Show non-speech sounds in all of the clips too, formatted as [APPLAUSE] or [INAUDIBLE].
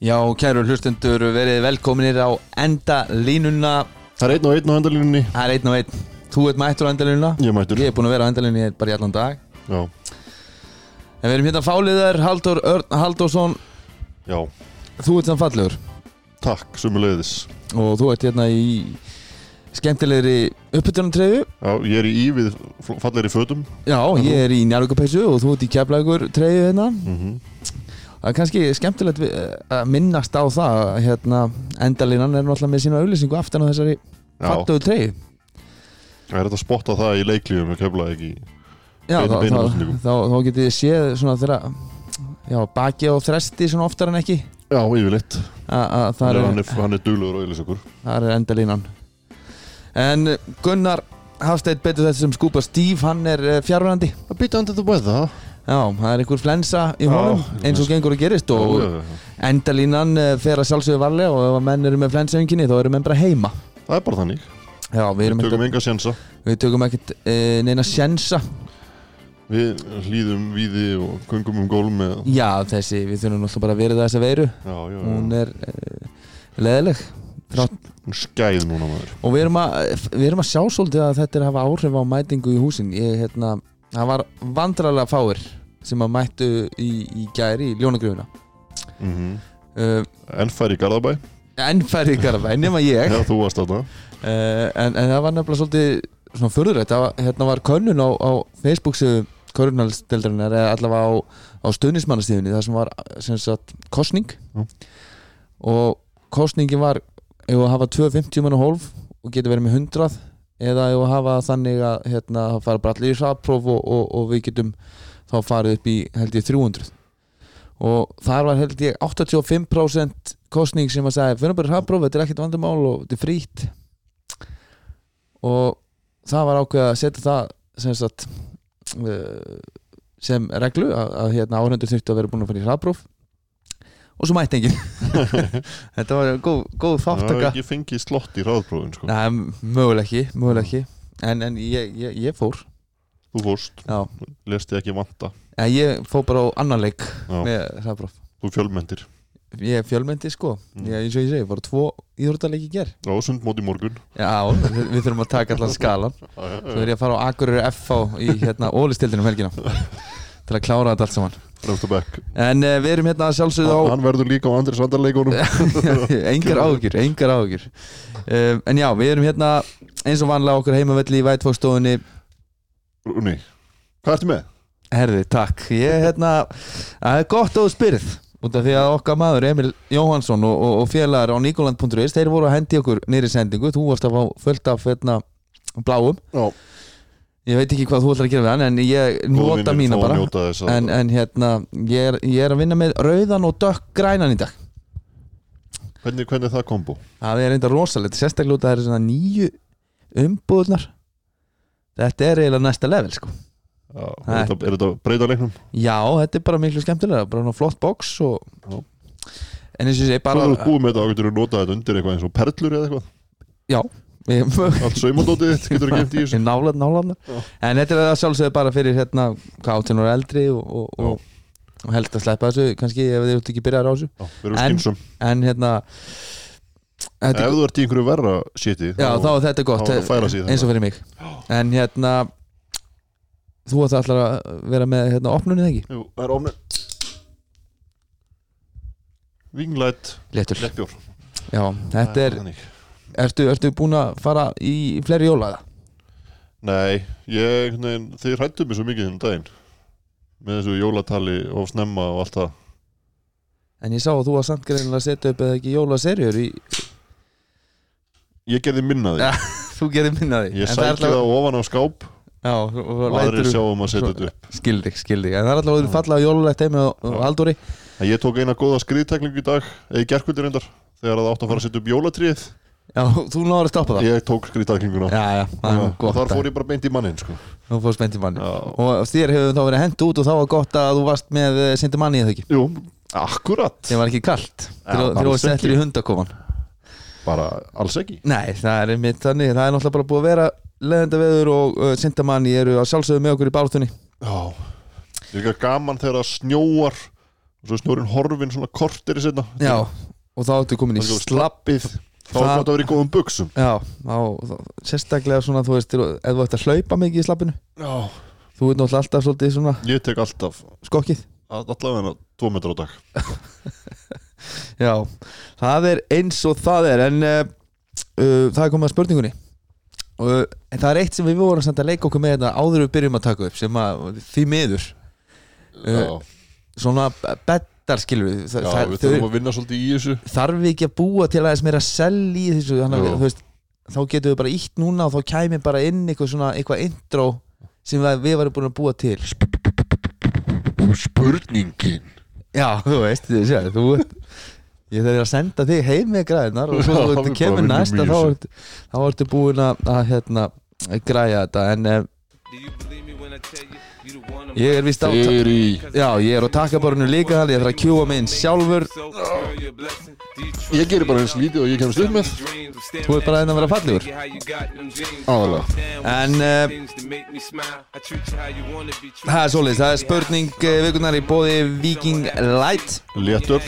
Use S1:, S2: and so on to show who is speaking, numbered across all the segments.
S1: Já, kæru hlustendur, verið velkominir á enda línuna.
S2: Það er einn og einn á endalínunni.
S1: Það er einn og einn. Þú ert mættur á enda línuna
S2: Ég er mættur.
S1: Ég er búin að vera á enda línunni bara í allan dag.
S2: Já,
S1: En við erum hérna fáliðar, Haldur Örn Haldursson
S2: já,
S1: Þú ert þann fallegur.
S2: Takk, sumulegðis
S1: Og þú ert hérna í skemmtilegri uppbytunartreyju
S2: Já, ég er í ívið fallegri fötum.
S1: Já, ég er í njárvíkapeysu og þú ert í keflagur treyju hérna.
S2: Mm
S1: Það er kannski skemmtilegt við- að minnast á það að, hérna, endalínan er náttúrulega með sína auðlýsingu aftan á þessari fattuðu treyju.
S2: Það er þetta að spotta það í leiklífum Ég kefla ekki
S1: Já,
S2: Beinu-
S1: þá,
S2: beinum
S1: þá,
S2: útsendingum.
S1: þá, þá getið þið séð svona þeirra Já, baki á þresti svona oftar en ekki.
S2: Já, yfirleitt. Hann, hann, er, duglegur og auðlýsingur
S1: það er endalínan. En Gunnar Hafsteinn betur þetta sem skúpa Steve hann er fjárverandi
S2: A bit under the weather
S1: Já, það er einhver flensa í
S2: Já,
S1: honum eins og gengur að gerist og
S2: Já, já, já.
S1: endalínan eh, fer að sjálfsögðu varlega og ef að menn eru með flensaönginni þá eru menn bara heima.
S2: Það er bara þannig.
S1: Já, við,
S2: Við tökum enga sjensa.
S1: við tökum ekkert e, neina sjensa.
S2: Við hlýðum víði og kungum um gólum með
S1: Já, þessi, við þurfum náttúrulega bara að vera þessa veiru.
S2: Já, já, já.
S1: Hún er e, leðileg Þrátt
S2: Hún skæð núna maður.
S1: Og við erum, að, við erum að sjá svolítið að þetta er að hafa áhrif á mætingu í húsin. Ég, hérna, það var vandrarlega fáir sem að mættu í, í gæri í ljónagrifuna
S2: mm -hmm.
S1: uh,
S2: En fær í Garðabæ?
S1: en færið garabæ, nema ég.
S2: Já,
S1: uh,
S2: þú varst þarna.
S1: En, en það var nefnilega svolítið svona var, hérna var könnun á, á Facebooku körunalstildarinnar eða allavega á, á stuðnismannastíðunni það sem var sem sagt kostning
S2: Já.
S1: og kostningin var ef að hafa 250 mann og hólf og getur verið með 100 eða ef að hafa þannig að hérna, fara bara allir í hraðpróf og, og, og við getum þá farið upp í held ég 300 og þar var held ég 85% kostning sem að segja fyrir bara í hraðpróf, þetta er ekkert vandamál og þetta er frýtt og það var ákveð að setja það sem sagt uh, sem reglu að, að hérna áhundur þurfti að vera búin að fara í hraðpróf. Og svo mætti enginn. [LAUGHS] Þetta var góð, góð
S2: Það var
S1: þáttaka
S2: ekki fengið slott í ráðprófin sko.
S1: Nei, möguleg ekki, möguleg ekki. En, en ég, ég, ég fór
S2: Þú fórst,
S1: já.
S2: lesti ekki vanta.
S1: En ég fór bara á annan leik með hraðpróf
S2: Þú fjölmendir
S1: ég fjölmendi sko.
S2: Mm.
S1: ég, eins og ég segi, bara tvo íþróttalegi ger
S2: Já, sundmót í morgun.
S1: Já, við, við þurfum að taka allan skalan [LAUGHS] svo er ég að fara á Akureyri FH í hérna ólistildinu um helgina. [LAUGHS] Til að klára þetta allt saman. En uh, við erum hérna sjálfsögðu á
S2: Hann verður líka á andri sandarleikunum [LAUGHS]
S1: engar áhugjur, engar áhugjur um, en já, við erum hérna eins og vanlega okkur heimavelli í Vætfókstofunni
S2: Rúni, hvað ertu með?
S1: herði, takk. Ég er hérna, það er gott að þú spyrð út af því að okkar maður Emil Jóhansson og, og, og félagar á Nikoland.is þeir voru að hendi okkur nýri sendingu. Þú varst að fá fullt af hérna, bláum.
S2: Já,
S1: ég veit ekki hvað þú ætlar að gera við hann en ég nota mína bara. en, en hérna, ég er, ég er að vinna með rauðan og dökk grænan í dag.
S2: Hvernig, hvernig er það kombo?
S1: það er reynda rosalegt, sérstaklega út að það svona nýju umbúðnar þetta er eiginlega næsta level sko.
S2: Já, er, þetta, er þetta breyta leiknum?
S1: já, þetta er bara miklu skemmtilega bara svona flott box og en eins og
S2: Svo
S1: bara
S2: þú ert búið með þetta, þá getur notað þetta undir eitthvað eins og perlur eða eitthvað.
S1: Já,
S2: Allt saumandótið þitt getur þú gemt í [LAUGHS] þessu.
S1: Ég nála nála
S2: Já.
S1: en þetta er sjálfsögðu bara fyrir hérna 18 ára eldri og, og, og, og held að sleppa þessu kannski ef þið ert ekki byrjar á þessu.
S2: Já, erum
S1: En- en hérna
S2: Ef þú ert í einhverju verra shiti
S1: já, þá er þetta gott
S2: í
S1: eins og fyrir mig. En hérna þú ætti alltaf að vera með hérna opnunni eða ekki?
S2: Jú, það er ofnir Vinglætt Leppjór
S1: já, þetta er, ertu, ertu búin að fara í fleiri jólaða
S2: Nei, ég, nein, þeir hrættu mig svo mikið þennan daginn. Með þessu jólatali og snemma og allt það.
S1: En ég sá að þú var samt greinilega að setja upp eða ekki jólaserjur í,
S2: Ég gerði minna því.
S1: Ja, [LAUGHS] þú gerir minnaði
S2: Ég sækja það ofan á skáp.
S1: Já, og lætur
S2: sjáum að setja þetta upp.
S1: Skildi, skildi, en það er alltaf að þú falla á jólulegt heimi og,
S2: En Ég tók eina góða skriðtekningu í dag eða í gerkvöldi reyndar þegar það átt að fara að setja upp jólatrið
S1: já, [LAUGHS] þú náður að stoppa það?
S2: Ég tók
S1: nú
S2: og þar fór ég bara beint í mannin sko.
S1: Þú fórst beint í manni
S2: Já.
S1: Og þér hefur þá verið hent út og þá var gott að þú varst með sindi manni eða ekki?
S2: Jú, akkurat.
S1: Það var ekki kallt varst settur
S2: ekki.
S1: í hundakofan
S2: Bara alls ekki?
S1: Nei, það er einmitt þannig. Það er náttúrulega bara búið að vera leðenda veður og uh, sindamanni eru að sjálfsögðu með okkur í bártunni
S2: Já. Líka gaman þegar það snjóar og svo er snjórin horfin svona kortir í setna
S1: já, og þá ertu komin í
S2: Það er
S1: slapp
S2: slappið. þá er
S1: Það-
S2: að vera í góðum buksum
S1: já, á, þá, sérstaklega svona þú veist, ef þú ert að hlaupa mikið í slappinu.
S2: Já.
S1: þú ert náttúrulega alltaf svolítið svona
S2: ég tek alltaf
S1: skokkið.
S2: Allavega 2 metrar á dag [LAUGHS]
S1: já, það er eins og það er en uh, uh, það er komið að spurningunni. Og uh, það er eitt sem við vorum samt að leika okkur með þetta áður en við byrjum að taka upp sem að því miður.
S2: Já,
S1: svona bettar skilur við
S2: já
S1: það,
S2: við þurfum að vinna svolítið í þessu.
S1: Þarf við ekki að búa til aðeins meira sell í þessu þannig að þú veist, þá getum við bara ítt núna og þá kæmi bara inn eitthvað svona eitthvað intro sem við varum búin að búa til.
S2: Spurningin
S1: já, þú veist, þú sé, þú ég þarf að senda þig heim með græðinar og svo þú kemur næst að þá ertu, búin að, að hérna, græja þetta en uh, ég er vist á
S2: Þeirri
S1: já, ég er á takkaborinu líka ég þarf að kjúa mig inn sjálfur.
S2: Ég gerir bara eins lítið og ég kemst upp með.
S1: Þú er bara einn að vera fallegur.
S2: Aðalega
S1: en uh, það er svoleiðis, það er spurning uh, vikunar í bóði Viking Light.
S2: Léttöl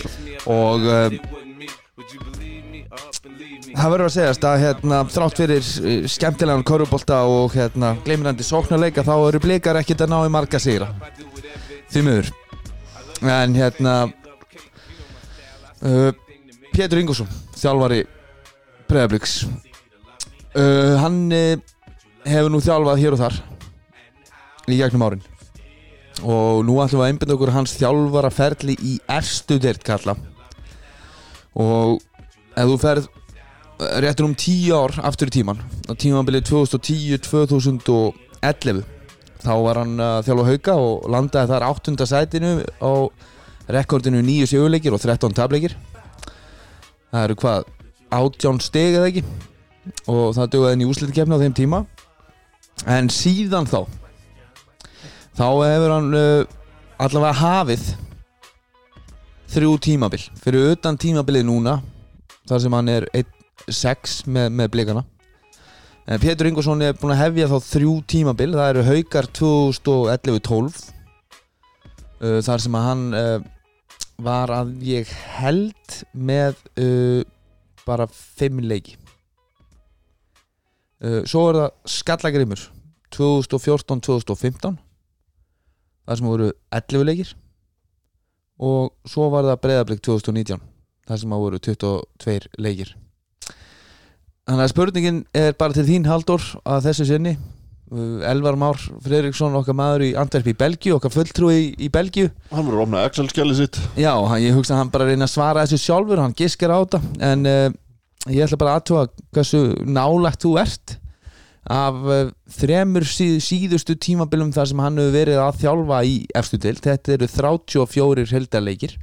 S1: og uh, það verður að segjast að hérna, þrátt fyrir uh, skemmtilegan korfubólta og hérna, gleimirandi sóknarleika þá eru blikar ekkert að ná í marga sigra. Því miður. En hérna uh, Pétur Ingússon þjálfari Breiðabliks uh, hann uh, hefur nú þjálfað hér og þar í gegnum árin. Og nú ætlum við að einbynda okkur hans þjálfara ferli í erstu deirt kalla. Og ef þú ferð eh, réttur um 10 ár aftur í tíman tímanbilið 2010-2011 þá var hann að þjálfa hauka og landaði þar áttunda sætinu á rekordinu 9 sigurleikir og 13 tableikir það eru hvað 18 steg eða ekki? Og það dögði henni úslitkefni á þeim tíma. En síðan þá þá hefur hann uh, allavega hafið þrjú tímabil. Fyrir utan tímabilið núna þar sem hann er 1-6 með, með blikana. En Pétur Ingvarsson er búin að hefja þá þrjú tímabil. Það eru haukar 2011-12 uh, þar sem að hann uh, var að ég held með uh, bara 5 leiki. Uh, svo er það Skallagrimur 2014-2015 þar sem voru 11 leikir. Og svo var það breyðablík 2019 þar sem að voru 22 leikir. Þannig að spurningin er bara til þín Haldur að þessu sinni. Uh, Elvar Már Fredriksson okkar maður í Antwerp í Belgíu okkar fulltrúi í, í Belgíu.
S2: Hann voru að opna Excel-skjali sitt.
S1: Já, ég hugsa að hann bara reyna að svara þessu sjálfur hann giskar á þetta. En uh, ég ætla bara aðtúa hversu nálagt þú ert af uh, þremur síð, síðustu tímabilum þar sem hann hefur verið að þjálfa í efstu til, þetta eru 34 heldarleikir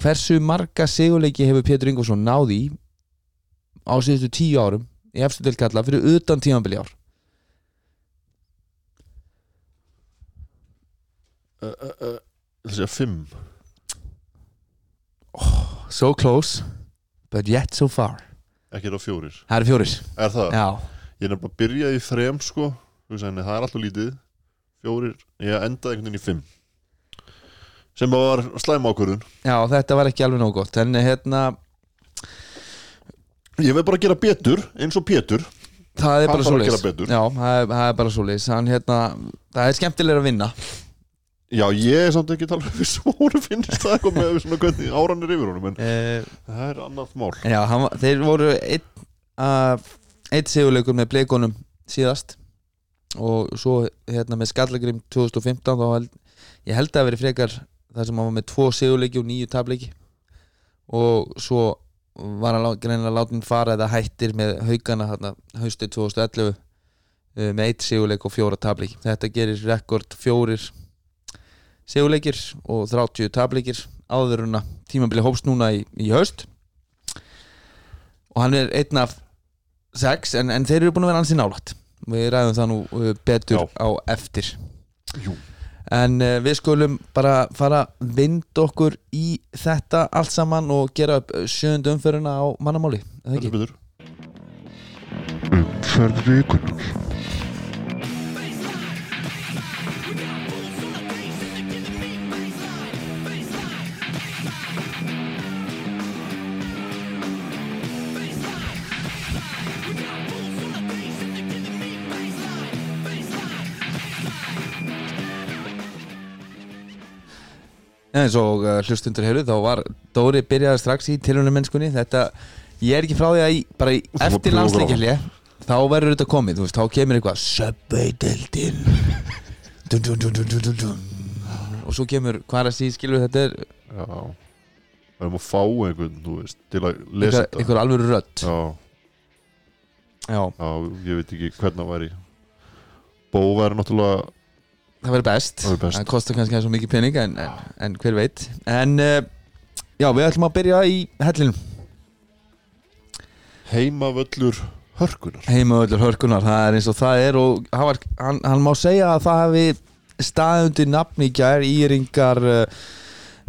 S1: hversu marga sigurleiki hefur Pétur Ingvarsson náði í á síðustu tíu árum í efstu til kalla fyrir utan tímabili ár?
S2: Það sé að fimm.
S1: So close but yet so far.
S2: Ekki er á fjórir.
S1: Það eru fjóris
S2: Er það?
S1: já,
S2: Ég er nefnilega að byrja í þrem sko. Þú veist, en Það er alltaf lítið. Fjórir Ég endaði einhvern veginn í fimm Sem var slæm ákvörðun.
S1: Já, þetta var ekki alveg nóg gott en hérna,
S2: Ég veið bara gera betur Eins og Pétur.
S1: það er bara svo
S2: betur.
S1: já, það er, það er bara svo hann hérna, það er skemmtilega að vinna.
S2: Já, ég er samt ekki að tala um Svo voru finnst það eitthvað með svona hvernig áran er yfir honum En
S1: uh,
S2: það er annað mál.
S1: já, hann, þeir voru einn uh, eitt sigurleikur með bleikonum síðast og svo hérna með Skallagrim 2015 þá held, ég held að það veri frekar þar sem hann var með tvo sigurleiki og nýju tableiki og svo var hann greinilega látin fara eða hættir með haugana þarna haustið 2011 uh, með eitt sigurleik og fjóra tableiki þetta gerir rekord fjórir sigurleikir og 30 tableikir áður en að tímabili hófst núna í, í haust. Og hann er einn af sex en, en þeir eru búin að vera ansi nálægt. Við ræðum það nú uh, betur
S2: Já.
S1: á eftir.
S2: Jú.
S1: En uh, við skulum bara fara að vinda okkur í þetta allt saman og gera upp sjöndu umferðina á mannamáli
S2: Umferð vikunar
S1: eins og uh, hlustundur heyrðu þá var Dóri byrjaði strax í tilhörnum mennskunni. Þetta, ég er ekki frá því að í, bara í, eftir
S2: má
S1: landsleikjalli þá verður þetta komið, þú veist, þá kemur eitthvað dun. og svo kemur, hvað er að síð skilur þetta er
S2: Já. Það er maður að fá einhvern, þú veist, til að lesa þetta.
S1: einhver alvöru rödd.
S2: Já,
S1: já,
S2: já, ég veit ekki hvernig það væri Bó væri náttúrulega
S1: það verður best.
S2: Það
S1: kostar kannski svo mikið pening en, en, en hver veit. En uh, já, við ætlum að byrja í hellinum.
S2: Heimavöllur hörkunar
S1: heimavöllur hörkunar, það er eins og það er og hann, var, hann, hann má segja að það hefði staðundi nafni í gær íringar uh,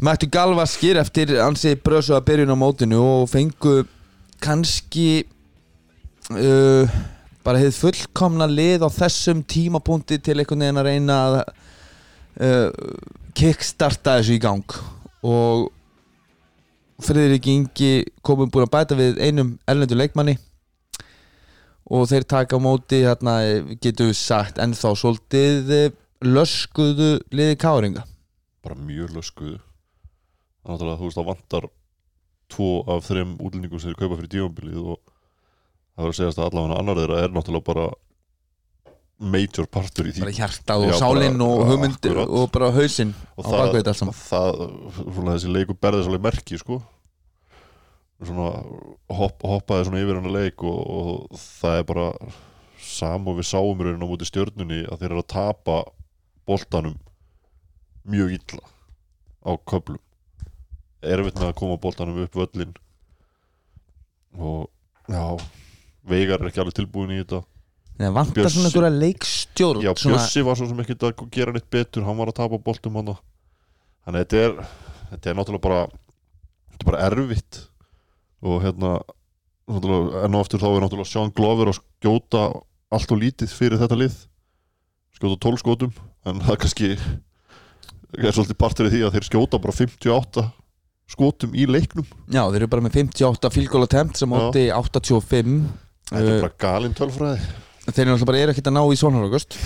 S1: mættu galvaskir eftir ansi brösu að byrjun á mótinu og fengu kannski uh, bara hefði fullkomna lið á þessum tímapunkti til einhvern veginn að reyna að uh, kickstarta þessu í gang. Og Friðrik Ingi komum búin að bæta við einum erlendu leikmanni. Og þeir taka á móti hérna, getur við sagt ennþá svolítið eh, löskuðu liði káringa.
S2: Bara mjög löskuðu. Þannig að þú veist það vantar tvo af þreim útlendingum sem þeir kaupa fyrir dífambilið og það verður að segjast að allavega annar þeirra er náttúrulega bara major partur í því.
S1: Bara hjartað og sálinn og hugmyndir
S2: akkurat.
S1: og bara hausinn
S2: og
S1: á bakvið þetta allt saman.
S2: það, svona þessi leikur berði svolítið merki sko. Svona hopp, hoppaði svona yfir hennar leik og, og það er bara sam og við sáum raunin á móti stjörnunni að þeir eru að tapa boltanum mjög illa á köflum. Erfitt með að koma boltanum upp völlin og já Veigar er ekki alveg tilbúin í þetta.
S1: Nei, það vantar
S2: Bjössi-
S1: svona einhverja leikstjórn
S2: Já,
S1: svona,
S2: Bjössi var svo sem ekkert að gera neitt betur hann var að tapa boltum hann. Þannig að þetta er þetta er náttúrulega bara þetta er bara erfitt. Og hérna náttúrulega, enn og aftur þá er náttúrulega Sean Glover að skjóta allt og lítið fyrir þetta lið. Skjóta 12 skotum en það kannski er svolítið partur í því að þeir skjóta bara 58 skotum í leiknum.
S1: Já, þeir eru bara með 58 fílgóla tempt sem
S2: Já.
S1: átti 85
S2: þetta er
S1: Uh,
S2: bara galinn tölfræði.
S1: Þeir eru náttúrulega bara ekkert að ná í svonharagust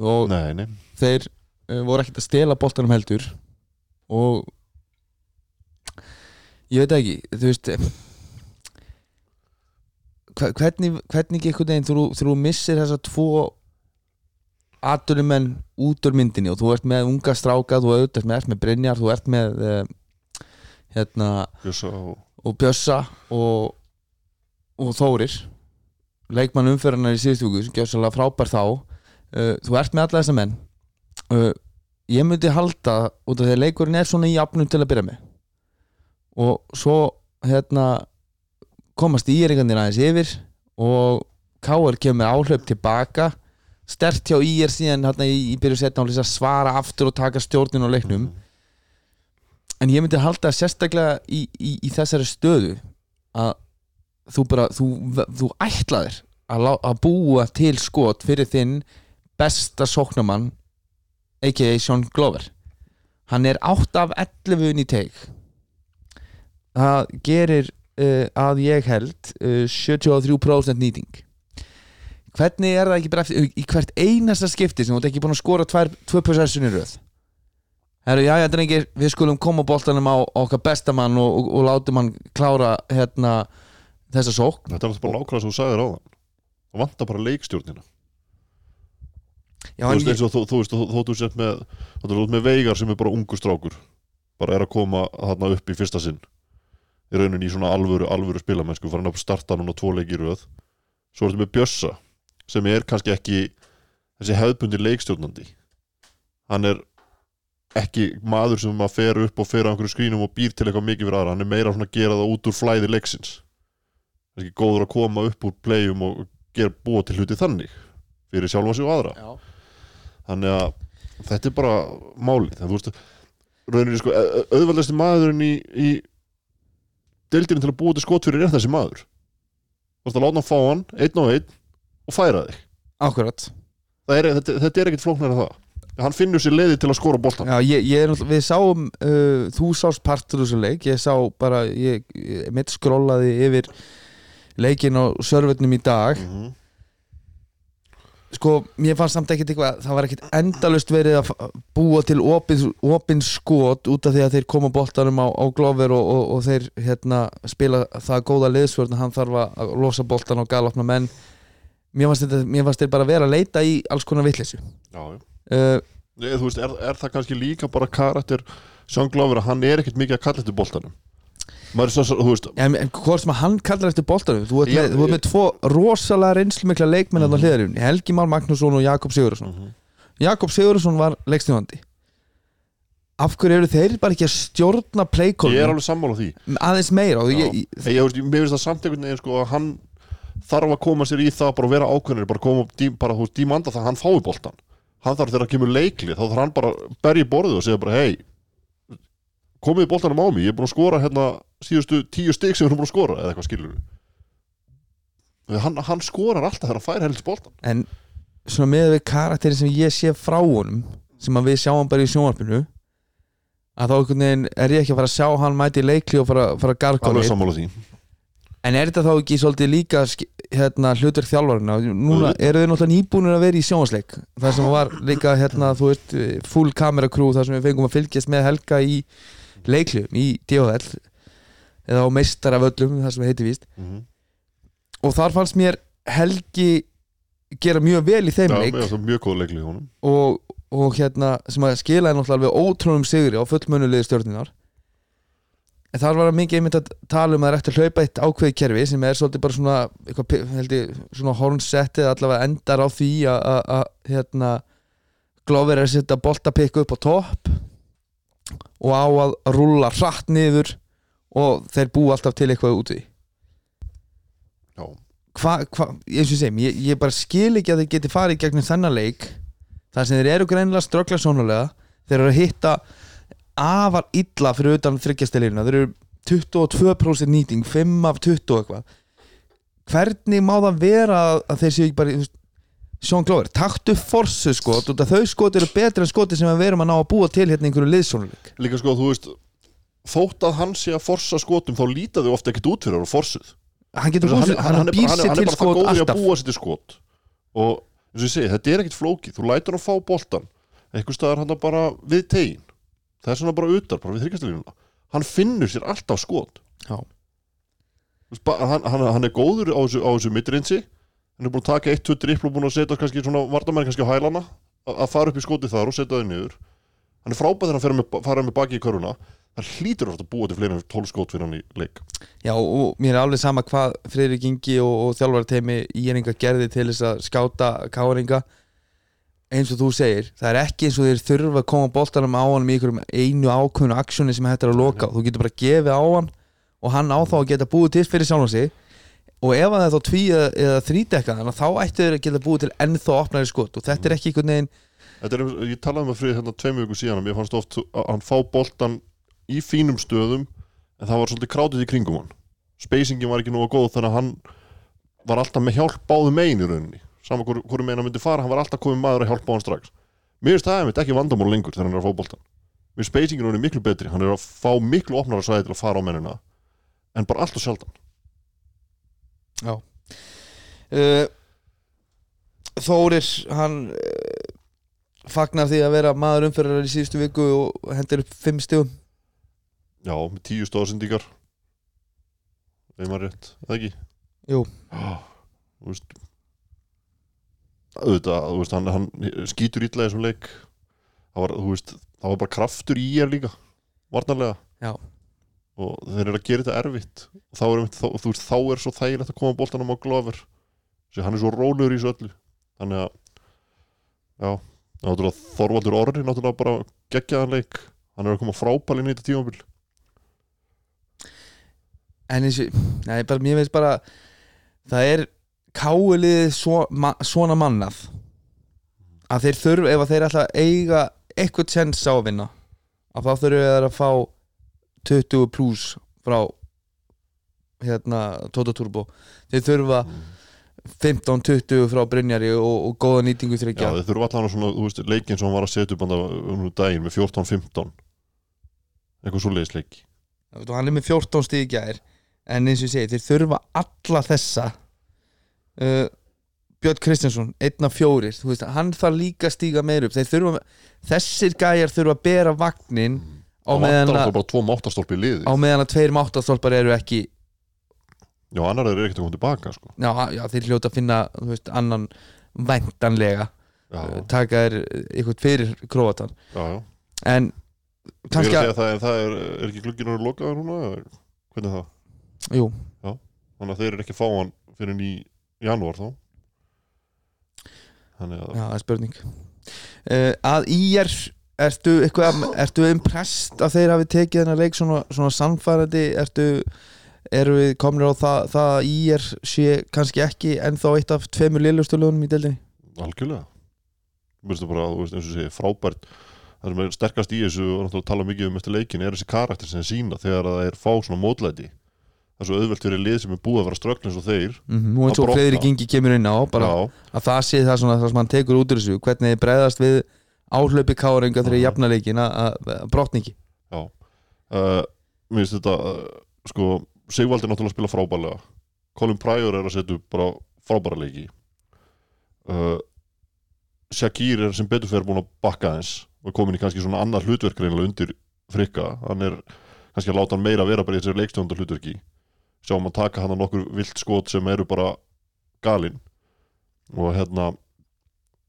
S1: og
S2: nei, nei,
S1: þeir uh, voru ekkert að stela boltanum heldur og ég veit ekki þú veist hvernig, hvernig einhvern veginn þú, þú missir þessa tvo aturumenn út úr myndinni og þú ert með unga stráka þú ert með, með Brynjar, þú ert með uh, hérna
S2: Bjössa og
S1: og Bjössa og, og Þórir leikmann umfyrirnar í síðustu viku sem gjör svolítið frábær þá uh, þú ert með alla þessa menn. Uh, ég myndi halda út af því að leikurinn er svona í afnum til að byrja með og svo hérna komast íringandir aðeins yfir og Káar kemur áhlaup tilbaka. Stert hjá ír síðan hérna, í, í byrju setna að svara aftur og taka stjórnin á leiknum. En ég myndi halda sérstaklega í, í, í þessari stöðu að þú bara þú, þú ætlaðir að, lá- að búa til skot fyrir þinn besta sóknamann a.k.a. Sean Glover. Hann er 8 af 11 inn í teik. Það gerir uh, að ég held uh, 73% nýting. Hvernig er það ekki bara eftir, í hvert einasta skipti sem þú ert ekki búin að skora tvær, tvö possessionir röð? Herru, já, já, drengir, við skulum koma boltanum á okkar bestamann og, og, og látum hann klára hérna þessa sók
S2: þetta er náttúrulega bara nákvæmlega sem þú sagðir á það vantar bara leikstjórnina.
S1: Já,
S2: þú veist eins og þú, þú veist, þó þú sett með þú veist með veigar sem er bara ungu strákur bara er að koma þarna upp í fyrsta sinn. Í rauninni í svona alvöru alvöru spilamennsku, farin að starta núna tvo leiki í röð. Svo er þetta með Bjössa sem er kannski ekki þessi hefðbundi leikstjórnandi. Hann er ekki maður sem að fer upp og fer á einhverju skrínum og býr til eitthvað mikið fyrir aðra. Hann er meira svona að gera það út úr flæði leiksins er ekki góður að koma upp úr playum og gera búa til hluti þannig fyrir sjálfa sig og aðra.
S1: Já,
S2: þannig að þetta er bara málið. Það, þú veist, rauninni sko auðvaldasti maðurinn í, í deildinu til að búa til skot fyrir er þessi maður. Þú veist að láta hann fá hann einn og einn og færa þig.
S1: Akkurat.
S2: Það er, þetta, þetta er ekkert flóknar en það. Hann finnur sér leiði til að skora boltan
S1: Já, ég, ég er náttúrulega, við sáum uh, þú sást partur úr þessu leik. Ég sá bara, ég, ég mitt skrollaði yfir leikin á sörfurnum í dag
S2: Mhm.
S1: sko, mér fannst samt ekkert eitthvað það var ekkert endalust verið að búa til opin, opin skot út af því að þeir koma boltanum á, á Glover og, og, og þeir hérna spila það góða liðsvörn hann þarf að losa boltan og galopna menn mér fannst, þetta, mér fannst þeir bara vera að leita í alls konar vitleysu
S2: já, já.
S1: uh,
S2: þú veist, er, er það kannski líka bara karakter Sean Glover að hann er ekkert mikið að kalla maður er svo, svo, veist
S1: en, en hvort sem að hann kallar eftir boltanum þú ert með, með tvo rosalega reynslumikla leikmenn mm hliðarinn Helgi Már Magnússon og Jakob Sigurðarsson
S2: Mhm.
S1: Jakob Sigurðarsson var leikstjóðandi af hverju eru þeir bara ekki að stjórna
S2: ég er alveg sammála því.
S1: Aðeins meira ég, ég,
S2: ég, ég, veist, það samt einhvern veginn sko, að hann þarf að koma sér í það bara að vera ákveðnir bara koma upp dí, bara, veist, dímanda það að hann fái boltan hann þarf þegar að kemur leikli þá þarf hann bara að berja í borðið og segja bara hei komið boltanum á mig, ég er búin að skora hérna síðustu tíu stig sem erum búin að skora eða eitthvað skilur hann, hann skorar alltaf þegar hann fær helst boltan
S1: en svona með við karakterin sem ég sé frá honum sem við sjáum bara í sjónvarpinu að þá einhvern veginn er ég ekki að fara að sjá hann mæti í leikli og fara, fara að garga
S2: alveg sammála því.
S1: En er þetta þá ekki svolítið líka hérna, hlutur þjálfarina núna eru þau náttúrulega nýbúnir að vera í sjónvarsleik það sem var líka hérna, veist, full kamerakrú þar sem við fengum að fylgjast með Helga í leikliðum í DHL eða á meistar af öllum það sem heiti víst.
S2: Mm -hmm.
S1: og þar fannst mér Helgi gera mjög vel í þeim leik.
S2: honum.
S1: Og, og hérna sem að skilaði náttúrulega alveg ótrúnum sigri á fullmönulegði stjórninar en þar var mikið einmitt að tala um að það er eftir að hlaupa eitt ákveði kerfi sem er svolítið bara svona svona hornsettið allavega endar á því að- hérna Glover er að setja boltapikku upp á topp og á að rúlla hratt niður og þeir búa alltaf til eitthvað út í?
S2: Já,
S1: hvað, hva, eins og ég segjum ég, ég bara skil ekki að þeir geti farið gegnum þennan leik þar sem þeir eru greinilega ströggla sónulega þeir eru að hitta afar illa fyrir utan þryggjastelina þeir eru 22% nýting 5 af 20 og eitthvað. Hvernig má það vera að- þeir séu ekki bara Sean Glover, taktu forsu skot að þau skot eru betri en skoti sem við erum að ná að búa til hérna einhverju liðsónuleik
S2: líka sko, þú veist þótt að hann sé að forsa skotum þá líta þau ofta ekkert út fyrir að vera forsuð.
S1: Hann getur
S2: hann,
S1: hann,
S2: hann,
S1: býr
S2: bara- hann,
S1: sér
S2: er- hann
S1: til
S2: er bara það
S1: skot
S2: í að
S1: alltaf.
S2: búa sér til skot. Og eins og ég segi, þetta er ekkert flókið. Þú lætur hann fá boltan einhver staðar hann bara við tegin. Það er svona bara utar, bara við þryggjastalínuna hann finnur sér alltaf skot. Hann, hann, hann er góður á þessu, þessu midrinsi hann er búin að taka 1-2 drippl og búin að setja kannski svona vardamenn kannski á hælana að fara upp í skotið þar og setja þau niður. Hann er frábæð þegar hann fara með baki í köruna það hlýtur ofta að búa til 12 skot fyrir hann í leik.
S1: Já og mér er alveg sama hvað Friðrik Ingi og, og þjálfarteimi Íringa gerði til þess að skáta káringa. Eins og þú segir það er ekki eins og þeir þurfa að koma boltanum á hann í einhverjum einu ákveðnu aksjóni sem hættir að loka. þú getur bara gefið á hann og hann á þá að geta búið til fyrir sjálfan sig. Og ef það er þá tví eða, þrítekka að þá ættu þeir að geta búið til ennþá opnari skot. Og þetta er ekki einhvern veginn
S2: er, ég talaði með Frið hérna tveim viku síðan mér fannst oft að hann fá boltan í fínum stöðum en það var svolítið krátið í kringum hann. Spacingin var ekki nógu góð þannig að hann var alltaf með hjálp báðu megin í rauninni. Saman hvort hvor megin hann myndi fara, hann var alltaf komið maður að hjálpa hann strax. Mér finnst það einmitt ekki vandamál lengur þegar hann er að fá boltan mér finnst spacingin hann er miklu betri. Hann er að fá miklu opnara svæði til að fara á mennina en bara alltaf sjaldan.
S1: Uh, Þórir hann uh, fagnar því að vera maður umferðar í síðustu viku og hendur upp fimm stigum
S2: já, með tíu stóðsendíkar eða maður rétt, eða ekki?
S1: Jú.
S2: Þú veist auðvitað, þú veist, hann, hann skýtur illa í þessum leik. Það var, þú veist, það var bara kraftur í er líka varnarlega.
S1: Já.
S2: og þeir eru að gera þetta erfitt. Þá er, þá, þú veist, þá er svo þægilegt að koma boltanum á Glover. Sér, hann er svo rólegur í þessu öllu. Þannig að já, náttúrulega Þorvaldur Orri náttúrulega bara geggjaðan leik. Hann er að koma frábælinn í þetta tímabil
S1: en eins og, nei, bara, mér veist bara það er káulið svo, ma, svona mannað. Að þeir þurfa, ef þeir ætla að eiga eitthvað tjens á að vinna að þá þurfa þeir að fá 20 pluss frá hérna Toto Turbo. Þeir þurfa 15-20 frá Brynjari og, og góða nýtingu þryggja
S2: þeir þurfa allan að svona, þú veist, leikin sem hann var að setja upp um daginn með 14-15 eitthvað svo leiðisleik
S1: hann er með 14 stíð í gær en eins og ég segi, þeir þurfa alla þessa uh, Björn Kristjánsson, einn af fjórir þú veist, hann þarf líka að stíga meir upp. Þeir þurfa, þessir gæjar þurfa að bera vagnin á
S2: það
S1: meðan að, á meðan að tveir máttastólpar eru ekki
S2: já, annar er ekkert að koma tilbaka sko.
S1: já, já, þeir hljóta að finna þú veist, annan væntanlega uh, taka þér eitthvað fyrir króatan.
S2: Já, já.
S1: En
S2: er
S1: kannski
S2: að
S1: að,
S2: það, en það er, er ekki glugginn að lokaða núna hvernig er það?
S1: Jú,
S2: Þannig að þeir eru ekki að fá hann fyrir í janúar þá. Þannig að
S1: já, það er spurning. Uh, að í er ertu eitthvað, ertu impressed að þeir hafi tekið þennan leik svona, svona sannfærandi, ertu eru við komnir á það, það að í er sé kannski ekki ennþá eitt af tveimur liðlustölugunum í deildinni?
S2: Algjörlega. Mér finnst það bara, þú veist, eins og segja, frábært. Það sem er sterkast í þessu og náttúrulega tala mikið um eftir leikin er þessi karakter sem sína þegar það er fá svona mótlæti Það er svo auðvelt fyrir lið sem er búið að vera ströggn eins og þeir
S1: mm -hmm. og eins og
S2: brotna.
S1: Freyrik Ingi kemur inn á að það sé það svona það sem hann tekur út úr þessu hvernig þið bregðast við áhlaupi káringa þegar
S2: Mhm.
S1: jafna leikin að- brotningi
S2: já uh, Mér finnst þetta, uh, sko Sigvaldi er náttúrulega að spila frábærlega Colin Pryor er að setja bara frábæra leiki uh, Shakir er sem betur fyrir búin að bakka eins og komin í kannski svona annar hlutverk reynilega undir frikka, hann er kannski að láta hann meira vera bara í þessu leikstjóndar hlutverki sjáum að taka hann að nokkur vilt skot sem eru bara galinn og hérna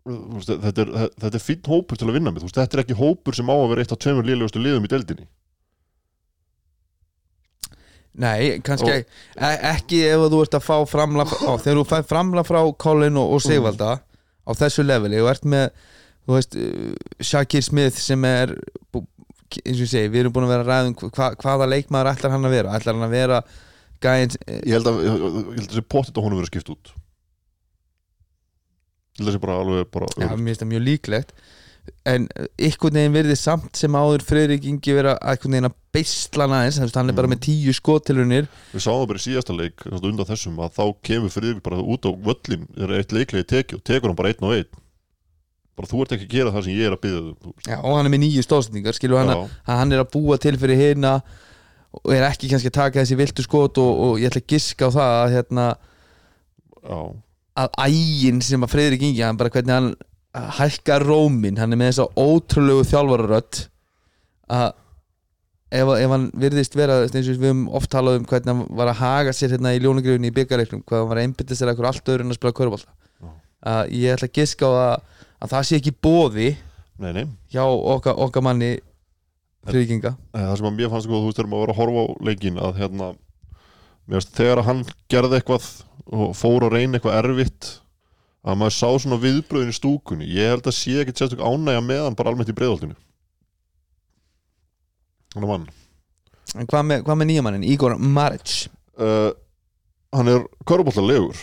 S2: þetta er, þetta er fínn hópur til að vinna með, þetta er ekki hópur sem á að vera eitt af tveimur lélegustu liðum í deildinni.
S1: Nei, kannski e ekki ef þú ert að fá framla á, þegar þú fær framla frá Colin og, og Sigvalda á þessu leveli og ert með þú veist, uh, Shakir Smith sem er eins og ég segi, við erum búin að vera að ræða um hva, hvaða leikmaður ætlar hann að vera? Ætlar hann að vera gæðin
S2: ég held að, ég held að þessi pottit á honum verið skipt út. Ég held að þessi bara alveg bara
S1: Já, mér finnst það mjög líklegt. En ykkur neginn verði samt sem áður Friðrik Ingi vera einhvern veginn að þú veist, hann er bara
S2: Mm.
S1: með tíu skotilunir
S2: við sáum bara í síðasta leik að undan þessum að þá kemur fyrir bara út á völlin er eitt leiklegi teki og tekur hann bara einn og einn. Bara þú ert ekki að gera það sem ég er að byggja þau
S1: Já, og hann er með nýju stóðsendingar, skilur hann að að hann er að búa til fyrir hérna og er ekki kannski að taka þessi viltu skot og, og ég ætla að giska á það að, hérna,
S2: já,
S1: að ægin sem að Friðrik Ingi hann bara hvernig hann hækkar rómin hann er með þessa ótrúlegu þjálfararödd að ef, ef hann virðist vera eins og við höfum oft talað um hvernig hann var að haga sér hérna í ljónagrifunni í byggarleiknum hvað hann var að einbytta sér eitthvað allt öðru en að spila körbólta
S2: Já.
S1: að ég ætla að giska á að, að það sé ekki bóði
S2: nei, nei.
S1: hjá okkar, okkar manni Friðrik Inga
S2: Eh, það sem að mér fannst sko, þú veist, þegar maður var að horfa á leikin að hérna, mér veist, þegar að hann gerði eitthvað og fór að reyna eitthvað erfitt að maður sá svona viðbröðin í stúkunni. Ég held að sé ekkert sérstök ánægja með hann bara almennt í breiðoltinu hann er mann
S1: en hvað með, hvað með nýjamannin, Igor Maric
S2: uh, hann er köruboltalegur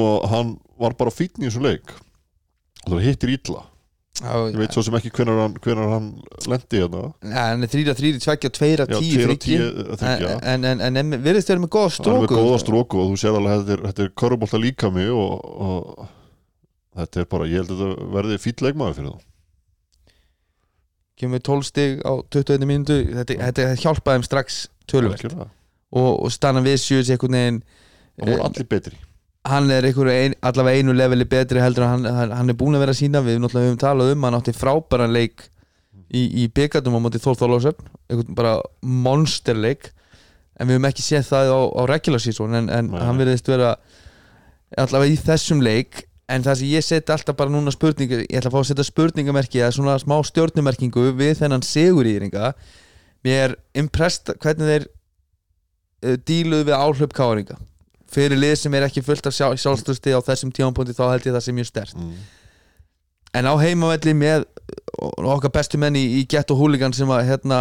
S2: og hann var bara fítn í þessum leik. Og það hittir ítla ég veit svo sem ekki hvenar hann, lendi hérna.
S1: Hann er 3-3, 2-2, 2-10
S2: Já, tveir og
S1: þryggi
S2: tíu, eh, þriggja.
S1: en, en, en, en virðist vera með góða
S2: er með
S1: stróku
S2: góða stróku og þú sér alveg að þetta er, þetta er körubolta líkami og, og þetta er bara, ég held að þetta verði fýll leikmaður fyrir þá.
S1: Kemur við 12 stig á 21 mínútu. Þetta, þetta hjálpaði þeim strax
S2: Algjörlega.
S1: og, og stanna við sjöðs einhvern veginn
S2: það voru
S1: eh,
S2: allir betri
S1: hann er ein, allavega einu leveli betri heldur en hann, hann, er búin að vera sína við náttúrulega höfum talað um, hann átti frábæran leik í, í byggatum á móti Þór Þórlásöfn einhvern bara monsterleik en við höfum ekki séð það á, á regular season en, en
S2: Nei.
S1: hann verðist vera allavega í þessum leik en það sem ég seti alltaf bara núna spurningu ég ætla að fá að setja spurningamerki eða svona smá stjórnumerkingu við þennan sigur í þéringa mér er impressed hvernig þeir uh, díluðu við áhlaup káringa fyrir lið sem er ekki fullt af sjálf, sjálfstöðsti á þessum tímapunkti þá held ég það sem mjög stert
S2: mm.
S1: en á heimavelli með okkar bestu menn í, í gett og húligan sem að hérna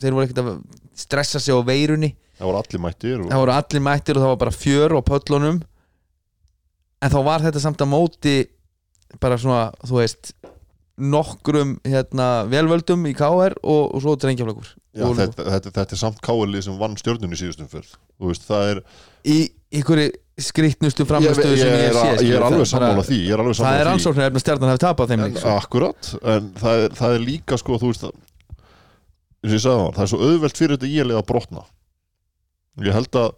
S1: þeir voru ekkert að stressa sig á veirunni.
S2: Það voru allir mættir og,
S1: það voru allir mættir og það var bara fjör á pöllunum. En þá var þetta samt að móti bara svona, þú veist nokkrum hérna velvöldum í KR og, og svo drengjaflökur
S2: já, þetta, þetta, þetta er samt káalið sem vann stjörnunni síðustum fyrr það er
S1: í einhverju skrýtnustu
S2: ég,
S1: framstöðu
S2: ég,
S1: sem ég séð
S2: ég er alveg sammála því ég er alveg
S1: það er
S2: því.
S1: ansóknir ef stjarnan hefði tapað þeim sko.
S2: akkurat, en það er, það er líka sko, þú veist ég sagði það, það er svo auðvelt fyrir þetta íalið að brotna. Ég held að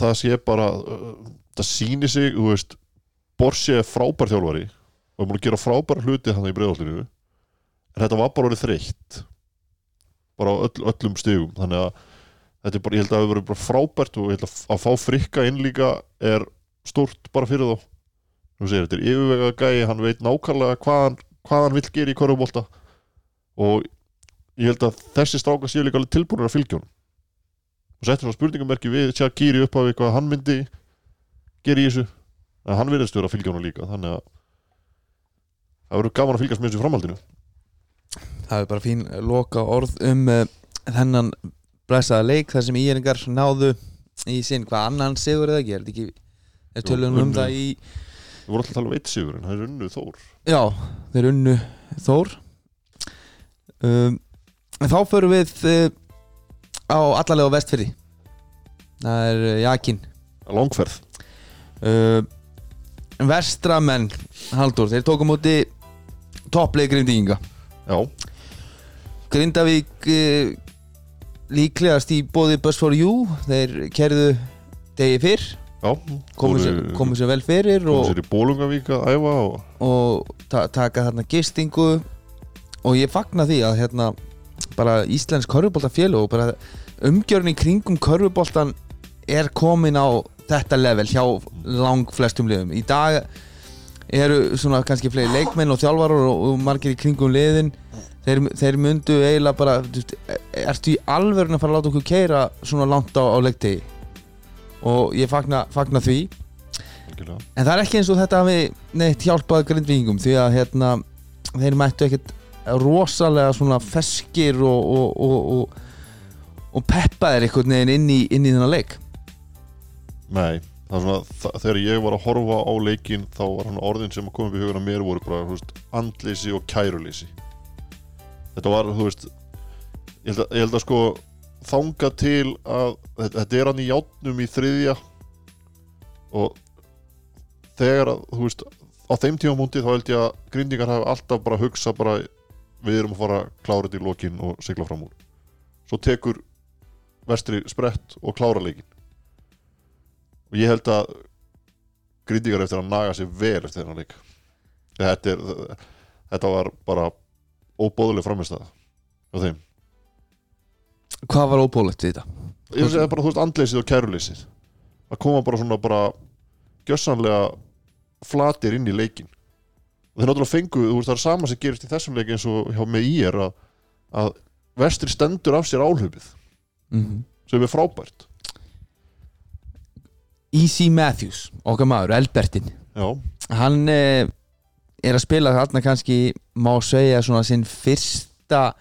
S2: það sé bara það sýni sig, þú veist Borsi er frábær þjálfari og er búin að gera frábær hluti þannig í breiðoltinu en þetta var bara orðið þreytt bara á öll, öllum stigum. Þannig að þetta er bara, ég held að það hefur verið bara frábært og ég held að, að fá frikka inn líka er stórt bara fyrir þá. Þú segir, þetta er yfirvegað gæi hann veit nákvæmlega hvað hann, hvað hann vill gera í korfubólta og ég held að þessi stráka séu líka alveg tilbúinir að fylgja honum. Og settir svona spurningamerki við Shakiri upp af hvað hann myndi gera í þessu. En hann virðist vera að fylgja honum líka þannig að það verður gaman að fylgjast með þessu framhaldinu.
S1: Það er bara fín loka orð um uh, þennan blæsaða leik þar sem íringar náðu í sinn hvað annan sigur eða ekki, er þetta ekki er tölum um það í
S2: við vorum alltaf að tala um eitt sigur en það er unnu Þór.
S1: Já, þeir unnu Þór. Um, Þá förum við uh, á allalega á vestfyrði Það er uh, Jakin
S2: langferð.
S1: Uh, Vestramenn Haldur, þeir tóku múti toppleik grindíkinga
S2: já,
S1: Grindavík uh, líklegast í bóði Bus for You. Þeir kerðu degi fyrr. Komu sér, vel fyrir
S2: komu
S1: og,
S2: sér í Bólungavík að æfa og
S1: og ta taka þarna gistingu. Og ég fagna því að hérna bara Íslensk körfuboltafélag og bara umgjörn í kringum körfuboltan er komin á þetta level hjá lang flestum liðum. Í dag eru svona kannski fleiri leikmenn og þjálfarar og margir í kringum liðin þeir, þeir myndu eiginlega bara þú veist, ertu í alvörun að fara að láta okkur keira svona langt á, á leiktegi og ég fagna, fagna því.
S2: Algjörlega.
S1: En það er ekki eins og þetta hafi neitt hjálpað grindvíkingum því að hérna, þeir mættu ekkert rosalega svona feskir og, og, og, og, og peppaðir einhvern veginn inn í, inn í þennan leik.
S2: Nei, það svona, þegar ég var að horfa á leikinn þá var hann orðin sem kom upp í hugan að mér voru bara, veist, andleysi og kæruleysi þetta var, þú veist ég held að, ég held að sko þanga til að þetta, er hann í játnum í þriðja. Og þegar að, þú veist á þeim tímamúndi þá held ég að grindingar hafi alltaf bara hugsa bara við erum að fara þetta í lokin og sigla fram úr. Svo tekur vestri sprett og klára leikin og ég held að grindingar eftir að naga sér vel eftir þennan leik. Þetta, er, þetta var bara óbóðuleg framistæða á þeim.
S1: Hvað var óbólegt við þetta?
S2: ég veist bara þú veist andleysið og kæruleysið. Að koma bara svona bara gjössanlega flatir inn í leikin og þeir náttúrulega fengu, þú veist það er sama sem gerist í þessum leik eins og hjá með í er að, að vestri stendur af sér áhlupið
S1: Mm
S2: sem er frábært.
S1: Easy Matthews, okkar maður, Elbertin
S2: já,
S1: Hann eh, er að spila þarna kannski má segja svona sinn fyrsta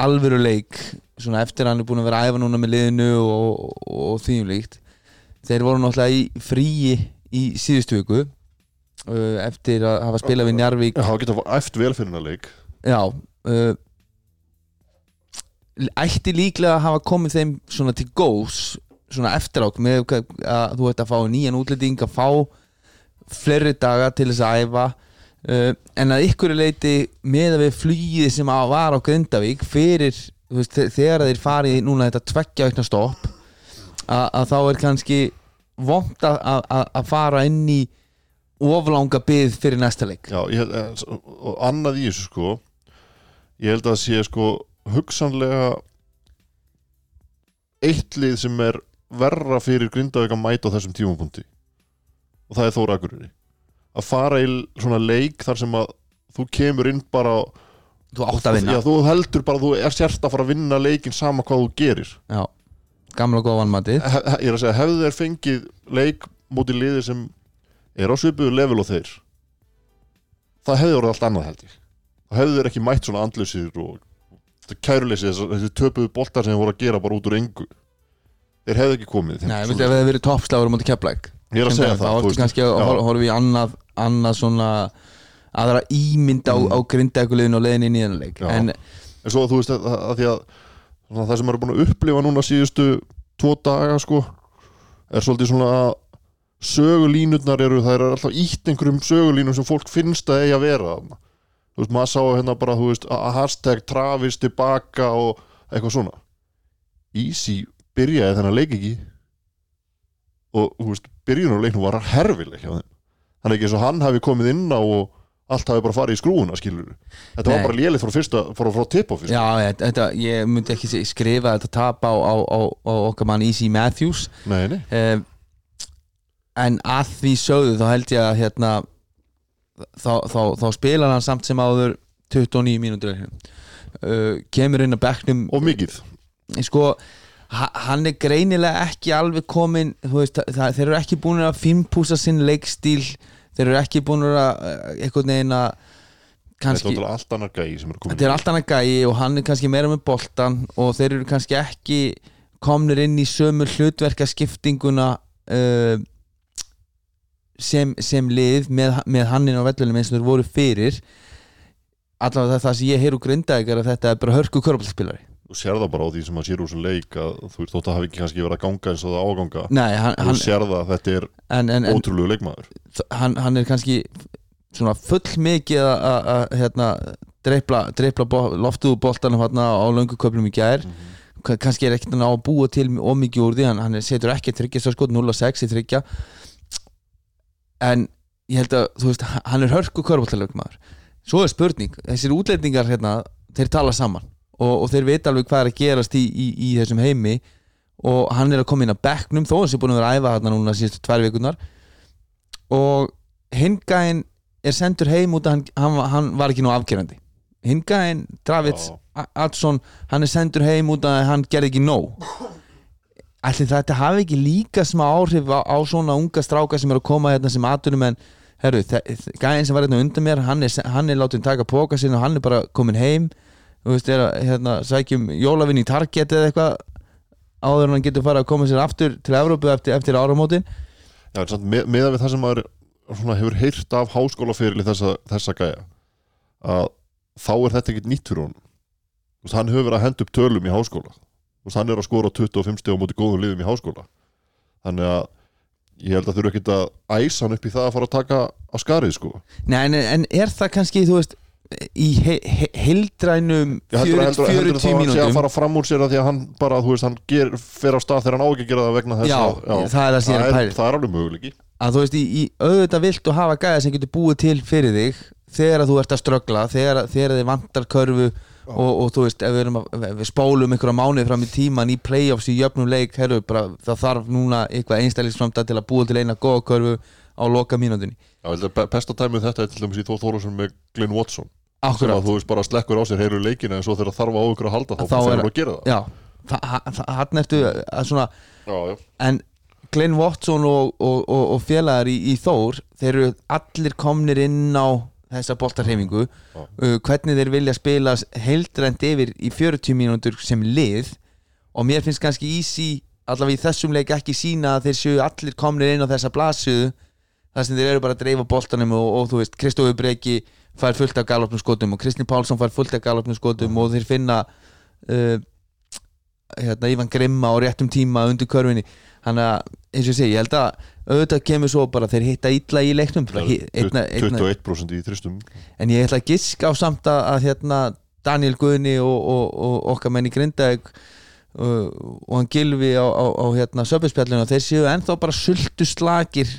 S1: alvöru leik svona eftir að hann er búin að vera æfa núna með liðinu og, og, og því um líkt. Þeir voru náttúrulega í fríi í síðustu viku uh, eftir að hafa spilað við Njarvík
S2: það geta eftir vel fyrir hennar leik.
S1: Já uh, ætti líklega að hafa komið þeim svona til góðs svona eftir ák með að þú ætti að fá nýjan útlending að fá fleiri daga til þess að æfa uh, en að ykkur leiti með að við flýið sem að var á Grindavík fyrir veist, þe- þegar þeir farið núna þetta tveggja aukna stopp að, að þá er kannski vond að, að, fara inn í oflanga byð fyrir næsta leik.
S2: Já, held, eh, og annað í þessu sko ég held að sé sko hugsanlega eitt lið sem er verra fyrir Grindavík að mæta á þessum tímapunkti. Og það er Þóra Akureyri að fara í svona leik þar sem að þú kemur inn bara
S1: þú átt að vinna.
S2: Já, þú heldur bara, þú er sért að fara að vinna leikin sama hvað þú gerir.
S1: Já, gamla góða vannmatið
S2: ég er að segja, hefðu þeir fengið leik móti liði sem er á svipuðu level og þeir það hefði orðið allt annað held ég. Það hefðu þeir ekki mætt svona andlausir og þetta kæruleysi, þessi, töpuðu boltar sem þeir voru að gera bara út úr engu. Þeir hefðu ekki komið
S1: Nei, viltu ef það hefði verið toppslagur móti keflæk
S2: ég er að segja það
S1: Þá
S2: þú
S1: ertu kannski að horfa í annað annað svona aðra ímynd á,
S2: Mm.
S1: á grindaekuliðin og leiðin inn í þennan leik.
S2: Já.
S1: En
S2: en svo þú veist að, að því að svona, það sem maður er búin að upplifa núna síðustu tvo daga sko er svolítið svona sögulínurnar eru, það er alltaf ítt einhverjum sögulínum sem fólk finnst að eigi að vera þú veist, maður sá hérna bara þú veist, að hashtag Travis tilbaka og eitthvað svona. Easy byrjaði þennan leik ekki. Og þú veist, byrjunarleiknum var herfileg hjá þeim þannig ekki eins og hann hafi komið inn á og allt hafi bara farið í skrúuna skilur þetta
S1: Nei.
S2: var bara lélið frá fyrsta frá, frá á fyrsta
S1: Já, þetta, ég myndi ekki skrifa þetta tap á, á, á, á okkar mann Easy Matthews.
S2: Nei, nei,
S1: um, en að því sögðu þá held ég að hérna þá, þá, þá spilar hann samt sem áður 29 mínútur. Uh, kemur inn að bekknum.
S2: Og mikið.
S1: Sko hann er greinilega ekki alveg komin veist, það, þeir eru ekki búin að fimpúsa sinn leikstíl þeir eru ekki búin að uh, einhvern veginn að
S2: þetta
S1: kannski
S2: er allt annar gæi
S1: þetta er allt annað gæi og hann er kannski meira með boltan og þeir eru kannski ekki komnir inn í sömu hlutverkaskiptinguna uh, sem, sem lið með, með hannin á vellunum eins og þeir voru fyrir. Allavega það, það sem ég heyr úr að þetta er bara hörku körbálspilari
S2: þú sér það bara á því sem að sér úr sem leik að þú veist, þótt að hafi ekki kannski verið að ganga eins og það áganga
S1: Nei, hann,
S2: þú sér það að þetta er
S1: en, en,
S2: ótrúlegu leikmaður.
S1: hann, hann er kannski svona full mikið að- að að, hérna, dreipla, dreipla bo, loftuðu boltanum hérna á löngu köflum í gær. Ka- kannski er ekkert hann á að búa til ómikið úr því, hann, hann setur ekki þryggja svo sko 0-6 í þryggja en ég held að þú veist, hann er hörku körbóltalögmaður svo er spurning, þessir útlendingar hérna, þeir tala saman og, og þeir vita alveg hvað er að gerast í, í, í þessum heimi og hann er að koma inn að bekknum þó hans er búin að vera að æfa hérna núna síðustu tvær vikunar og hingæinn er sendur heim út að hann, hann, hann var ekki nú afgerandi. Hingæinn, Dravits
S2: Já.
S1: Adsson, hann er sendur heim út að hann gerði ekki nóg. Ætli þetta hafi ekki líka smá áhrif á, á svona unga stráka sem eru að koma hérna sem atunum en herru, gæðin sem var hérna undan mér hann er, hann er látið taka póka sinni og hann er bara komin heim þú veist, er að hérna, sækjum jólavinn í Target eða eitthvað áður en hann getur farið að koma sér aftur til Evrópu eftir, eftir áramótin.
S2: Já, en samt, með, meðan við það sem maður svona, hefur heyrt af háskólaferili þessa, þessa gæja að þá er þetta ekkert nýtt fyrir Þú veist, hann hefur verið að henda upp tölum í háskóla. Þú veist, hann er að skora 25 stegum múti góðum liðum í háskóla. Þannig að ég held að þurfa ekkert að æsa hann upp í það að fara að taka á skarið sko.
S1: Nei, en, en er það kannski, þú veist í he, he,
S2: heldur
S1: 40
S2: þá að sé að fara fram úr sér að því að hann bara, þú veist, hann ger, fer á stað þegar hann á ekki að gera það vegna þess
S1: Já,
S2: að
S1: það er það er að
S2: það, það er alveg möguleiki
S1: að þú veist, í, í auðvitað viltu hafa gæða sem getur búið til fyrir þig þegar þú ert að ströggla þegar, þegar þið vantar körfu og, og þú veist, ef við, að, ef við spólum einhverja mánuði fram í tíman í playoffs í jöfnum leik, herru, bara það þarf núna eitthvað einstælisframta til að búa til eina góða körfu á loka mínútinni
S2: Já, að be- besta dæmið þetta er til dæmis í Þór Þórusson með Glenn Watson sem
S1: Akkurat,
S2: að þú veist bara slekkur á sér heyrur leikina en svo þegar þarf á ykkur að halda þá,
S1: Þá
S2: fyrir að gera það.
S1: Já hann ertu að svona
S2: Já, já,
S1: en Glenn Watson og, og, og, og félagar í, í Þór þeir eru allir komnir inn á þessa boltarhefingu uh, hvernig þeir vilja spila heildrænt yfir í 40 mínútur sem lið. Og mér finnst kannski easy allavega í þessum leik ekki sína að þeir séu allir komnir inn á þessa blasuðu þar sem þeir eru bara að dreifa boltanum og, og þú veist, Kristófi Breki fær fullt af galopnum skotum og Kristinn Pálsson fær fullt af galopnum skotum og þeir finna uh, hérna, Ívan Grimma á réttum tíma undir körfinni þannig að eins og ég segi, ég held að auðvitað kemur svo bara þeir hitta illa í leiknum bara hi- einna, einna,
S2: 21% í þristum
S1: en ég ætla að giska á samt að, að hérna, Daniel Guðni og, og, og okkar menn í Grindavík uh, og hann Gilvi á, á, á hérna, söpinspjallinu þeir séu ennþá bara sultu slagir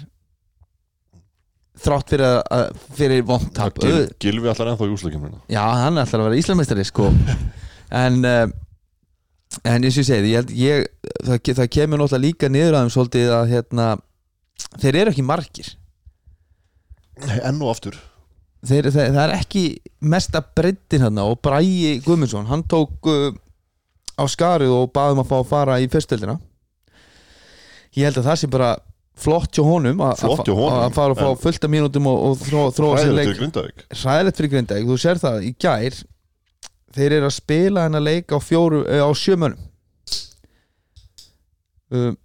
S1: þrátt fyrir, að, fyrir vondtap
S2: Gil, Gilvi allar ennþá í úslakefnina
S1: Já, hann er alltaf að vera Íslamistari sko. [LAUGHS] En uh, En eins og ég segi, ég, ég, það, það kemur náttúrulega líka niður að þeim svolítið að hérna, þeir eru ekki margir.
S2: Enn og aftur.
S1: Þeir, þeir, það er ekki mesta breyttin hérna og Bræi Guðmundsson hann tók uh, á skarið og baðum að fá að fara í fyrstöldina ég held að það sé bara flott hjá honum að- að að fara að fá
S2: en-
S1: fullt af mínútum og, og þró, þróa sér leik. hræðilegt fyrir Grindavík, þú sér það í gær þeir eru að spila hennar leik á, eh, á sjömönum um,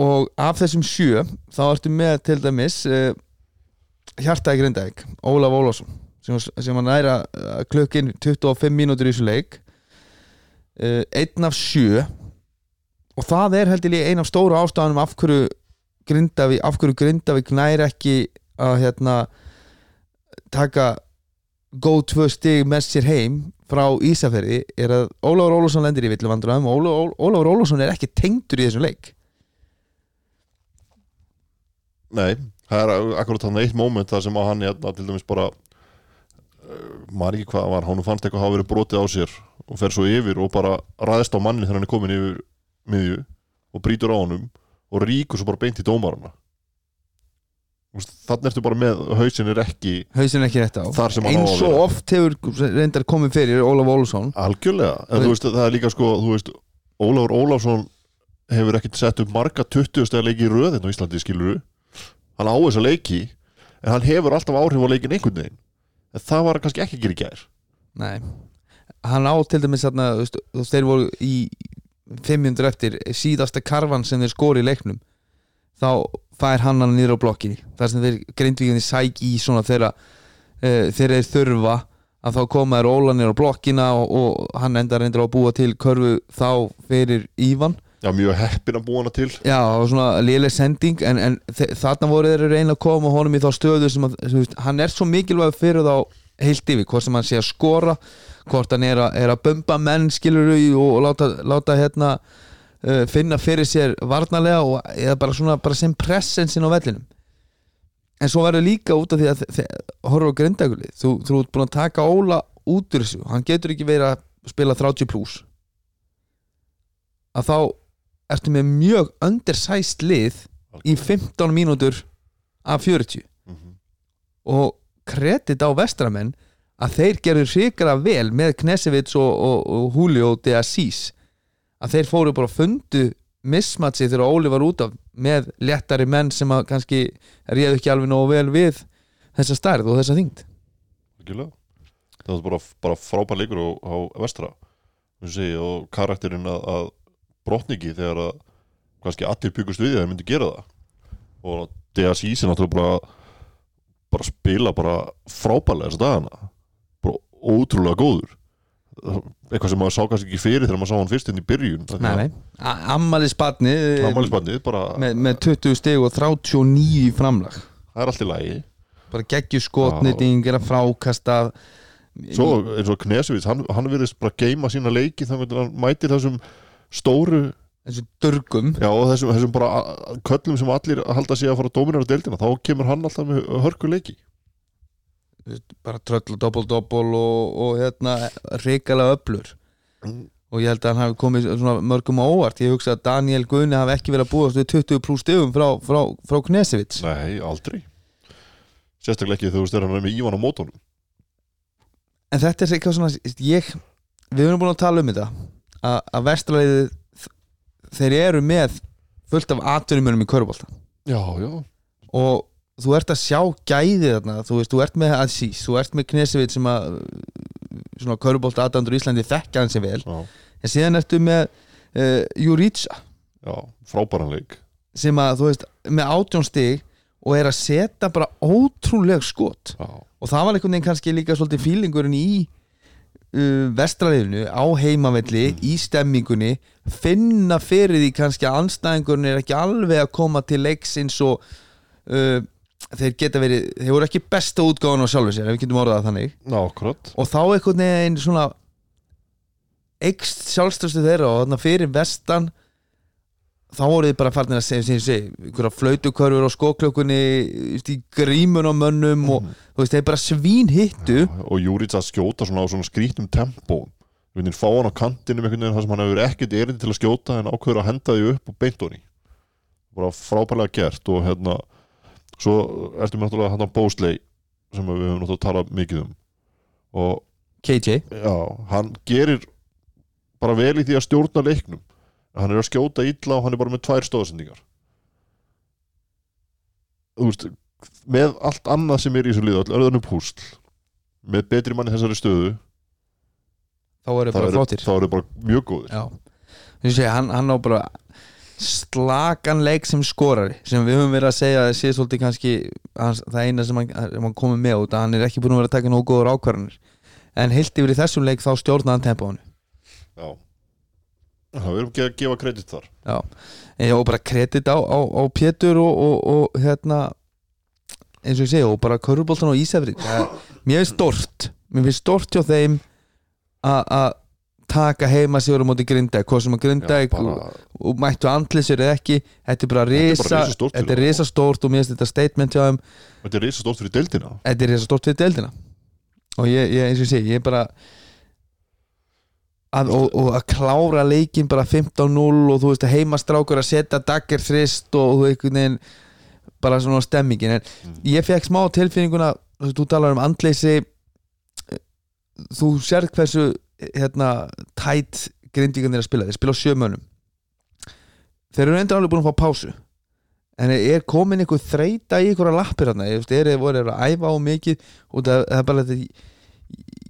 S1: og af þessum sjö þá ertu með til dæmis uh, hjartaði Grindavík Ólaf Ólafsson sem, sem hann næra uh, klukkin 25 mínútur í þessu leik. Uh, einn af sjö og það er heldur ég ein af stóru ástafanum af hverju Grindavík, af hverju Grindavík næri ekki að hérna taka góð tvö stig með sér heim frá Ísafirði er að Ólafur Ólafsson lendir í villu vandræðum og Ólafur Ólafsson er ekki tengdur í þessum leik.
S2: Nei, það er akkurat þannig eitt moment það sem að hann hérna, til dæmis bara uh, maður ekki hvað var, hann fannst eitthvað hafa verið brotið á sér og fer svo yfir og bara ræðist á manni þegar hann er komin yfir miðju og brýtur á honum og ríkur svo bara beint í dómarana. Þannig ertu bara með hausin er ekki
S1: hausin ekki á.
S2: að
S1: eins og oft hefur reyndar komið fyrir Ólaf Ólfsson
S2: algjörlega, en þú veist það er líka sko, veist, Ólafur Ólafsson hefur ekkert sett upp marga 20 stæða leiki í röðin á Íslandi skiluru hann á þessa leiki en hann hefur alltaf áhrif á leikin einhvern veginn. En það var kannski ekki að gera í gær.
S1: Nei, hann á til dæmis þarna, þú veist, þeir voru í 500 eftir síðasta karvan sem þeir skori í leiknum þá fær hann hann niður á blokkinni þar sem þeir grindvíkjandi sæk í svona þeirra uh, þeir þeir þurfa að þá koma þeir óla niður á blokkina og, og hann endar reyndir á að búa til körfu þá fyrir Ívan.
S2: Já, mjög heppin að búa hana til.
S1: Já, var svona léleg sending en, en þarna voru þeir reyna að koma honum í þá stöðu sem að, veist, hann er svo mikilvæg fyrir þá heilt yfir, hvort sem hann sé að skora hvort hann er að, er að bumba menn skilur og, og láta, láta hérna uh, finna fyrir sér varnarlega og eða bara svona bara sem pressensin á vellinum. En svo verður líka út af því að horfa á grindaguli, þú, þú ert búin að taka Óla út úr þessu, hann getur ekki verið að spila 30 plus að þá ertu með mjög undersized lið í 15 mínútur af 40
S2: Mhm.
S1: og kredit á vestramenn að þeir gerðu hrikara vel með Knesevits og, og, og Julio de Assis að þeir fóru bara að fundu mismatsi þegar Óli var út af með léttari menn sem að kannski réðu ekki alveg nógu vel við þessa stærð og þessa þyngd.
S2: Það var bara, bara frábær leikur á, vestra segi, og karakterinn að, að brotningi þegar að kannski allir byggust við að þeir myndi gera það. Og DSI sem náttúrulega bara bara spila bara frábærlega þess dagana. bara ótrúlega góður. Eitthvað sem maður sá kannski ekki fyrir þegar maður sá hann fyrst inn í byrjun bara,
S1: með, með 20 stig og 39 í framlag.
S2: Það er allt í lagi.
S1: Bara geggjur skotnýting, er að frákasta.
S2: Svo eins og Knesevits, hann, hann virðist bara geima sína leiki þannig að hann mætir þessum stóru
S1: þessu dörgum
S2: Já, og þessum, þessum bara köllum sem allir halda sig að fara að dominera deildina þá kemur hann alltaf með hörku leiki
S1: bara tröll og doppel-doppel og, og hérna reikalega öflur. Og ég held að hann hafi komið mörgum á óvart. Ég hugsa að Daniel Gunni hafi ekki verið að búast við 20 pluss stegum frá, frá, frá Knesevits
S2: Nei, aldrei. Sérstaklega ekki þegar þú styrir hann með Ívan á mótónum
S1: en þetta er eitthvað svona ég, við erum búin að tala um þetta að, að vestraleiðið þeir eru með fullt af atvinnumönum í körbólta
S2: Já, já.
S1: Og þú ert að sjá gæði þarna þú veist, þú ert með Aziz, þú ert með Knesevit sem að svona körbólta aðdandur í Íslandi þekkja hann sem vel.
S2: Já,
S1: en síðan ertu með uh, Jurica.
S2: Já frábæran leik.
S1: Sem að þú veist, með átjón stig og er að setja bara ótrúleg skot.
S2: Já,
S1: og það var einhvern veginn kannski líka svolítið fílingurinn í uh, vestraliðinu á heimavelli, í stemmingunni. Finna fyrir því kannski að anstæðingurinn er ekki alveg að koma til leiks eins og uh, þeir geta verið, þeir voru ekki besta útgáðan á sjálfu sér, ef við getum orðað þannig.
S2: Akkurat.
S1: Og þá einhvern veginn svona eikst sjálfstöðstu þeirra og þarna fyrir vestan þá voru þið bara farin að segja sem ég segi, einhverja flautukörfur á skóklökunni í grímun á mönnum og þú veist, þeir bara svín hittu
S2: Og Júrits að skjóta svona á svona skrýtnum tempó Við finnum fá hann á kantinum einhvern veginn þar sem hann hefur ekkert erindi til að skjóta en ákveður að henda því upp og beint honi bara hérna svo ertu með náttúrulega hann á Bósley sem við höfum náttúrulega talað mikið um. Og
S1: KJ,
S2: Já, hann gerir bara vel í því að stjórna leiknum. Hann er að skjóta illa og hann er bara með tvær stóðsendingar með allt annað sem er í þessu liðu all örðanum púsl með betri manni þessari stöðu
S1: þá voru
S2: þá
S1: bara
S2: eru
S1: flottir.
S2: þá eru bara mjög góðir.
S1: Já, hann, hann á bara slakan leik sem skorari sem við höfum verið að segja að sé svolítið kannski hans, það eina sem hann, hann komið með út að hann er ekki búin að vera að taka nógu góður ákvarðanir. En heilt yfir í þessum leik þá stjórnaði hann tempóinu.
S2: Já, Já við erum ekki að gefa kredit þar.
S1: Já, en og bara kredit á, á, á Pétur og, og, og hérna eins og ég segi, og bara Köruboltan og Ísafri mér finnst stort mér finnst stort hjá þeim að taka heima sigur á móti Grindæk hvað sem að Grindæk
S2: bara-
S1: og, mættu andlisir eða ekki þetta er bara risa þetta er risa stórt og mér finnst þetta statement hjá þeim.
S2: Þetta er reysa stórt fyrir deildina.
S1: Þetta er risa stórt fyrir deildina. Og ég, ég eins og ég segi, ég er bara að, og, og að klára leikin bara 15-0 og þú veist að heimastrákur að setja dagger þrist og þú einhvern veginn bara svona stemmingin. En
S2: Mm.
S1: ég fekk smá tilfinninguna þú talar um andleysi þú sérð hversu hérna tætt grindvíkarnir að spila, þeir spila á sjömönum þeir eru endur alveg búin að fá pásu. En er komin einhver þreita í einhverja lappir hérna, er þeir voru að æfa á mikið? Og það, er bara þetta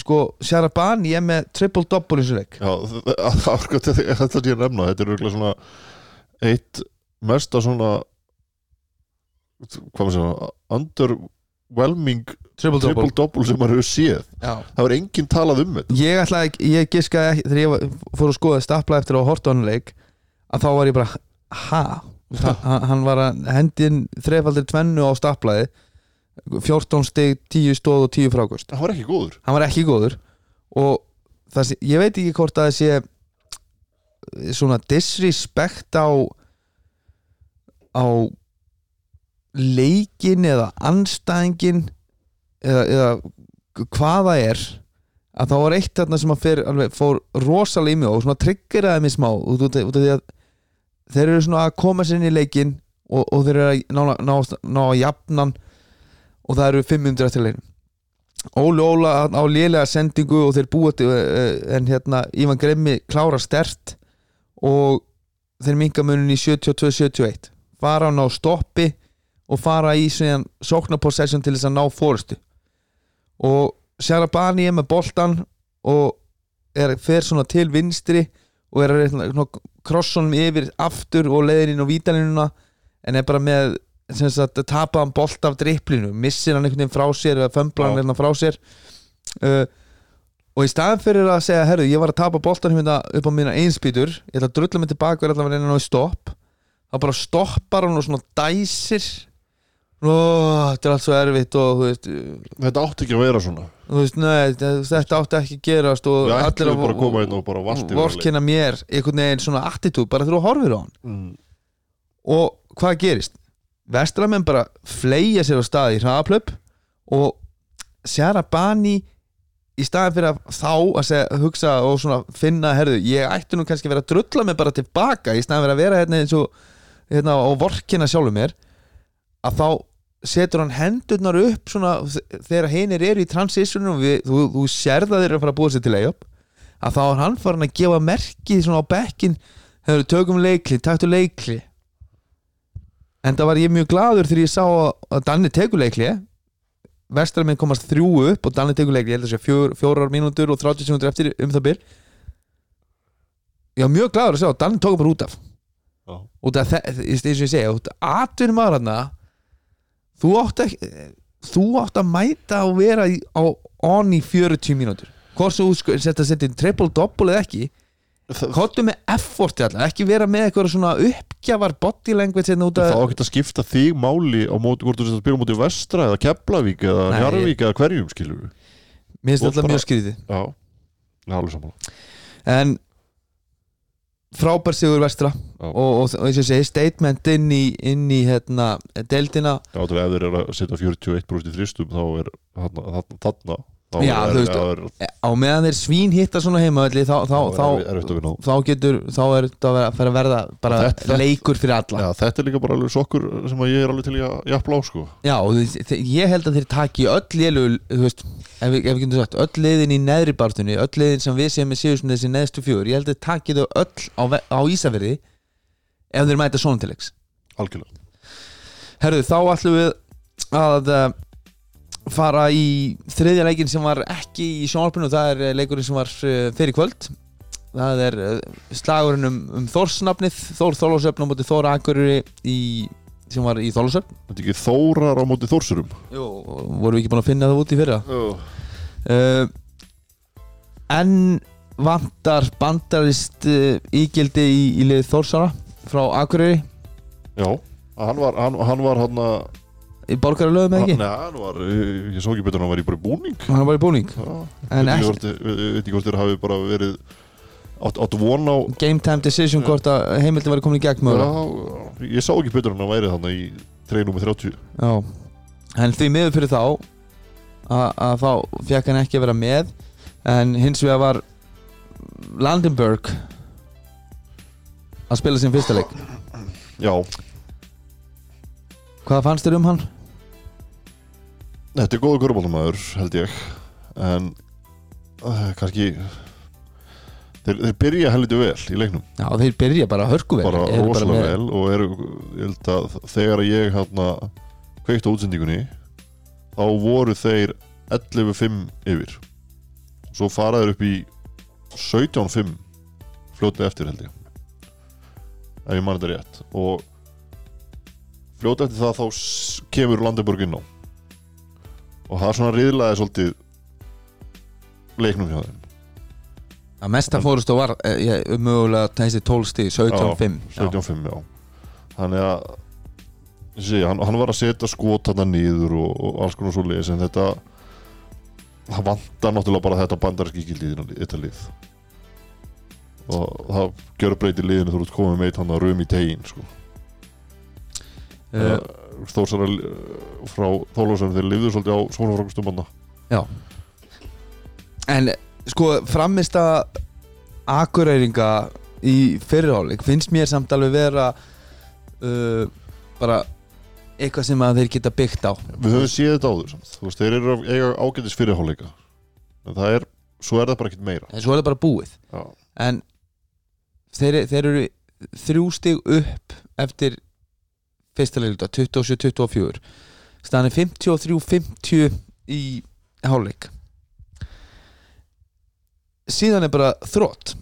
S1: sko, Sharabani er með triple-double eins og leik
S2: Já, það [LAUGHS] það var sko þetta sem ég nefna. Þetta er auðvitað svona eitt mesta svona hvað maður segja underwhelming
S1: triple-double
S2: triple-double sem maður hefur séð.
S1: Já.
S2: Það var enginn talað um þetta.
S1: Ég ætla ekki, ég giskaði þegar ég var- fór að skoða stapla eftir á hann leik að þá var ég bara ha, hann, hann var að hendin þrefaldir tvennu á staplaði 14 stig, 10 stóð og 10 frákust
S2: Það var ekki góður.
S1: Hann var ekki góður. Og það sé, ég veit ekki hvort að það sé svona disrespect á á leikin eða anstæðingin eða, eða hvað það er að þá var eitt þarna sem að fer, alveg, fór rosalega í mig og svona triggeraði mig smá út af því að þeir eru svona að koma sér inn í leikin og, og þeir eru að ná, ná, ná að jafnan og það eru 500 eftir leikin Óli Óla á lélega sendingu og þeir búa til eh, en hérna Ívan Gremmi klára stert og þeir minga munin í 72-71 fara hann á stoppi og fara í sóknapossession til þess að ná fórustu og Sjarabani er með boltan og er, fer svona til vinstri og er að reyna krossunum yfir aftur og leiðir inn á vítalinuna en er bara með sagt, tapa hann bolt af dripplinu missir hann einhvern veginn frá sér eða fömbla hann hérna frá sér. Uh, og í staðan fyrir að segja herru, ég var að tapa boltanum hérna upp á mína einspýtur ég ætla að drulla mig tilbaka og ætla að reyna að ná í stopp þá bara stoppar hann og svona dæsir Ó, þetta er allt svo erfitt og veist,
S2: Þetta átti ekki að vera svona
S1: veist nei, þetta átti ekki að gerast og
S2: Við ætlum
S1: að
S2: að koma inn og bara valti
S1: vorkina mér einhvern veginn svona attitúd bara þegar þú horfir á hann
S2: mm.
S1: og hvað gerist? Vestramenn bara fleia sér á stað í hraðaplöp og Sjara Bani í staðin fyrir að þá að segja, hugsa og svona finna herðu, ég ætti nú kannski að vera að drulla mig bara tilbaka í staðin fyrir að vera hérna eins og hérna og vorkina sjálfur mér að þá setur hann hendurnar upp svona þegar hinir eru í transitionum og við, þú, þú sérð að þeir eru að fara að búa sér til layup að þá er hann farin að gefa merki svona á bekkin hefur tökum leikli, taktu leikli en það var ég mjög gladur þegar ég sá að, að Danni tekur leikli vestramenn komast þrjú upp og Danni tekur leikli, ég held að sé fjór, fjórar mínútur og 30 sekundur eftir um það byr ég var mjög gladur að sjá að Danni tók bara út af.
S2: Já.
S1: út af það, eins og ég segja atvinnum aðra hana þú átt ekki þú átt að mæta og vera í, á on í 40 mínútur. Hvort þú setja að setja inn triple-double eða ekki
S2: Það,
S1: Kottu með efforti alltaf, ekki vera með eitthvað svona uppgjafar body language hérna út
S2: það
S1: af
S2: á ekki að skipta þig máli á móti, hvort þú sett að spila móti vestra eða Keflavík eða
S1: Nei.
S2: Njarvík eða hverjum skilur við
S1: Mér finnst alltaf mjög skrítið.
S2: Já, það er alveg sammála.
S1: En frábær sigur vestra. Og, og, og eins og segi, statement inn í, inn í hérna, deildina.
S2: Já, þú ef þeir eru að setja 41% í þristum þá er þarna, þarna þá
S1: Já,
S2: er,
S1: veist,
S2: er, er,
S1: á meðan þeir svín hitta svona heima þá, þá, þá,
S2: þá
S1: getur þá er þetta að vera, verða bara
S2: Þetta-
S1: leikur fyrir alla.
S2: Já, þetta er líka bara alveg sokkur sem ég er alveg til að jafnla á sko.
S1: Já, þe- ég held að þeir taki öll lélu, þú veist, ef við, ef við getum sagt öll liðin í neðri bartunni, öll liðin sem við séum með sem þessi neðstu fjögur, ég held að taki þau öll á, á Ísafirði ef þeir mæta svona til leiks
S2: Algjörlega.
S1: Herðu, þá ætlum við að uh, fara í þriðja leikin sem var ekki í sjónvarpinu, það er eh, leikurinn sem var uh, fyrir kvöld. Það er uh, slagurinn um, um Þórsnafnið, Þór Þólasöfn á móti Þór Akureyri sem var í Þólasöfn
S2: Þetta er ekki þórar á móti þórsurum?
S1: Jú, vorum við ekki búin að finna það út í fyrra? Uh, En vantar bandarist uh, ígildi í, í lið Þórsara frá Akureyri.
S2: Já, hann var hann, hann var hann að
S1: í borgaralöfum eða ekki?
S2: Nei, hann var, ég, ég sá ekki betur hann var í bara búning.
S1: Hann var í búning. En
S2: veit ekki veit ekki hvort þér hafi bara verið átt, átt von á
S1: game time decision hvort að heimildin væri komin í gegn
S2: Já, ég sá ekki betur hann væri þannig í 3 nr. 30
S1: Já, en því miður fyrir þá að, að þá fekk hann ekki að vera með. En hins vegar var Landenberg að spila sin fyrsta leik.
S2: Já,
S1: Hvað fannst þér um hann?
S2: Þetta er góða körbóltamæður held ég. En uh, kannski þeir, þeir byrja heldur vel í leiknum.
S1: Já, þeir byrja bara hörku vel
S2: bara rosalega
S1: með-
S2: vel og eru, ég held að þegar ég hérna kveikt á útsendingunni þá voru þeir 11-5 yfir. Svo faraður upp í 17-5 fljótlega eftir held ég. Ef ég mann þetta rétt. Og fljótlega eftir það þá kemur Landenburg inn á og það svona riðlaði svolítið leiknum hjá þeim
S1: að mesta fórust og var eh, ég, mögulega þessi 12 stíð 17-5 Já.
S2: 17-5, já Þannig að segi, hann, hann var að setja skot hann niður og, og alls konar svo leis en þetta það vantar náttúrulega bara þetta bandarinski gildi í þetta lið og það gjör breyti liðinu þú ert komið meitt hann að rum í tegin sko.
S1: uh,
S2: Þórsara frá Þólásum þeir lifðu svolítið á svona frákustum banna
S1: En sko framist að akureyringa í fyrirháleik finnst mér samt alveg vera uh, bara eitthvað sem að þeir geta byggt á.
S2: Við höfum séð þetta áður samt. veist, þeir eru eiga ágætis fyrirháleika en það er, svo er það bara ekkert meira.
S1: En svo er það bara búið.
S2: Já,
S1: en þeir, þeir eru þrjú stig upp eftir fyrsta leikluta 27-24 staðan er 53-50 í hálfleik. Síðan er bara þrótt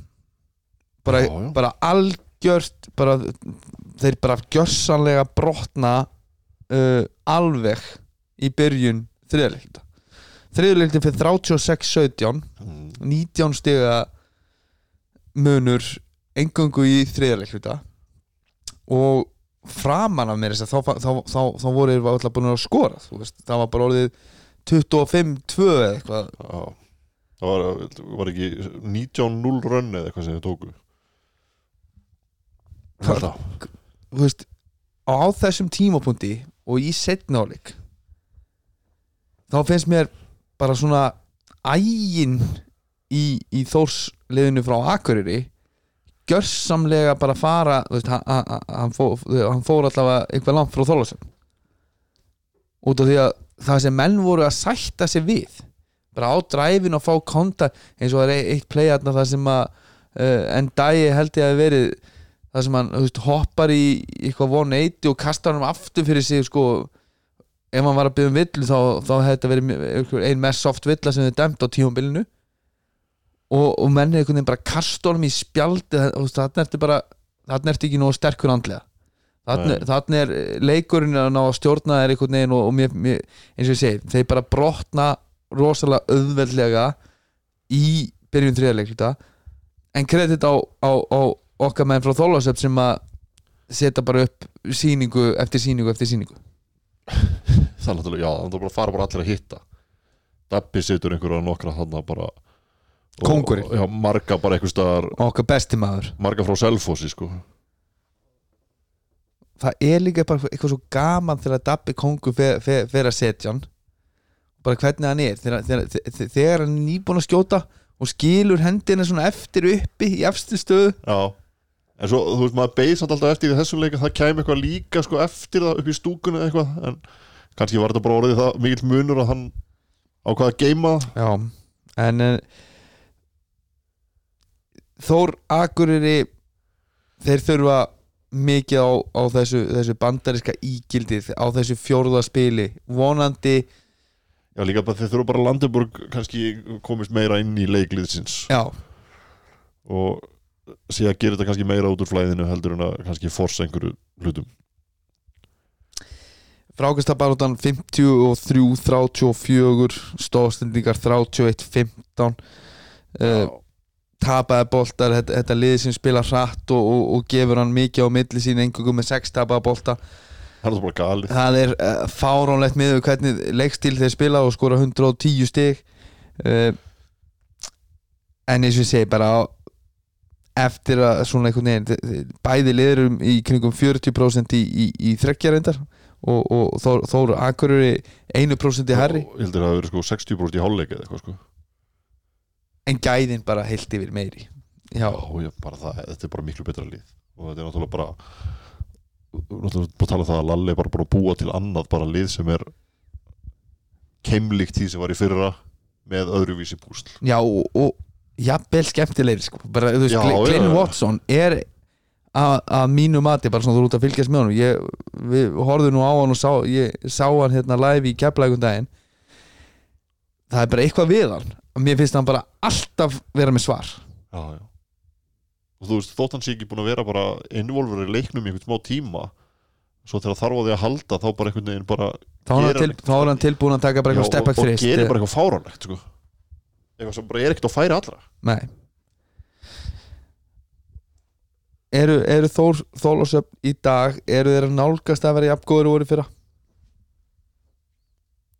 S1: bara,
S2: Já, já.
S1: bara algjört bara, þeir bara gjörsanlega brotna uh, alveg í byrjun þriðarleikluta þriðarleiklutin fyrir 36-17
S2: mm.
S1: 19 stiga munur engöngu í þriðarleikluta og framan af mér þá, þá, þá, þá voru þeir alltaf búin að skora það var bara orðið 25-2 eða eitthvað.
S2: Já, það var, var ekki 19-0 rönn eða eitthvað sem þið tóku?
S1: Hvað-
S2: Alltaf.
S1: þú veist, á þessum tímapunkti og í setnáleik þá finnst mér bara svona ægin í, í þórsliðinu frá Akureyri gjörsamlega bara fara veist, hann, hann, fór, hann fór allavega eitthvað langt frá Þólasum út af því að það sem menn voru að sætta sig við bara á dræfin og fá konta eins og það er eitt play aðna það sem að uh, en dagi held ég að verið það sem hann veist, hoppar í eitthvað von 80 og kastar hann aftur fyrir sig sko, ef hann var að byggja um villu þá, þá hefði þetta verið einhver- ein mest soft villa sem þið dæmt á tíumbilinu og, og menn er einhvern veginn bara kasta honum í spjaldi þannig ertu bara þannig ertu ekki nógu sterkur andlega.
S2: Nei.
S1: þannig er leikurinn að ná að stjórna þér einhvern veginn og, og mér, mér, eins og ég segi, þeir bara brotna rosalega auðveldlega í byrjun þriðarleikluta en kredit á, á, á okkar menn frá Þólasöp sem að setja bara upp síningu eftir síningu eftir síningu [LAUGHS]
S2: Það er náttúrulega, já, það er bara að fara bara allir að hitta. Dabbi situr einhverja nokkra þarna bara
S1: Kóngurinn.
S2: Já, marga bara einhver staðar
S1: okkar besti maður.
S2: Marga frá Selfossi, sko.
S1: Það er líka bara eitthvað svo gaman þegar Dabbi Kongur fer, fer, fer að setja hann. Bara hvernig hann er. Þegar, þegar, þegar, hann er nýbúin að skjóta og skilur hendina svona eftir uppi í efstu stöðu.
S2: Já. En svo, þú veist, maður beið samt alltaf eftir í þessum leik að það kæmi eitthvað líka sko eftir það upp í stúkunni eða eitthvað en kannski var þetta bara orðið það mikill munur að hann ákvaða að geima.
S1: Já, en uh, Þór Akureyri þeir þurfa mikið á, á þessu, þessu bandariska ígildið á þessu fjórða spili. Vonandi,
S2: Já, líka bara þeir þurfa bara Landeburg kannski komist meira inn í leikliðsins
S1: já.
S2: Og sé að gera þetta kannski meira út úr flæðinu heldur en að kannski forsa einhverju hlutum.
S1: Frákastabaróttan 53-34 stóðstendingar 31-15 uh, tapaði boltar þetta, þetta liði sem spila hratt og, og, og gefur hann mikið á milli sín einhverjum með 6 tapaði bolta
S2: það er bara galið
S1: það er uh, fáránlegt miður hvernig leikstíl þeir spila og skora 110 stig. Uh, en eins og ég segi bara eftir að svona einhvern veginn bæði liðurum í kringum 40% í, í, í þrekkjarendar og, og Þór, Þór Akureyri 1% í herri
S2: Og ég heldur að það verið sko 60% í hálfleik eða eitthvað sko
S1: en gæðin bara heilt yfir meiri. Já,
S2: Já, bara það, þetta er bara miklu betra lið. Og þetta er náttúrulega bara náttúrulega búið að tala um það að Lalli er bara búin að búa til annað bara lið sem er keimlíkt því sem var í fyrra með öðruvísi púsl.
S1: Já og, og jafnvel skemmtilegri sko. bara, þú veist, Glenn. Watson er að mínu mati, bara svona þú ert að fylgjast með honum ég, við horfðum nú á hann og sá, ég sá hann hérna live í keflægum daginn. Það er bara eitthvað við hann og mér finnst hann bara alltaf vera með svar.
S2: Já, já. Og þú veist, þótt hann sé ekki búin að vera bara involver í leiknum í einhvern smá tíma svo þegar þarf á því að halda þá bara einhvern veginn bara
S1: þá er hann, til, þá er hann tilbúin að taka bara eitthvað step back
S2: og, og gerir bara eitthvað fáránlegt sko. eitthvað sem bara er ekkert á færi allra.
S1: Nei. Eru, eru Þór Þólásöfn í dag eru þeir að nálgast að vera jafngóður og voru fyrra?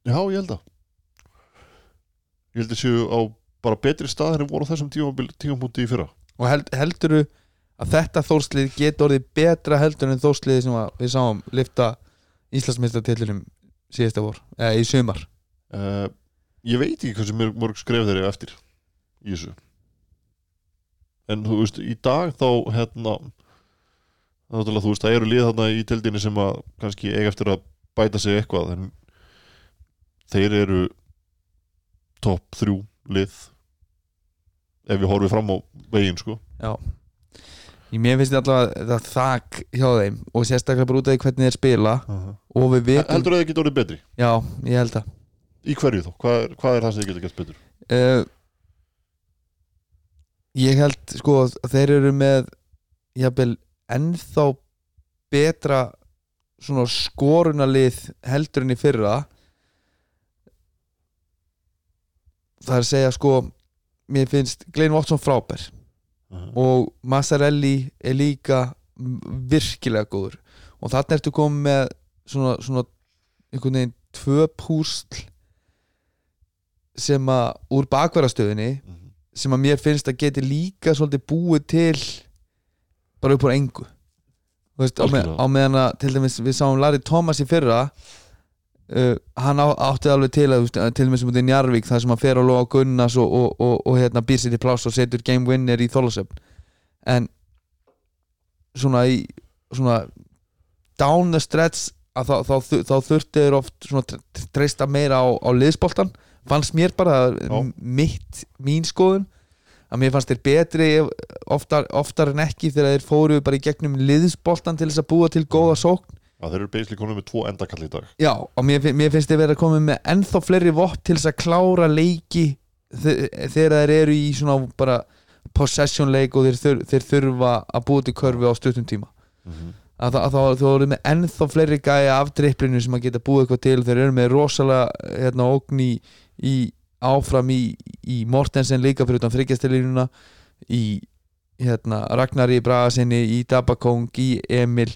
S2: Já, ég held að Ég held að séu á bara betri stað en voru á þessum tímapunkti í fyrra.
S1: Og held, helduru að þetta þórslið getur orðið betra heldur en þórslið sem við sáum lifta Íslandsmeistartillinum síðasta vor, eða í sumar?
S2: Uh, Ég veit ekki hversu mörg, mörg skref þeir eru eftir í þessu. En þú veist, í dag þá hérna þú veist, það eru lið þarna í tildinni sem að kannski eiga eftir að bæta sig eitthvað en þeir eru topp þrjú lið ef við horfum fram á veginn sko
S1: Já Í mér finnst allavega þetta þak hjá þeim og sérstaklega bara út af hvernig þeir spila og við vitum
S2: Heldur að þið geta orðið betri?
S1: Já, ég held að
S2: Í hverju þá? Hvað er, hvað er það sem þið geta gert betur?
S1: uh, Ég held sko að þeir eru með jafnvel ennþá betra svona skorunalið heldur en í fyrra það er að segja sko mér finnst Glenn Watson frábær. Og Massarelli er líka virkilega góður. Og þarna ertu komið með svona, svona einhvern veginn tvö púsl sem að úr bakverðastöðinni
S2: Mhm.
S1: sem að mér finnst að geti líka svolítið búið til bara upp á engu. Veist, á, með, á meðan að til dæmis við sáum Larry Thomas í fyrra uh, hann á, átti alveg til að þú veist, til dæmis út í Njarvík þar sem hann fer á loga Gunnars og, og, og, og hérna býr sér til pláss og setur game winner í þólasöfn en svona í svona down the stretch að þá, þá, þá, þá þurfti þeir oft treysta meira á, á liðsboltan fannst mér bara mitt, mín skoðun að mér fannst þeir betri oftar, oftar en ekki þegar þeir fóru bara í gegnum liðsboltan til þess að búa til góða sókn
S2: Þeir eru basically konum með tvo endakall í dag.
S1: Já, og mér, mér finnst þið verið að koma með ennþá fleiri vopp til þess að klára leiki þe- þegar þeir eru í svona bara possession leik og þeir, þur, þeir þurfa að búa til körfi á stuttum tíma. Að, það- að þá eru með ennþá fleiri gæja af dripplinu sem að geta búið eitthvað til. Þeir eru með rosalega hérna, ógn í, í áfram í, í Mortensen líka fyrir utan þryggjastilínuna í hérna, Ragnari Bragasinni í Dabakong, í Emil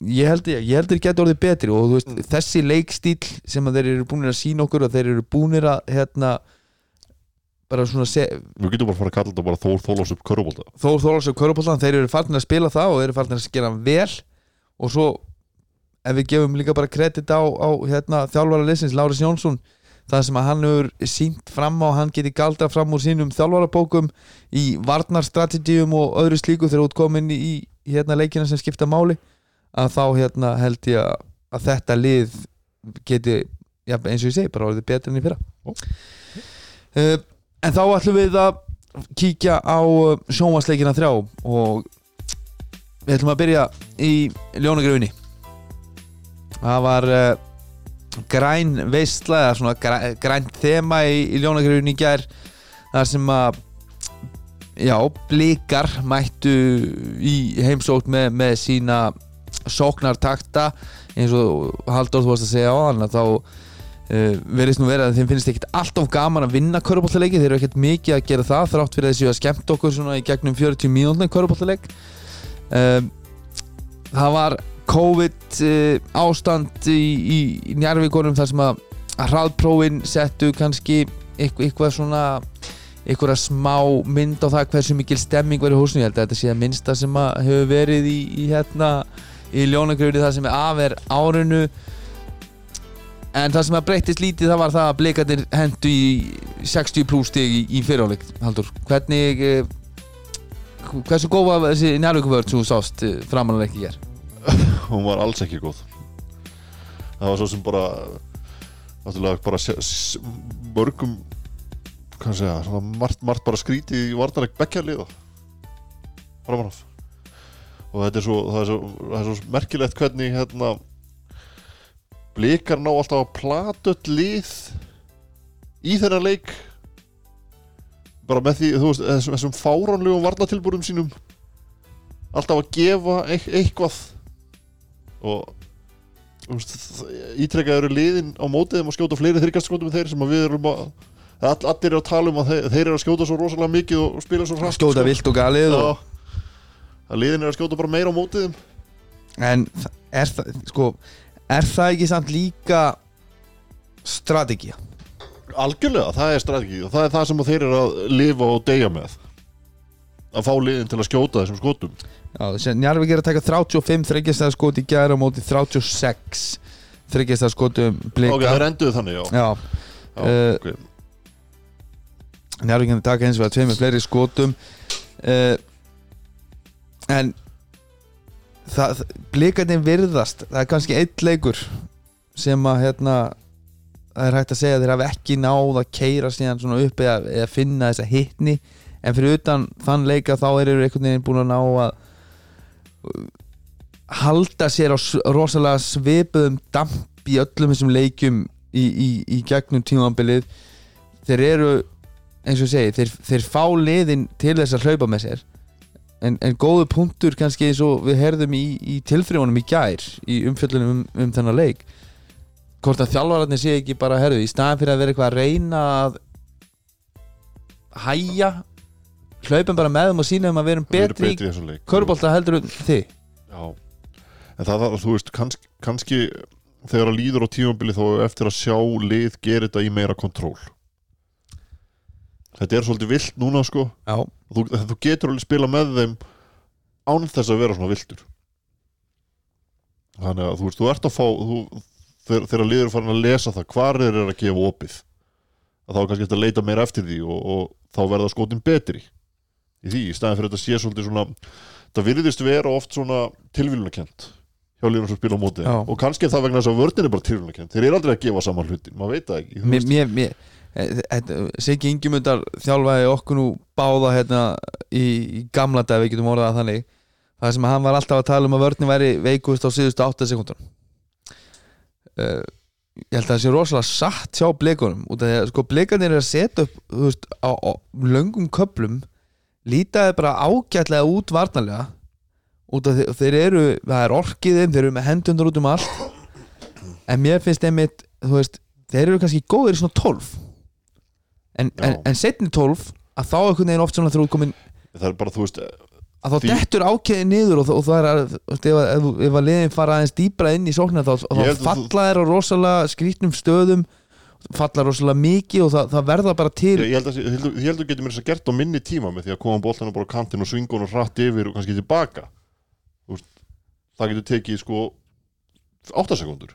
S1: ég held ég, ég held þeir geta orðið betri og veist,
S2: Mm.
S1: þessi leikstíl sem að þeir eru búinir að sína okkur og þeir eru búinir að hérna bara svona se,
S2: Við getum bara að fara að kalla þetta bara Þór Þólás upp körubólta
S1: Þór Þólasöf Körupollan, þeir eru farnir að spila það og þeir eru farnir að gera vel. Og svo ef við gefum líka bara kredit á, á hérna, þjálfara liðsins, Láris Jónsson það sem að hann hefur sínt fram á hann geti galdra fram úr sínum þjálfarabókum í varnarstrategíum og öðru slíku þegar út komin í hérna, leikina sem skipta máli að þá hérna, held ég að, að þetta lið geti ja, eins og ég segi, bara orðið betur enn í fyrra. Uh, en þá ætlum við að kíkja á sjónvarsleikina þrjá og við ætlum að byrja í ljónagröfinni það var uh, græn veistla eða svona græ, grænt þema í, í ljónagröfinni í gær þar sem að já, blikar mættu í heimsótt með, með sína sóknartakta eins og Halldór þú varst að segja á hann að þá uh, verðist nú vera að þeim finnst ekkit alltaf gaman að vinna körubóltaleiki, þeir eru ekkert mikið að gera það þrátt fyrir þessu að skemmt okkur svona í gegnum 40 mínúndin körubóltaleik um, það var COVID uh, ástand í, í, njárvíkonum þar sem að, að hraðprófin settu kannski eitthvað svona eitthvað smá mynd á það hversu mikil stemming verið húsinu, ég held að þetta sé að minnsta sem að hefur verið í, í hérna í ljónagröfni það sem er afer árinu. En það sem að breytist lítið það var það að blikarnir hendu í 60 pluss stig í, í fyriráleik Haldur, hvernig eh, hversu góð var þessi njárvíkuvörð sem þú sást eh, framanlega ekki hér? [LAUGHS]
S2: hún var alls ekki góð. Það var svo sem bara náttúrulega bara mörgum segja, svona margt, margt bara skrítið í vartaleg bekkja liða framan af og þetta er svo er svo, er svo merkilegt hvernig hérna blikar ná alltaf að plata öll lið í þennan leik. Bara með því, veist, þessum, þessum fáránlegum varnatilbúrum sínum. Alltaf að gefa eit- eitthvað. Og þú veist, ítrekka eru liðin á mótið þeim að skjóta fleiri þryggjastskotum en þeir sem við erum að all, allir eru að tala um að þeir, þeir eru að skjóta svo rosalega mikið og spila svo hratt
S1: skjóta
S2: sko.
S1: vilt og galið og,
S2: að liðin eru að skjóta bara meira á mótið
S1: en er það, sko er það ekki samt líka strategía
S2: algjörlega, það er strategi og það er það sem þeir eru að lifa og deyja með. Að fá liðin til að skjóta þessum skotum.
S1: Njarvík er að taka 35 þryggjastæða skot í gæra á móti 36 þryggjastæða skotum blika.
S2: Ok, þeir enduðu þannig, já,
S1: Já,
S2: já
S1: Eh,
S2: okay.
S1: Njarvík er að taka eins og að tveimur fleiri skotum. Uh, en það, blikarnir virðast það er kannski eitt leikur sem að hérna það er hægt að segja þeir hafi ekki náð að keira síðan svona upp eða, eða finna þessa hittni en fyrir utan þann leika þá eru einhvern veginn búin að ná að uh, halda sér á rosalega svipuðum damp í öllum þessum leikjum í, í, í gegnum tímambilið þeir eru eins og segi, þeir, þeir fá liðin til þess að hlaupa með sér en, en góðu punktur kannski eins og við herðum í, í tilþrjónum í gær í umfjöllunum um, um þennan leik. Hvort að þjálfararnir sé ekki bara herðu, í staðan fyrir að vera eitthvað að reyna að hæja hlaupum bara með þeim og sína þeim að erum betri
S2: betri í
S1: körbólta heldur þið.
S2: Já, en það, það þú veist, kannski, kannski þegar að líður á tímabili þá eftir að sjá lið gera þetta í meira kontról. Þetta er svolítið vilt núna sko.
S1: Já,
S2: þú, þú getur alveg spila með þeim án þess að vera svona viltur Þannig að þú veist, þú ert að fá þú, þegar, þegar liður er farin að lesa það hvar eru að gefa opið að þá er kannski eftir að leita meira eftir því og, og þá verða skotin betri í því, í staðin fyrir þetta sé svolítið svona það virðist vera oft svona tilvílunarkent hjá liðum sem spila á móti.
S1: Já.
S2: og kannski er það vegna þess að vörnin er bara tilvílunarkent þeir eru aldrei að gefa saman hlutin, maður veit það ekki
S1: mér, mér, mér Siggi Ingimundar þjálfaði okkur nú báða hérna í, í gamla dag við getum orðað það þannig. Það sem að hann var alltaf að tala um að vörnin væri veikust á síðustu 8 sekundar uh, ég held að það sé rosalega satt hjá blikunum út af því að sko blikanir er að setja upp veist, á, á löngum köplum lítaði bara ágætlega út varnarlega út af því þeir eru, það er orkið þeim þeir eru með hendundur út um allt. En mér finnst einmitt, veist þeir eru kannski góðir í svona 12 en, en, en setni 12 að þá einhvern veginn oft svona þegar þú ert komin
S2: það er bara, þú veist,
S1: að þá
S2: Því-
S1: dettur ákveði niður og, og það er að, ef, ef, ef að liðin fara aðeins dýbra inn í sóknar þá, þá falla þær á rosalega skrítnum stöðum falla rosalega mikið og það, það verða bara til
S2: Ég, ég held að þú getur mér þess að gert á minni tíma með því að koma boltanum bara á kantinn og svinga honum hratt yfir og kannski tilbaka. Veist, það getur tekið sko 8 sekundur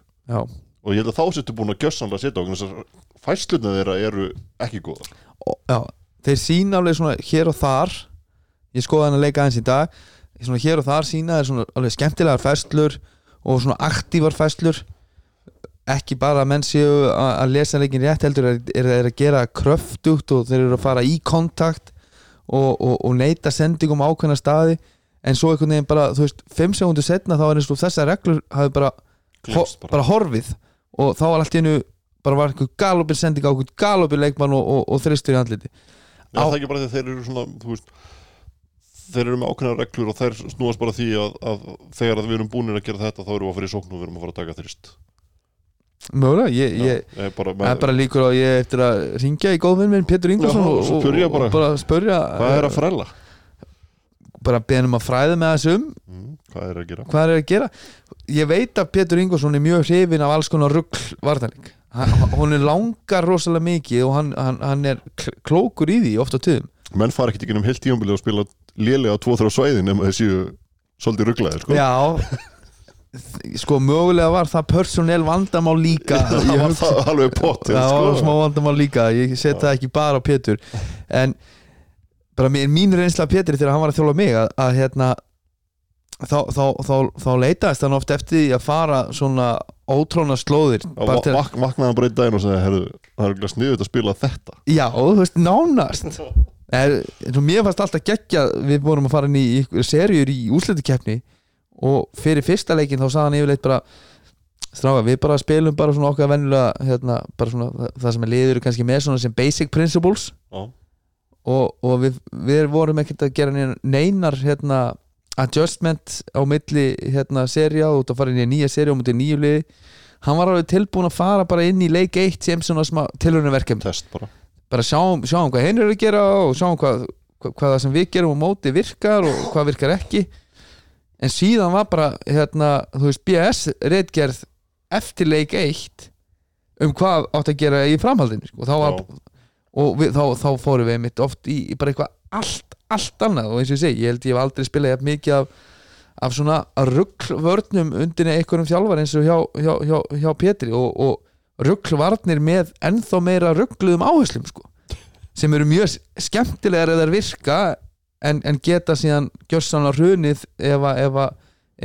S2: og ég held að þá settu búin að gjössanlega setja að fæsluna þeirra eru ekki góðar.
S1: Og, já, þeir sína alveg svona hér og þar ég skoða hann að leika aðeins í dag svona hér og þar sína þeir svona alveg skemmtilegar festlur og svona aktívar festlur ekki bara að menn séu að lesa leikin rétt heldur er, er, er að gera kröftugt og þeir eru að fara í kontakt og, og, og neyta sendingum á ákveðna staði. En svo einhvern veginn bara, þú veist, 5 sekundur setna þá er eins og þessar reglur hafi bara, ho, bara. horfið og þá var allt í hennu bara var einhver galopir sending á einhver galopir leikmann og, og, og þristur í andliti
S2: Já,
S1: Á-
S2: það er ekki bara því að þeir eru svona veist, þeir eru með ákveðna reglur og þeir snúast bara því að, að þegar að við erum búinir að gera þetta þá erum við að fara í sókn og við erum að fara að taka þrist
S1: mögulega, ég, ég
S2: ég bara,
S1: er bara líkur á ég eftir að ringja í góðvinn minn Pétur Ingvarsson og,
S2: og bara.
S1: spurja
S2: hvað er að frella?
S1: bara beðnum að fræða með þessum
S2: Mm, hvað er að gera?
S1: hvað er að gera ég veit að Pétur Ingvarsson er mjög hrifin af alls konar rugl vartanleik hún er langar rosalega mikið og hann, hann, hann er kl- klókur í því ofta tíðum.
S2: Menn fara ekkert ekki um heilt tímabilið og spila lélega á tvo þrjá svæðin nema þessi svolítið rugglaðir sko.
S1: já. Sko mögulega var það persónel vandamál líka. [LAUGHS]
S2: Það var það alveg potið
S1: það var smá
S2: sko.
S1: vandamál líka. Ég set það ekki bara á Pétur. En bara mín, mín reynsla af Pétri þegar hann var að þjóla mig að, að hérna þá, þá, þá, þá leitaðist hann oft eftir að fara svona ótróna slóðir til,
S2: vak- vaknaði hann bara einn daginn og herru, það er sniðut að spila þetta.
S1: Já, þú veist, nánast. [LAUGHS] Er, og mér fannst alltaf geggja við vorum að fara inn í serjur í úsleitukeppni og fyrir fyrsta leikin þá sagði hann yfirleitt bara stráka, við bara spilum bara svona okkar venjulega hérna, bara svona það- sem er liður kannski með svona sem basic principles. Og, og við, við vorum ekkert að gera neina- neinar hérna, adjustment á milli hérna, serja og það fara inn í nýja serja og mútið nýju liði. Hann var alveg tilbúin að fara bara inn í leik 1 sem svona smá tilhörunverkefni
S2: test bara.
S1: Bara sjáum, sjáum hvað hinn er að gera og sjáum hvað, hvað, hvað það sem við gerum á móti virkar og hvað virkar ekki. En síðan var bara hérna, þú veist, BS reitgerð eftir leik 1 um hvað átt að gera í framhaldinu sko. þá var, og við, þá, þá fórum við mitt oft í, í bara eitthvað allt, allt annað. Og eins og ég segi, ég held ég hef aldrei spilað jafn mikið af, af svona rugglvörnum undir einhverjum þjálfar eins og hjá, hjá, hjá, hjá Pétri. Og, og rugglvarnir með ennþá meira ruggluðum áherslum sko, sem eru mjög skemmtilegar eða virka en, en geta síðan gjörsanlega hrunið ef að, ef að,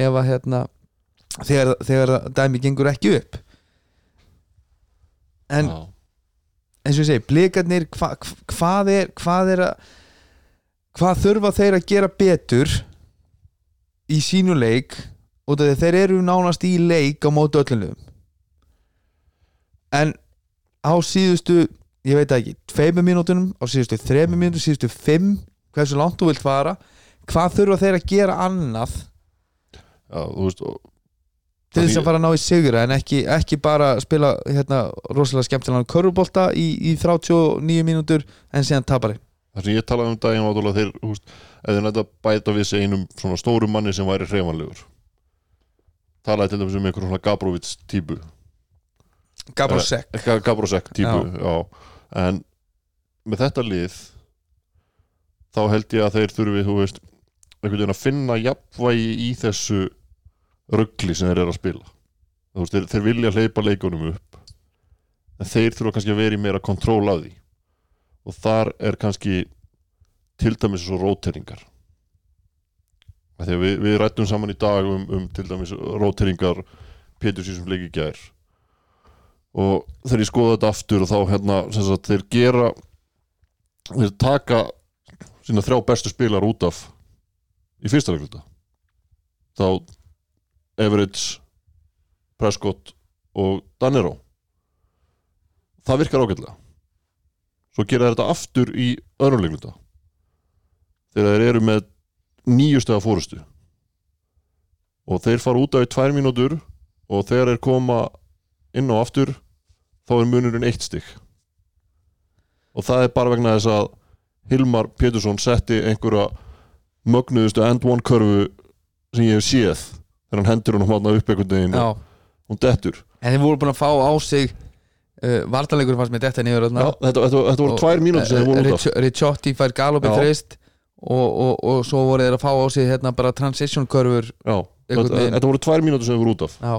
S1: ef að hérna, þegar, þegar dæmi gengur ekki upp. En
S2: Já.
S1: eins og ég segi, blikarnir hva- hvað er hvað er að hvað þurfa þeir að gera betur í sínu leik út af því að þeir eru nánast í leik á móti öllum en á síðustu ég veit ekki, tveimur mínútunum á síðustu þreimur mínútur, síðustu fimm hversu langt þú vilt fara hvað þurfa þeir að gera annað
S2: Já, þú veist og,
S1: til þess að fara að ná í sigra en ekki, ekki bara spila hérna rosalega skemmtilega körfubolta í, í 39 mínútur en síðan tapari
S2: það sem ég talaði um daginn var þeir, þeir nætti að bæta við sig einum svona stórum manni sem væri hreifanlegur talaði til dæmis um einhver svona Gabrovits típu.
S1: Gabriel
S2: Eh,
S1: Sek
S2: Ga- Gabrosek típu, já. en með þetta lið þá held ég að þeir þurfi þú veist, einhvern veginn að finna jafnvægi í þessu ruggli sem þeir eru að spila. Veist, þeir, þeir vilja hleypa leikunum upp en þeir þurfa kannski að vera í meira kontról af því og þar er kannski til dæmis svo róteringar. Að við, við rættum saman í dag um, um til dæmis róteringar Pétur sísum leiki í gær. Og þegar ég skoða þetta aftur og þá hérna sagt, þeir gera þeir taka sína þrjá bestu spilar út af í fyrsta leikluta þá Everett Prescott og Danero það virkar ágætlega svo gera þetta aftur í öðrum leikluta. Þegar þeir eru með níu stega fórustu og þeir fara út af í tvær mínútur og þegar þeir koma inn á aftur þá er munurinn eitt stig. Og það er bara vegna þess að Hilmar Pétursson setti einhverja mögnuðustu end one körfu sem ég hef séð þegar hann hendur hún hátna upp einhvern veginn og hún dettur.
S1: En þeir voru búin að fá á sig uh, vartanleikur fannst með þetta niður
S2: þetta, þetta, þetta voru tvær út af.
S1: Ricciotti fær Galopi
S2: Já.
S1: þreist og, og, og svo voru þeir að fá á sig hérna bara transition körfur
S2: þetta, voru tvær mínútur sem þeir voru út af.
S1: Já,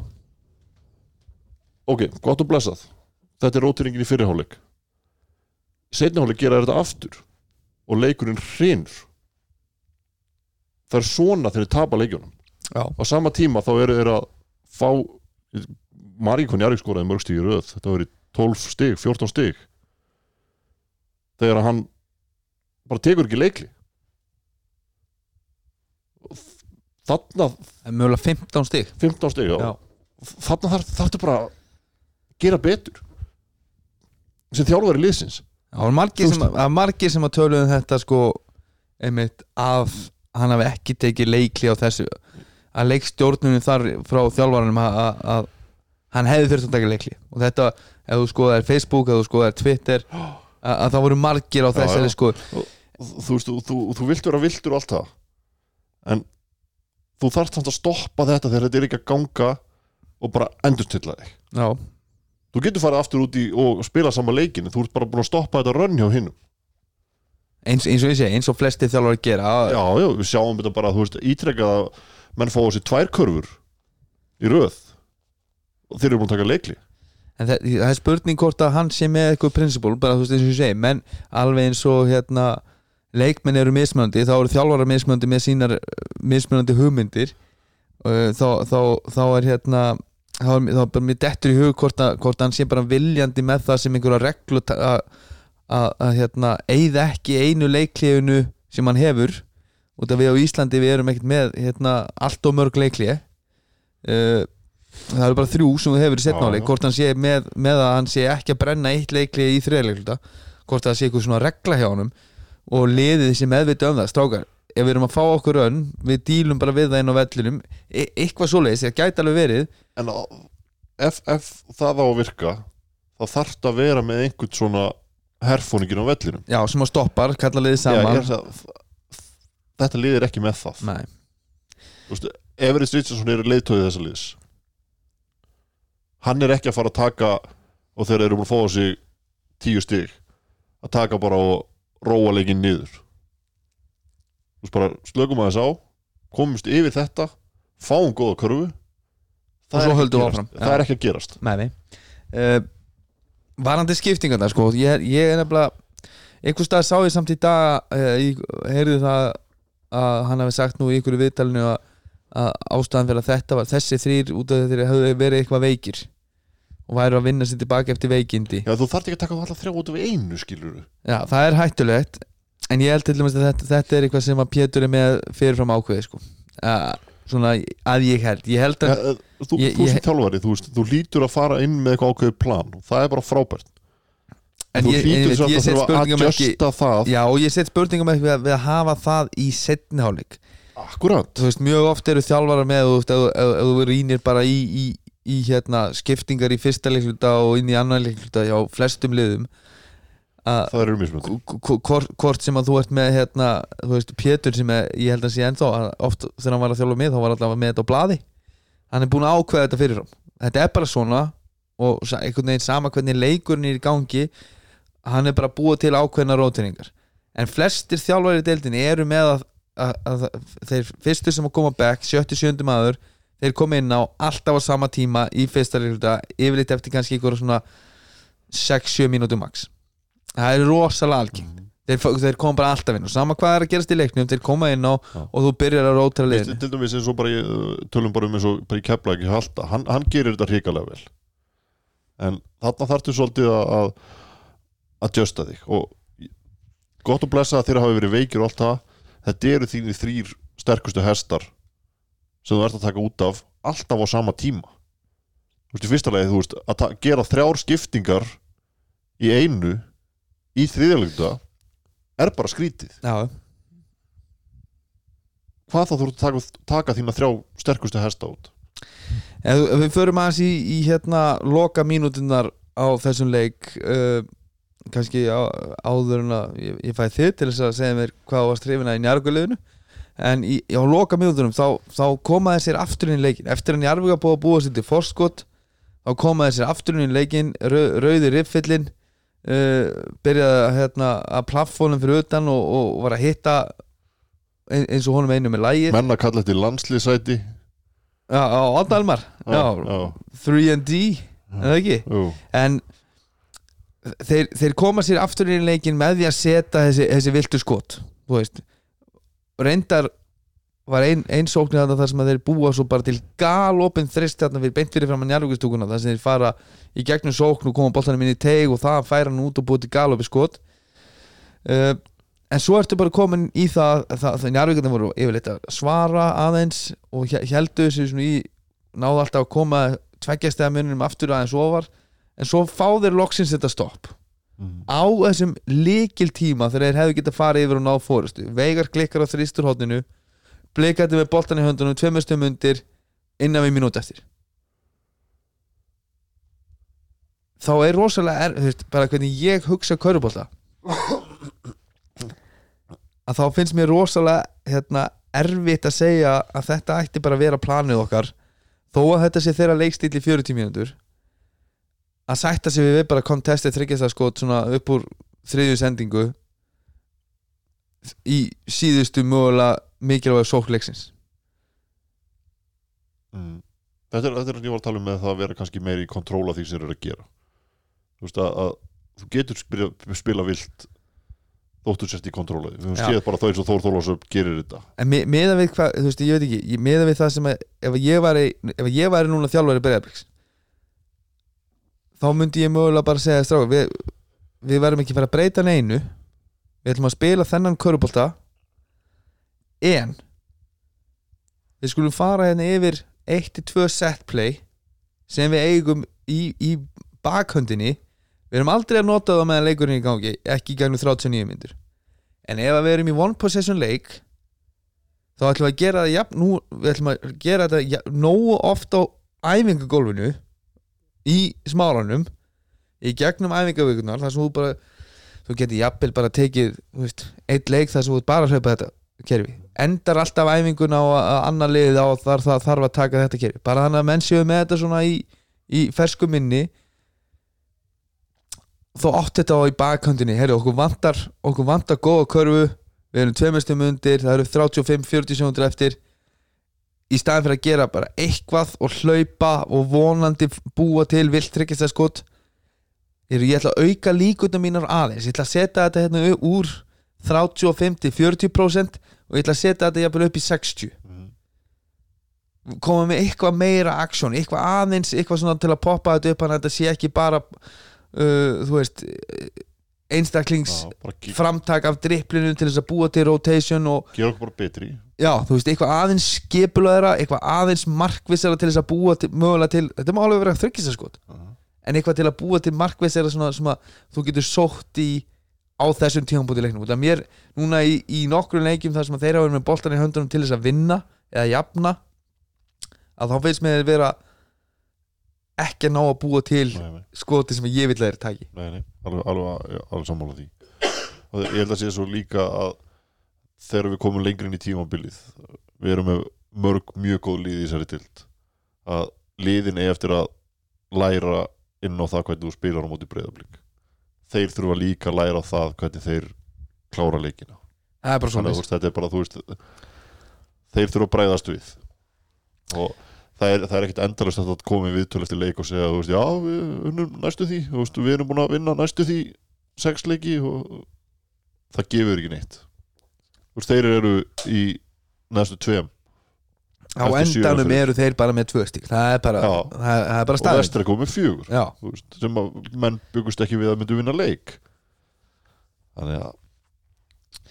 S2: ok, gott og blessað. Þetta er rótiringin í fyrirháleik setniháleik gera þetta aftur og leikurinn hrinur það er svona þegar þeir tapa leikjunum.
S1: Já,
S2: á sama tíma þá eru þeir að fá Maríkon Jarvík skoraði mörg stíð í röð. Þetta í 12 stig, 14 stig þegar hann bara tekur ekki leikli þarna
S1: það mögulega 15 stig
S2: 15 stig já.
S1: Já.
S2: þarna þarf þetta bara að gera betur sem þjálfari liðsins
S1: Það var margir sem, að töluðu um þetta sko einmitt að hann hafi ekki tekið leikli á þessu að leikstjórnunum þar frá að, að hann hefði þurft að taka leikli og þetta, ef þú skoðar Facebook ef þú skoðar Twitter [GASPS] að, að það voru margir á þessari sko
S2: þú veist, þú, þú, þú vilt vera viltur og allt það. En þú þarft samt að stoppa þetta þegar þetta er ekki að ganga og bara endurstilla þig.
S1: Já,
S2: þú getur farið aftur út í og spila sama leikin þú ert bara búin að stoppa þetta rönn hjá hinnum
S1: eins, eins og ég segi, eins og flesti þjálfur gera.
S2: Já, já, við sjáum þetta bara, þú veist, ítrekkað að menn fá á sig tvær körfur í röð og þeir eru búin að taka leikli
S1: En það, það er spurning hvort að hann sé með eitthvað prinsipól, bara þú veist eins og ég segi menn alveg eins og hérna leikmenn eru mismunandi, þá eru þjálfara mismunandi með sínar mismunandi hugmyndir. Uh, þá, þá, þá er hérna þá er, þá er bara mér dettur í hug hvort að, hvort að hann sé bara viljandi með það sem einhverja reglu að að- hérna eigða ekki einu leikliðinu sem hann hefur. Út af við á Íslandi við erum ekkert með hérna, allt og mörg leikliði uh, það eru bara þrjú sem þú hefur í
S2: Já,
S1: setnáleik
S2: já.
S1: hvort hann sé með, með að hann sé ekki að brenna eitt leikliði í þriðleikluta hvort það sé eitthvað svona regla hjá honum og liðið sé meðvita um það. Strákar, ef við erum að fá okkur önn við dílum bara við það inn á vellinum e eitthvað svoleiðis, það gæti alveg verið.
S2: En ef, ef það á að virka þá þarf það að vera með einhvern svona herfóningin á vellinum.
S1: Já, sem að stoppar, kalla liðið
S2: Já,
S1: saman.
S2: ég er að, þetta lið er ekki með það.
S1: Nei,
S2: Þú veist, Everett Richardson er leiðtóðið þessa liðs hann er ekki að fara að taka og þeir eru búin að fá sig tíu stig að taka bara og róa leikinn niður. Þú veist bara slökum að þess á komumst yfir þetta fáum góða körfu.
S1: Og
S2: það, er, ekki það er ekki að gerast.
S1: Með mig uh, Varandi skiptingarna sko, ég, ég er nefnilega einhvers stað sá ég samt í dag uh, ég heyrði það að hann hafi sagt nú í ykkur viðtalinu að, að ástæðan fyrir að þetta var þessi þrýr út af þeir hefðu verið eitthvað veikir og væru að vinna sér tilbaka eftir veikindi.
S2: Já, þú þarf ekki að taka það alltaf þrjá út af einu skilur
S1: Já, það er hættulegt en ég held til dæmis að þetta, þetta er eitthvað sem að Pétur er með fyrirfram ákveði sko. svona að ég held. Ég held að,
S2: ja, Þú,
S1: Ég-
S2: þú
S1: ég-
S2: sem þjálfari, þú, þú lítur að fara inn með eitthvað ákveðið plan og það er bara frábært.
S1: En
S2: þú
S1: ég,
S2: lítur
S1: ég
S2: að
S1: set
S2: þurfa að adjusta það.
S1: Já, og ég set spurningum ekki við, að- við að hafa það í setniháleik
S2: Akkurat.
S1: Þú veist, mjög oft eru þjálfara með þú veist, ef, þú rýnir bara í, í, í hérna, skiptingar í fyrsta leikluta og inn í annan leikluta hjá flestum liðum að
S2: Það eru
S1: k- k- hvort sem að þú ert með hérna, þú veist, Pétur sem er, ég held að sé ennþá oft þegar hann var að þjálfa með þá var alltaf með þetta á blaði. Hann er búin að ákveða þetta fyrirfram þetta er bara svona og einhvern veginn sama hvernig leikurinn er í gangi hann er bara búið til ákveðna rótiningar en flestir þjálfari í deildinni eru með að, að, þeir fyrstu sem að koma back, 77. maður þeir koma inn á alltaf á sama tíma í fyrsta leikluta, yfirleitt eftir kannski einhverja svona 6-7 mínútur max. Það er rosalega algeng þeir, fá- þeir koma bara alltaf inn og sama hvað er að gerast í leiknum þeir koma inn á
S2: Já.
S1: og þú byrjar að
S2: Veist,
S1: liðinu.
S2: Til dæmis eins og bara í, uh, tölum bara um eins og bara í halda hann, hann gerir þetta hrikalega vel. En þarna þarftu svolítið að að adjusta þig. Og gott að blessa að þeirra hafi verið veikir og allt það þetta eru þínir þrýr sterkustu hestar sem þú ert að taka út af alltaf á sama tíma. Þú veist í fyrsta lagi þú veist að gera þrjár skiptingar í einu í þriðjalegta er bara skrítið.
S1: Já,
S2: hvað þá þú ert að taka, taka þína þrjá sterkustu hesta út?
S1: Ef, við förum aðeins í, í hérna loka mínútunar á þessum leik uh, kannski á, áður en að ég, ég fæði þið til þess að segja mér hvað var strifina í njarguleginu en í, á loka mínútunum þá, þá komaði sér aftur inn í leikin eftir að njargulega búið að búa sér til forskot þá komaði sér aftur inn í leikin rau, rauði riffillin uh, byrjaði að, hérna, að plaffónum fyrir utan og, og var að hitta ein- eins og honum einu með lægir
S2: menn að kalla þetta landslýsæti
S1: Já, á Aldalmar Já,
S2: já,
S1: 3D Er það ekki?
S2: jú.
S1: En þeir, þeir koma sér aftur í leikin með því að setja þessi, þessi viltu skot Reyndar var ein, ein sóknir þarna þar sem þeir búa svo bara til galopin þrist þarna fyrir beint fyrir fram að njárvíkustúkuna þar sem þeir fara í gegnum sókn og koma boltanum inn í teig og það færa hann út og búið til galopi skot. Uh, en svo ertu bara komin í það það, það njárvíkundin voru yfirleitt að svara aðeins og heldu þessu í náðu alltaf að koma tveggjastega munum aftur aðeins ofar en svo fá þeir loksins þetta stopp.
S2: Mhm.
S1: á þessum líkil tíma þegar þeir hefðu getað farið yfir og náð fórustu Veigar klikkar á þrýsturhóttinu blikandi með boltan í höndunum tveimur undir innan við mínút eftir. Þá er rosalega er, veist, bara hvernig ég hugsa körubólta að þá finnst mér rosalega hérna, erfitt að segja að þetta ætti bara að vera planið okkar. Þó að þetta sé þeirra leikstíl í 40 mínútur að sætta sig við bara kontestið þryggjastaskot svona upp úr þriðju sendingu í síðustu mögulega mikilvæg sókleiksins
S2: mm. þetta, er, þetta er að ég var að tala um með það að vera kannski meiri í kontróla því sem þeir eru að gera. Þú veist að, að þú getur spila, spila vilt þóttu sérst í kontróla við höfum séð bara það eins og Þór Þólasöp gerir þetta.
S1: En me, meða við hvað, þú veist, ég veit ekki ég- meða við það sem að, ef ég væri ef ég væri núna þjálfari Breiðabliks þá myndi ég mögulega bara segja stráka, við, við verðum ekki fara að breyta neinu. Við ætlum að spila þennan körubólta en við skulum fara hérna yfir 1-2 set play sem við eigum í, í bakhöndinni. Við erum aldrei að nota það meðan leikurinn í gangi ekki í gegnum 39 myndir en ef við erum í one possession leik þá ætlum við að gera það jafn, nú, við ætlum að gera jafn, nógu oft á æfingagólfinu í smáranum í gegnum æfingavíkunar þar sem þú bara þú getur jafnvel bara tekið eitt leik þar sem þú bara hlaupa þetta kerfi. Endar alltaf æfinguna að annar liðið á þar það þarf að taka þetta kerfi. Bara þannig að menn séu með þetta svona í, í fersku minni. Þó átt þetta á í bakhöndinni. Herri, okkur vantar, okkur vantar góða körfu. Við erum tveimestum undir, það eru 35-40 sekundur eftir í staðin fyrir að gera bara eitthvað og hlaupa og vonandi búa til vilt tryggist að skot er ég ætla að auka líkundum mínar aðeins. Ég ætla að setja þetta hérna úr 35-40% og ég ætla að setja þetta jafnvel upp í 60 koma með eitthvað meira aksjón, eitthvað aðeins eitthvað svona til að poppa þetta upp þannig að þetta sé ekki bara uh, þú veist einstaklings
S2: Já,
S1: framtak af dripplinu til þess að búa til rotation og
S2: gera okkur bara betri
S1: já, þú veist, eitthvað aðeins skipulaðara eitthvað aðeins markvissara til þess að búa til, mögulega til, þetta má alveg vera þryggisaskot en eitthvað til að búa til markvissara svona sem að þú getur sótt í á þessum tíðanbúti leiknum. Það mér, núna í, í nokkrum leikjum þar sem að þeirra verið með boltan í höndunum til þess að vinna eða jafna að þá finnst mér vera ekki að ná að búa til
S2: nei, nei,
S1: skoti sem ég vil að þeir taki.
S2: Nei, nei. Alveg, alveg, alveg sammála því. Og ég held að sé svo líka að þegar við komum lengri inn í tímabilið við erum með mörg mjög góð lið í þessari tild að liðin er eftir að læra inn á það hvernig þú spilar á móti breyðablík þeir þurfa líka að læra það hvernig þeir klára leikina.
S1: Er
S2: þannig að þetta er bara þú veist þeir þurfa að bræðast við. Og það er, er ekkit endalist að koma í viðtölu eftir leik og segja veist, já, við unnum næstu því veist, við erum búin að vinna næstu því sex leiki og það gefur ekki neitt veist, þeir eru í næstu tveim.
S1: Á endanum eru þeir bara með tvö stík það er bara, það, það er bara
S2: og
S1: staðið
S2: vestur er komið fjögur. Veist, sem að menn byggust ekki við að myndu vinna leik. Þannig að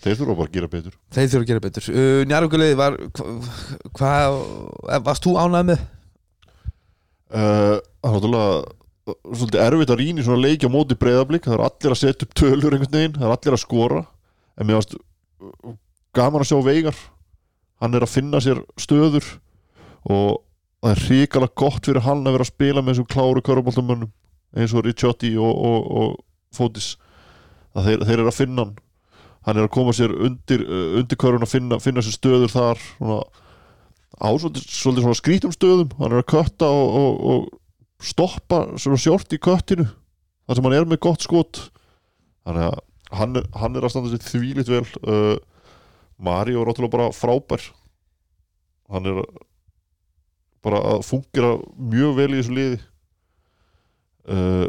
S2: þeir þurfa bara að gera betur.
S1: Þeir þurfa að gera betur. Uh, Njarvíkulegði var hvað, hva, varst þú ánægð með?
S2: Uh, það er náttúrulega svolítið erfitt að rýna í svona leiki á móti breyðablík það er allir að setja upp tölur einhvern veginn. Það er allir að skora. En mér varst uh, gaman að sjá Veigar. Hann er að finna sér stöður og það er hrikalega gott fyrir hann að vera að spila með þessum kláru köruboltamönnum eins og Ricciotti og, og, og Fótis þeir, þeir eru að finna hann. Hann er að koma sér undir, uh, undir körun að finna, finna sér stöður þar. Svona, á svolítið, svolítið skrítum stöðum. Hann er að kötta og, og, stoppa sjort í köttinu þar sem hann er með gott skot. Þannig að hann er, hann er að standa sér þvílitt vel uh, Mario er ótrúlega bara frábær. Hann er bara að fungera mjög vel í þessu liði. Uh,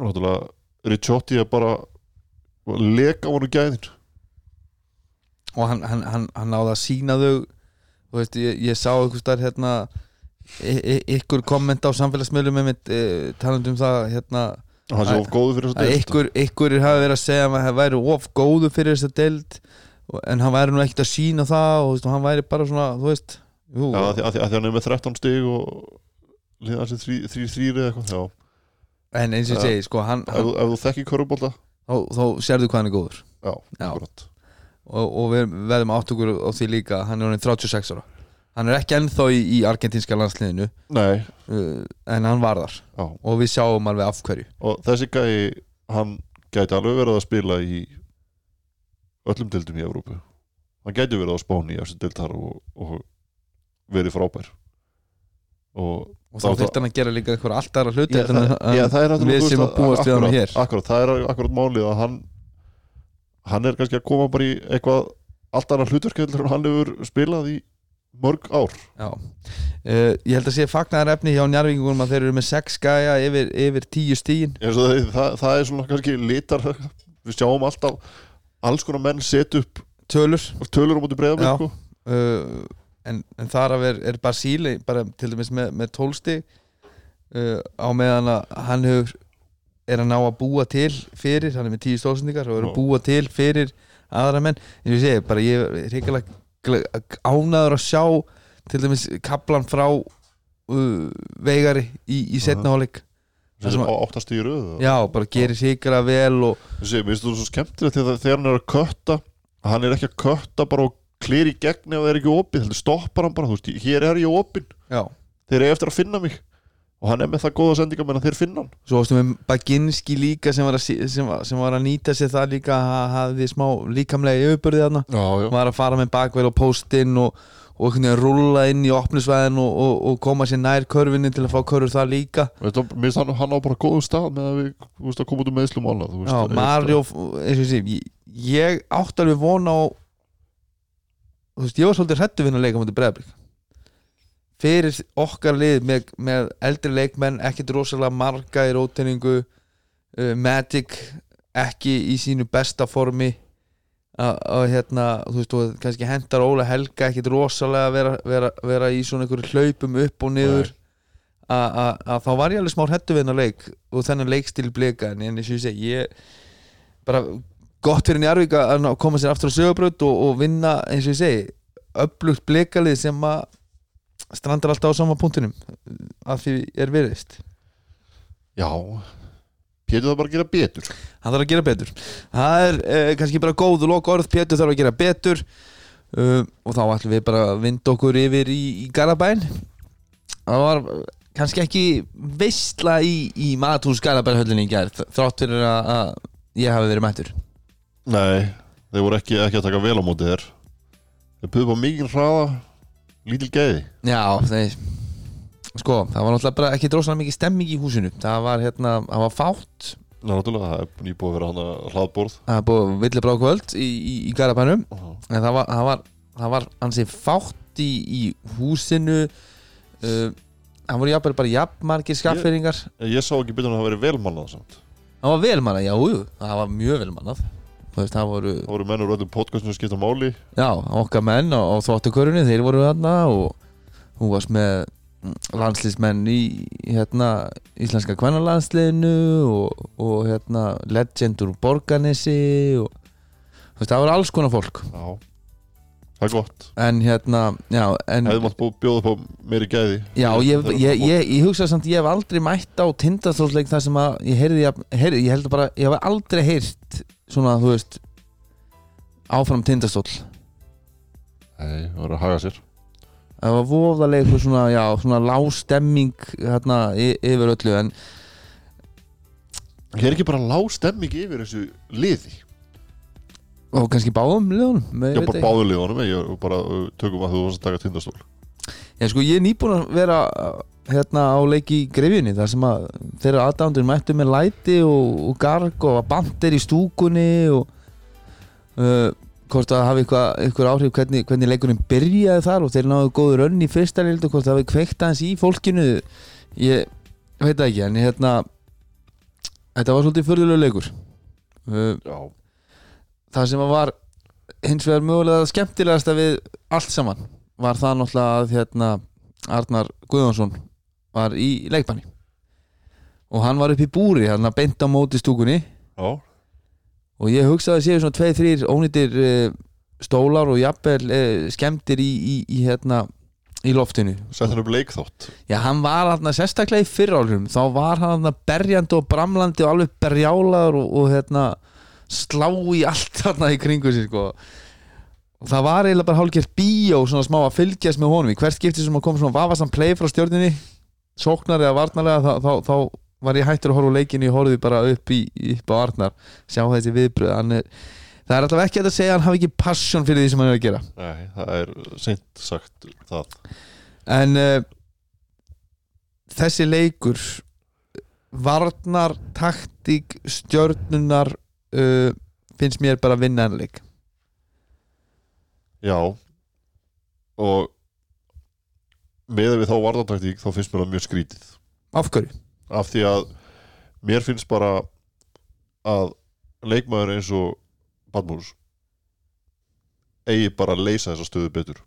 S2: náttúrulega Ricciotti er bara leka á hann gæðin.
S1: Og hann, hann, hann, hann náði að sína þau þú veist, ég, ég sá einhvers staðar hérna y- y- ykkur komment á samfélagsmiðlum með mitt e, talandi um það hérna að ykkur, ykkur hafa verið að segja að hann væri of góðu fyrir þess að deild. og- en hann væri nú ekkert að sína það og hann væri bara svona, þú veist jú,
S2: Já, að að, að því hann er með 13 stig og liða sér 3-3 eða eitthvað já.
S1: en eins og ég segi, sko, hann,
S2: ef,
S1: hann
S2: ef þú þekki körubólta
S1: þá, þá sérðu hvað hann er góður.
S2: Já,
S1: Já. og, og við verðum átt okkur á því líka hann er orðin 36 ára. Hann er ekki ennþá í, í argentinska landsliðinu
S2: nei,
S1: uh, en hann var þar.
S2: Já.
S1: og við sjáum alveg af hverju.
S2: Og þessi gæi hann gæti alveg verið að spila í öllum deildum í Evrópu. Hann gæti verið á spáni í eftir deltar og, og verið frábær. Og
S1: og þá þurfti hann að gera líka eitthvað allt aðra hluti en
S2: það, já, það er náttúrulega,
S1: við sem að búast við hann hér.
S2: akkurat, það er akkurat málið að hann hann er kannski að koma bara í eitthvað allt heldur en hann hefur spilað í mörg ár.
S1: Já, uh, ég held að sé fagnaðar efni hjá njárvíkingum að þeir eru með 6 gæja yfir, yfir 10 stígin
S2: það, það, það er svona kannski litar við sjáum alltaf alls konar menn set upp
S1: tölur.
S2: tölur á móti
S1: Já.
S2: breyðum sko.
S1: uh, en, en þar af er, er Basíli bara til dæmis með, með 12 stíg uh, á meðan að hann hefur er að ná að búa til fyrir, hann er með 10 stóðsendingar og er að búa til fyrir aðra menn. En ég segi, bara ég er reyngilega ánaður að sjá til dæmis kaplan frá uh, veigari í, í setna
S2: sem
S1: sem
S2: á áttast í röð
S1: Já, bara gerir sikra vel og
S2: Þessi, mér finnst þú svo skemmtilegt þegar, þegar hann er að kötta hann er ekki að kötta bara og klýri í gegn ef það er ekki opið, heldur stoppar hann bara veist, hér er ég
S1: já,
S2: þeir eru eftir að finna mig og hann er með það góða sendinga menn að þeir finna hann.
S1: Svo varstu með Baginski líka sem var að, sem, var- sem var að nýta sér það líka hafði smá líkamlega þarna.
S2: Já, já.
S1: Var að fara með bakvel og postinn og, og einhvern veginn rúlla inn í opnusvæðin og, og, og koma sér nær körfinni til að fá körfur það líka.
S2: Mér finnst hann, hann á bara góðu stað með að við veist, að koma út um meðslum og annað
S1: Já, Mario, eins og ég sé ég, átti alveg vona á þú veist, ég var svolítið hrættu við að leika mútið breyðablik fyrir okkar lið með, með eldri leikmenn, ekkit rosalega marga í rótningu uh, Magic ekki í sínu besta formi að að, hérna, þú veist, og kannski hendar Óla Helga ekkit rosalega vera, vera, vera í svona einhverju hlaupum upp og niður. Að að- að þá var ég alveg smá hrættu við hennar leik og þennan leikstil blika en ég segi, ég bara gott fyrir Njarvík að koma sér aftur á sögubröð og, og vinna eins og ég segi upplugt blikalið sem að strandar alltaf á sama punktinum að því er veriðist
S2: Já, Pétur það bara að gera betur.
S1: Hann þarf að gera betur. Það er eh, kannski bara góð og lok orð Pétur þarf að gera betur. Uh, og þá ætlum við bara að vinda okkur yfir í, í Garabæn það var kannski ekki veistla í, í Matús Garabænhöllinni í gær þrátt fyrir að, að ég hafi verið mættur.
S2: Nei, þeir voru ekki, ekki að taka vel á móti þér. Þeir puðu bara mikið hraða lítil gæði.
S1: Já, þeir Sko, það var náttúrulega bara ekki dróslega mikið stemming í húsinu. Það var hérna, það var fátt.
S2: Ná, náttúrulega, það er nýbúið að vera hann að hlaðborð.
S1: Það var búið villi brá kvöld í, í, í Garabænum En það var, það var, það var ansi fátt í, í húsinu. Uh, Það voru jafnvel bara jafnmargir skafferingar
S2: Ég sá ekki en að það veri velmannað samt.
S1: Það var velmannað, já, jú, það var mjög velmannað. Veist, það voru
S2: voru mennur öllum podcastinu skipta máli.
S1: Já, okkar menn á, á þvottukörunni þeir voru þarna og hún varst með landslýsmenn í hérna, íslenska kvennalandsliðinu og, og hérna, legend úr Borganesi og veist, það var alls konar fólk.
S2: Já, það er gott.
S1: En hérna,
S2: Hefði mátt bjóða upp á meiri gæði.
S1: Já, ég, ég, ég, ég hugsa samt ég hef aldrei mætt á tindastóðsleik þar sem að ég heyrði, heyrði ég held bara, ég hef aldrei heyrt svona, þú veist áfram tindastóll.
S2: Nei, það voru að haga sér
S1: það var voðalega eitthvað svona, já, svona lástemming hérna yfir öllu en
S2: Hér er ekki bara lág stemming yfir þessu liði?
S1: Og kannski báðum liðunum
S2: Já, bara báðulegunum Ég bara uh, tökum að þú varst að taka tindastól.
S1: Já, sko, ég er nýbúin að vera uh, hérna á leiki í grefjunni þar sem að þeirra aðdándur mættu með læti og, og garg og bandir í stúkunni og uh, hvort að hafi eitthvað áhrif hvernig, hvernig leikunum byrjaði þar og þeir náðu góður önn í fyrsta leildu hvort það hafi kveikt aðeins í fólkinu. Ég veit ekki en hérna þetta var svolítið förðulega leikur. Uh,
S2: Já,
S1: það sem var hins vegar mögulega skemmtilegasta við allt saman var það náttúrulega að hérna, Arnar Guðjónsson var í leikbanni. Og hann var upp í búri hann beint á móti stúkunni.
S2: Já,
S1: og ég hugsaði að séu svona tveið, þrýr ónýtir uh, stólar og jafnvel uh, skemmtir í, í, í, hérna, í loftinu.
S2: Sett hann upp leikþátt
S1: Já, hann var hann sérstaklega í fyrrálum þá var hann hann berjandi og bramlandi og alveg berjálaður og, og hérna, slá í allt þarna í kringu sig sko. og það var eiginlega bara hálfgerð bíó svona smá að fylgjast með honum í hvert skipti sem að koma svona vafasan play frá stjórninni sóknar eða varnarlega þá, þá, þá var ég hættur að horfa leikinu ég horfði bara upp, í, upp á Arnar sjá þessi viðbröð hann er það er alltaf ekki að segja að hann hafi ekki passion fyrir því sem hann er að gera.
S2: Nei, það er seint sagt það.
S1: En uh, þessi leikur varnar taktík stjörnunar uh, finnst mér bara vinnanleik.
S2: Já. Og með við þá varðantaktík þá finnst mér það mjög skrítið.
S1: Af hverju?
S2: Af því að mér finnst bara að leikmaður eins og Badmús eigi bara að leysa þessa stöðu betur.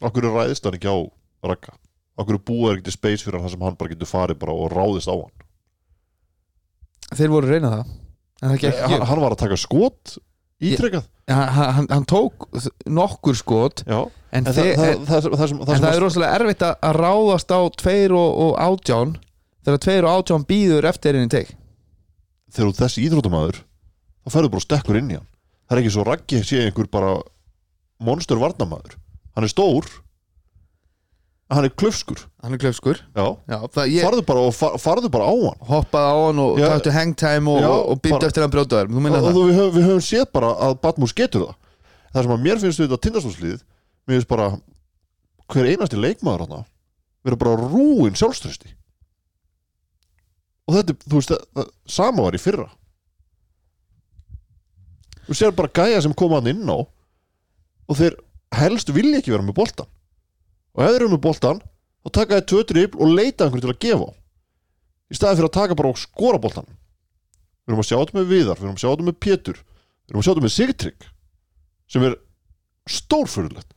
S2: Okkur er ræðist hann ekki á rakka okkur er búið ekki til space fyrir hann þar sem hann bara getur farið bara og ráðist á hann?
S1: Þeir voru að reyna það það gekk
S2: hann, hann var að taka skot ítrekkað
S1: hann, hann, hann tók nokkur skot
S2: Já,
S1: en,
S2: en það,
S1: þe-
S2: það,
S1: en,
S2: það, sem, það,
S1: en er rosalega erfitt að ráðast á tveir og, og átján þegar tveir og átján býður eftir henni teg
S2: þegar þú þessi íþróttamæður þá ferðu bara stekkur inn í hann. Það er ekki svo raggi sé einhver bara monster varnamæður hann er stór en hann er klöfskur
S1: hann er klöfskur
S2: farðu bara og far, farðu bara á hann.
S1: Hoppaði á hann og taktu hangtime og, og, og
S2: bara-
S1: eftir hann brjótaður
S2: við, höfum, við höfum séð bara að Batmús getur það. Það sem að mér finnst við þetta tindastólslið mér finnst bara hver einasti leikmaður hann vera bara rúin sjálfströsti og þetta, þú veist, það, sama var í fyrra. Þú sér bara gæja sem koma hann inn á og þeir helst vilja ekki vera með boltan og eru með boltan þá taka þeir tvö dribl og leita einhverju til að gefa í staði fyrir að taka bara og skora boltan við erum að sjá þetta með Viðar við erum að sjá þetta með Pétur við erum að sjá þetta með Sigtrygg sem er stórfurðulegt.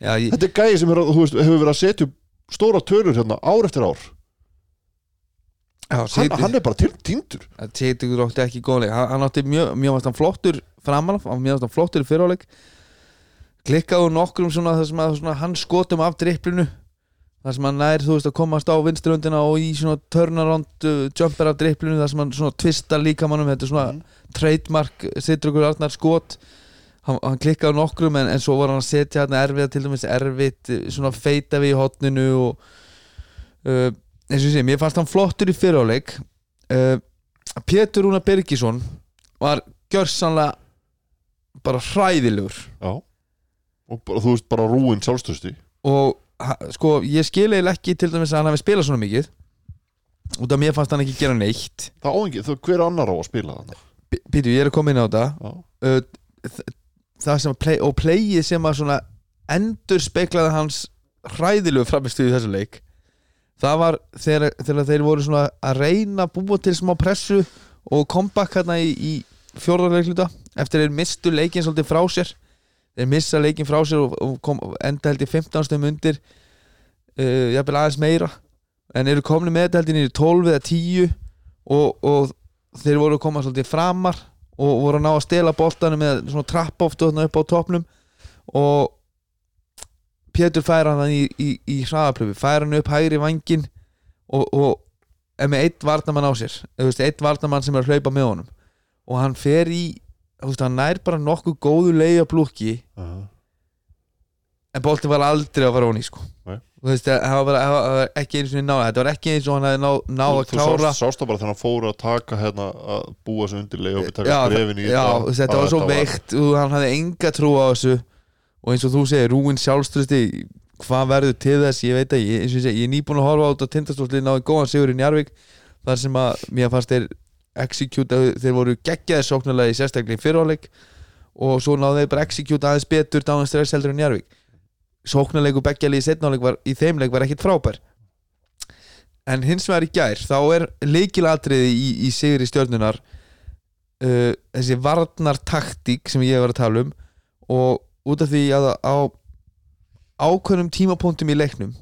S1: Já, ég,
S2: þetta er gæði sem er, veist, hefur verið að setja stóra tölur hérna ár eftir ár.
S1: Já,
S2: hann, hann er bara týndur.
S1: Týtur átti ekki góðleik hann, átti mjög, mjög flottur framan mjög flottur fyriráleik klikkaðu nokkrum svona það sem að svona, hann skotum af dripplinu það sem hann nær, þú veist, að komast á vinströndina og í svona turnaround uh, jumper af dripplinu, það sem hann svona tvista líkamannum, þetta er svona
S2: Mm.
S1: trademark setur okkur Arnar skot. Hann, hann klikkaði á nokkrum en, en svo var hann að setja hann erfiða til dæmis erfitt eh, svona feita við í hotninu og uh, eins og ég sé, mér fannst hann flottur í fyriráleik uh, Pétur Rúna Birgisson var gjörsanlega bara hræðilegur.
S2: Já og bara, þú veist bara rúin sjálfströsti
S1: og ha- sko, ég skil eiginlega ekki til dæmis að hann hafi spilað svona mikið. Út af mér fannst hann ekki gera neitt.
S2: Það á ekki, það hver annar á að spila þannig
S1: P- Pítu, ég er að koma inn á þetta. Uh, þ- það sem að play, og playið sem að svona endur speiklaði hans hræðilegu framistuð í þessu leik það var þegar, þegar þeir voru svona að reyna að búa til smá pressu og comeback hérna í, í fjórðarleikluta eftir þeir mistu leikin svolítið frá sér þeir missa leikin frá sér og, og kom, enda held í 15 stöðum undir uh, jafnvel aðeins meira. En eru komni með þetta held í nýri 12 eða 10 og, og þeir voru að koma svolítið framar og voru að ná að stela boltanum með svona trapp oft upp á topnum og Pétur færa hann í, í, í hraðaplöfu færa hann upp hægri vangin og, og er með eitt varnamann á sér eða, eitt varnamann sem er að hlaupa með honum. Og hann fer í veist, hann nær bara nokkuð góðu leið að blúki
S2: uh
S1: en boltin var aldrei að fara honi sko.
S2: Nei.
S1: Þú veist, það var, það var ekki eins og náða þetta var ekki eins og hann hefði náð ná að
S2: þú
S1: klára
S2: sást, sást það bara þegar hann fór að taka hérna að búa sig undir leið og við taka
S1: já,
S2: skrefin í
S1: já,
S2: þetta,
S1: þetta
S2: að
S1: var svo veikt. Og hann hafði enga trú á þessu. Og eins og þú segir, Rúin sjálfströsti hvað verður til þess, ég veit og ég segi, ég er nýbúin að horfa á þetta tindastóðsli náði góðan sigur í Njarvík þar sem að mér fannst þeir execute, þeir voru geggjaði sóknarlega í sérstaklega í fyrirháleik og svo náðu þeir bara execute aðeins betur dánast stress heldur en Njarvík sóknarleiku beggjali í setnáleik var í þeim leik var ekkit frábær. En hins vegar í gær þá er leikilatriði í, í sigri stjörnunar uh, þessi varnar taktík sem ég var að tala um og út af því að á ákveðnum tímapunktum í leiknum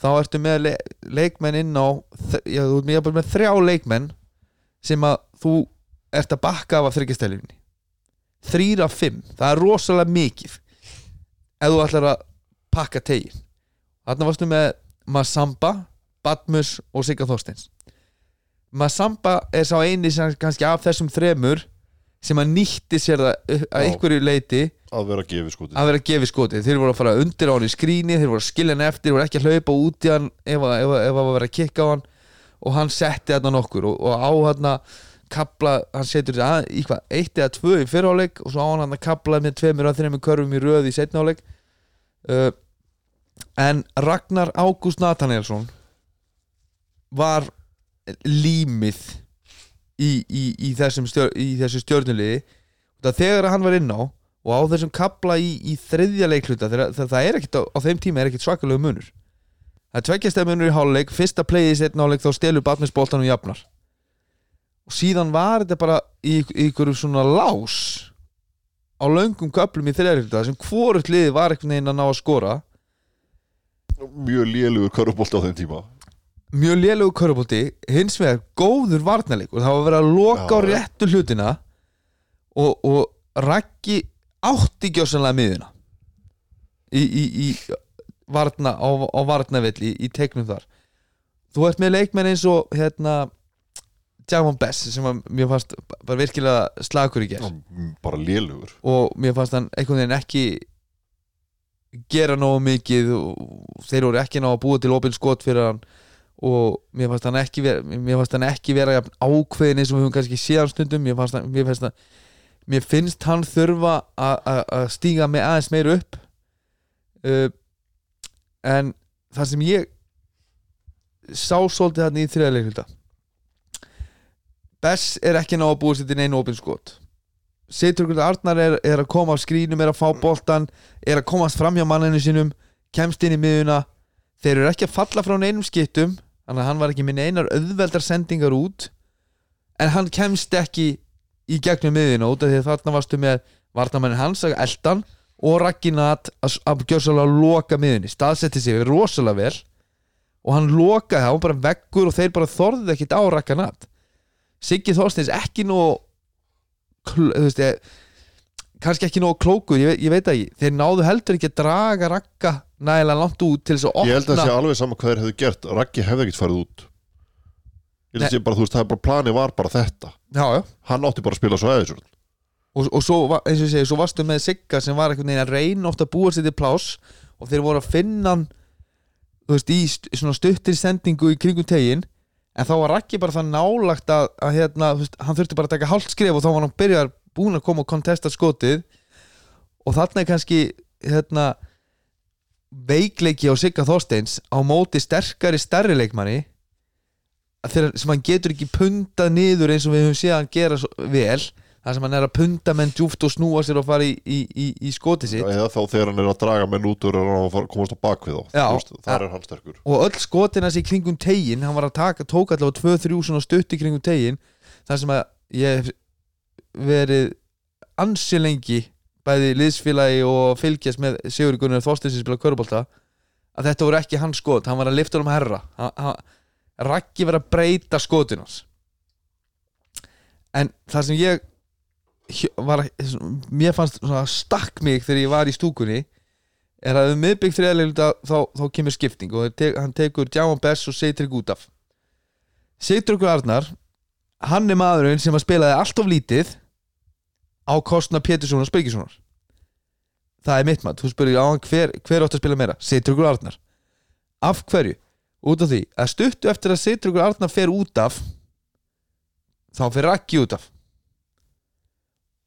S1: þá ertu með le leikmenn inn á já, þú ert með, með þrjá leikmenn sem að þú ert að bakka af að þryggjastælinni þrýra fimm, það er rosalega mikið. Ef þú ætlar að pakka tegin þarna varstu með Masamba, Badmus og Sigga Þorsteins. Masamba er sá eini sem kannski af þessum þremur sem að nýtti sér það að einhverju leiti
S2: að vera að gefa skotið.
S1: Þeir voru að fara undir á hann í skrýni þeir voru að skilja hann eftir, þeir voru ekki að hlaupa út í hann ef að, ef að, ef að vera að kikka á hann og hann setti þarna nokkur og, og á hann kapla, hann setur þetta í hvað, eitt eða tvö í fyrrháleik og svo á hann hann að kapla með tveimur að þreimur körfum í röð í setnáleik uh, en Ragnar Ágúst Nathanielsson var límið í, í, í, stjör, í þessu stjörnuliði það þegar hann var inn á og á þessum kapla í, þriðja leikluta þegar, það, er ekkit á, á þeim tíma er ekkit svakalegu munur það er tveggjastæð munur í háluleik fyrsta playið í setna háluleik þá stelur batminsbóltan og jafnar. Og síðan var þetta bara í, í ykkur svona lás á löngum köplum í leikluta sem hvorut liði var einhvern veginn að ná að skora.
S2: Mjög lélugur körfubolt á þeim tíma.
S1: Mjög lélegu körubólti hins vegar góður varnarleik og það var verið að loka á réttu hlutina og, og Raggi átti gjósanlega miðuna í, í, í varna, á, á varnavilli í, í teiknum þar. Þú ert með leikmenn eins og hérna Javon Bess sem var, mér fannst bara virkilega slagur í gerð
S2: bara lélugur.
S1: Og mér fannst hann einhvern veginn ekki gera nógu mikið og þeir voru ekki ná að búa til opinn skot fyrir hann. Og mér fannst hann ekki vera, mér fannst hann ekki vera jafn ákveðin eins og við höfum kannski síðan stundum. Mér fannst hann, mér finnst hann mér finnst hann þurfa að- að að stíga með aðeins meir upp. Uh, en það sem ég sá svolítið hann í þriðarleikluta Bess er ekki ná að búa sér til neina opinn skot. Seiturkur Arnar er, er að koma af skrínum er að fá boltan, er að komast fram hjá manninu sínum, kemst inn í miðuna þeir eru ekki að falla frá neinum skiptum þannig að hann var ekki með neinar auðveldar sendingar út en hann kemst ekki í gegnum miðuna út af því að þarna varstu með varnamennin hans að eldan og Ragginat að, að gjössalega loka miðunni, staðsetti sig rosalega vel og hann lokaði það, hann bara veggur og þeir bara þorðið ekkit á Ragginat Siggi Þorsteins ekki kl- þú veist, ég, kannski ekki nóg klókur, ég, ég veit það ekki þeir náðu heldur ekki að draga Ragga nægilega langt út til þess að opna
S2: Ég held að það sé alveg sama hvað þeir hefðu gert Raggi hefði ekkert farið út Ég held að
S1: Nei.
S2: sé bara, þú veist, það er bara plani var bara þetta
S1: já, já.
S2: Hann átti bara að spila svo aðeins
S1: Og, og svo, eins og ég segi, svo varstu með Sigga sem var einhvern veginn að reyna oft að búa sér til pláss og þeir voru að finna hann þú veist, í svona stuttir sendingu í kringum tegin en þá var Raggi bara það nálagt að, að hérna, veist, hann þurfti bara að taka hálft skrif og þá var hann byrjar búin að koma og kontesta skotið. Og þarna er kannski hérna veikleiki á Sigga Þorsteins á móti sterkari stærri leikmanni að þeirra, sem hann getur ekki pundað niður eins og við höfum séð hann gera vel þar sem hann er að punda menn djúft og snúa sér og fara í, í, í, í skoti sitt.
S2: Eða þá þegar hann er að draga menn út og komast á bakvið þá. Veist, Þar er hann sterkur.
S1: Og öll skotina sér kringum tegin hann var að taka, tók allavega 2-3 svona stutt í kringum tegin þar sem að ég hef verið ansi lengi bæði liðsfélagi og fylgjast með Sigur Gunnar Þorsteins sem spila körubólta að þetta voru ekki hans skot, hann var að lifta um herra. Hann, hann, Raggi var að breyta skotinans en það sem ég var, mér fannst svona stakk mig þegar ég var í stúkunni er að um miðbygg þriðarleikluta þá, þá kemur skipting og te hann tekur Djáman Bess og Seytrik út af Seytrik Arnar hann er maðurinn sem að spilaði allt of lítið á kostna Péturssonar og Spyrkissonar það er mitt maður, þú spyrir á hann hver, hver átt að spila meira, Seytrik Arnar af hverju? út af því að stuttu eftir að Seytrik Arnar fer út af þá fer Raggi út af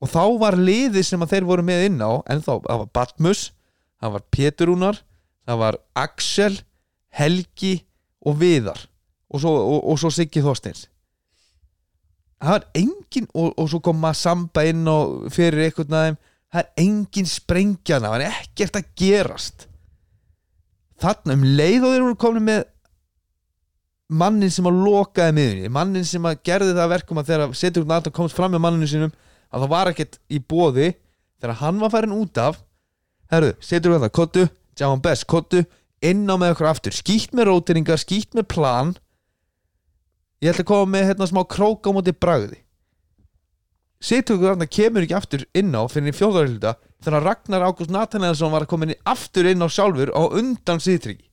S1: og þá var liðið sem að þeir voru með inn á en þá, það var Batmus það var Pétur Rúnar það var Axel, Helgi og Viðar. Og svo, og, og svo Siggi Þorsteins. Það var engin og, og svo kom maður samba inn og fyrir eitthvað næðum það er engin sprengjana, það var ekkert að gerast. Þarna um leið og þeir voru komin með mannin sem að lokaði miðunni mannin sem að gerði það að verkum að þegar setur hún alltaf komst fram með manninu sínum að það var ekkert í bóði þegar hann var farin út af. Herru, setur hún það, kottu, Jáman Bess, kottu inn á með okkur aftur, skýtt með róteringar skýtt með plan. Ég ætla að koma með hérna smá krók á móti bragði. Setur hún það kemur ekki aftur inn á fyrir fjóðarhilda þegar Ragnar Ágúst Nathanaelsson var að koma inn aftur inn á sjálfur á undan síðtryggi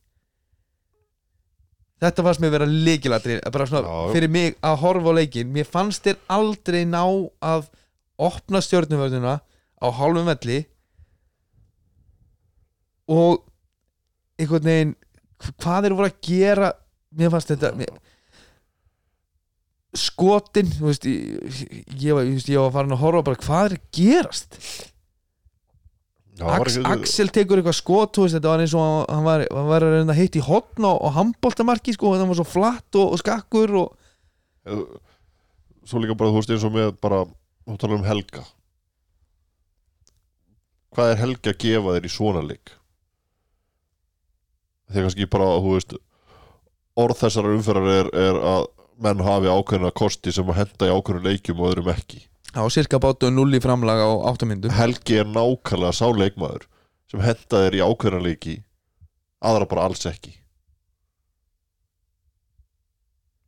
S1: þetta fannst mér vera líkilatri bara svona
S2: já.
S1: fyrir mig að horfa á leikin mér fannst þér aldrei ná að opna stjórnumvörðuna á hálfum velli og einhvern veginn hvað þeir voru að gera mér fannst þetta mér, skotin veist, ég, ég, var, ég, ég var farin að horfa bara hvað er að gerast.
S2: Já,
S1: Ax,
S2: ekki-
S1: Axel tekur eitthvað skot veist, þetta var eins og hann- var, hann var að hitta í hotn og, og handboltamarki sko, það var svo flatt og, og skakkur og
S2: Svo líka bara, þú veist, eins og með bara, þú talar um Helga. Hvað er Helga að gefa þér í svona leik? Þegar kannski bara, þú veist orð þessar umferðar er, er að menn hafi ákveðna kosti sem að henda í ákveðnu leikjum og öðrum ekki.
S1: Á cirka bátu 0 í framlag á áttamindum
S2: Helgi er nákvæmlega sá leikmaður sem henda þér í ákveðna leiki aðra bara alls ekki.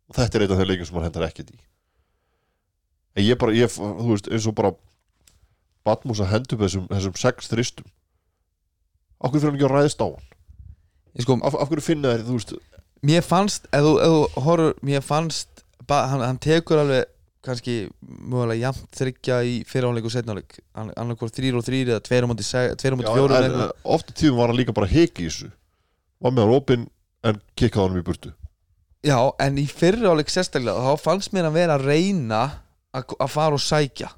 S2: Og þetta er einn af þeir leikum sem hann hendar ekkert í en ég bara, ég, þú veist, eins og bara Batmús að hendur þessum, þessum sex þristum. Hverju fyrir hann ekki að ræðist á hann?
S1: Sko,
S2: af, af hverju finna þeir, þú veist?
S1: Mér fannst ef þú, þú horfur, mér fannst ba, hann, hann tekur alveg kannski mjögulega jafnt þryggja í fyriráleik og setnáleik annarkvort þrýr og þrýr eða tveir á eitthvað.
S2: en, ofta tíðum var hann líka bara heki í þessu. Var með hann opinn en kikkaði hann í burtu.
S1: Já, en í fyriráleik sérstaklega þá fannst mér að vera að reyna að, fara og sækja.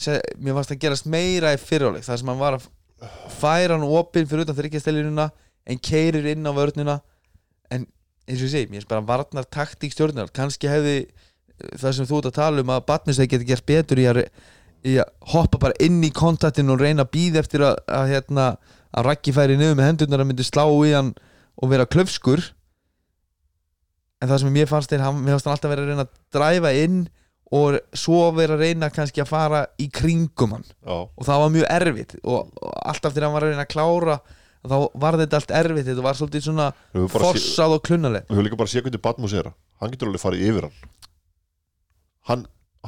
S1: Se, mér fannst að gerast meira í fyriráleik þar sem hann var að færa hann opinn fyrir utan þryggjastelinuna en keirir inn á vörnina. En eins og ég segi, mér finnst bara varnar taktík stjórnar, kannski hefði eh, það sem þú ert að tala um að Batnus geti gert betur í að, í að hoppa bara inn í kontaktinu og reyna að býða eftir að, að, hérna, að Raggi færi niður með hendurnar að myndi slá í hann og vera klöfskur en það sem mér fannst þeir, hann, mér fannst hann alltaf vera að reyna að dræfa inn og svo vera að reyna kannski að fara í kringum hann.
S2: Já,
S1: og það var mjög erfitt. Og, og alltaf þegar hann var að reyna að klára þá var þetta allt erfitt, þetta var svolítið svona
S2: sé-
S1: forsað og klunnaleg.
S2: Við höfum líka bara séð hvernig Batmús er hann getur alveg farið yfir hann. Hann,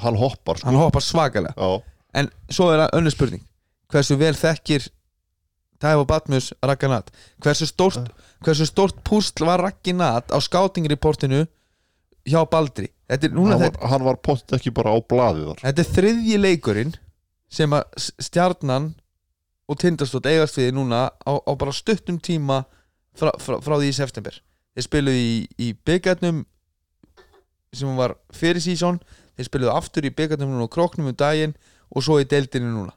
S2: hann hoppar sko.
S1: hann hoppar svakalega.
S2: Já,
S1: en svo er það önnur spurning. Hversu vel þekkir Tævo Batmus Ragganat hversu stórt, hversu stórt púsl var Ragganat á skátingreportinu hjá Baldri er, núna,
S2: hann,
S1: þetta,
S2: var, hann var pott ekki bara á blaðið þar.
S1: Þetta er þriðji leikurinn sem að stjarnan og tindastótt eigast við núna á, á bara stuttum tíma frá, frá, frá því í september. Þeir spiluðu í, í byggarnum sem var fyrir sísón. Þeir spiluðu aftur í byggarnum núna og króknum um daginn og svo í deildinu núna.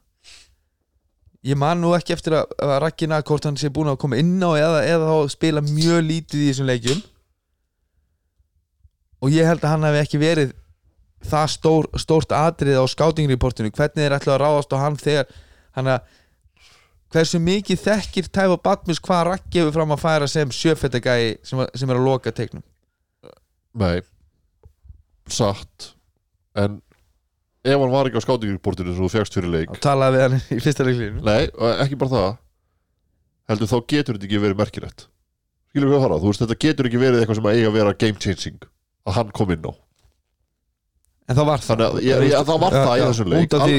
S1: Ég man nú ekki eftir að, að rakkina hvort hann sé búin að koma inn á eða, eða þá spila mjög lítið í þessum leikjum og ég held að hann hefði ekki verið það stór, stórt atrið á skátingreportinu hvernig þeir ætla að ráðast á hann þegar hann að hversu mikið þekkir Tæfa Batmus hvað Raggi hefur fram að færa sem sjöfettagæi sem, sem er að loka teiknum?
S2: Nei, satt. En ef hann var ekki á skátingriportinu sem þú fegst fyrir leik
S1: og talaði við hann í fyrsta leiklinu
S2: Nei, ekki bara það. Heldur þá getur þetta ekki verið merkilegt. Skilur við að fara, þú veist þetta getur ekki verið eitthvað sem að eiga að vera game changing að hann kom inn á.
S1: En það var það.
S2: Þannig ég- ég- það var það í þessum leik. Al-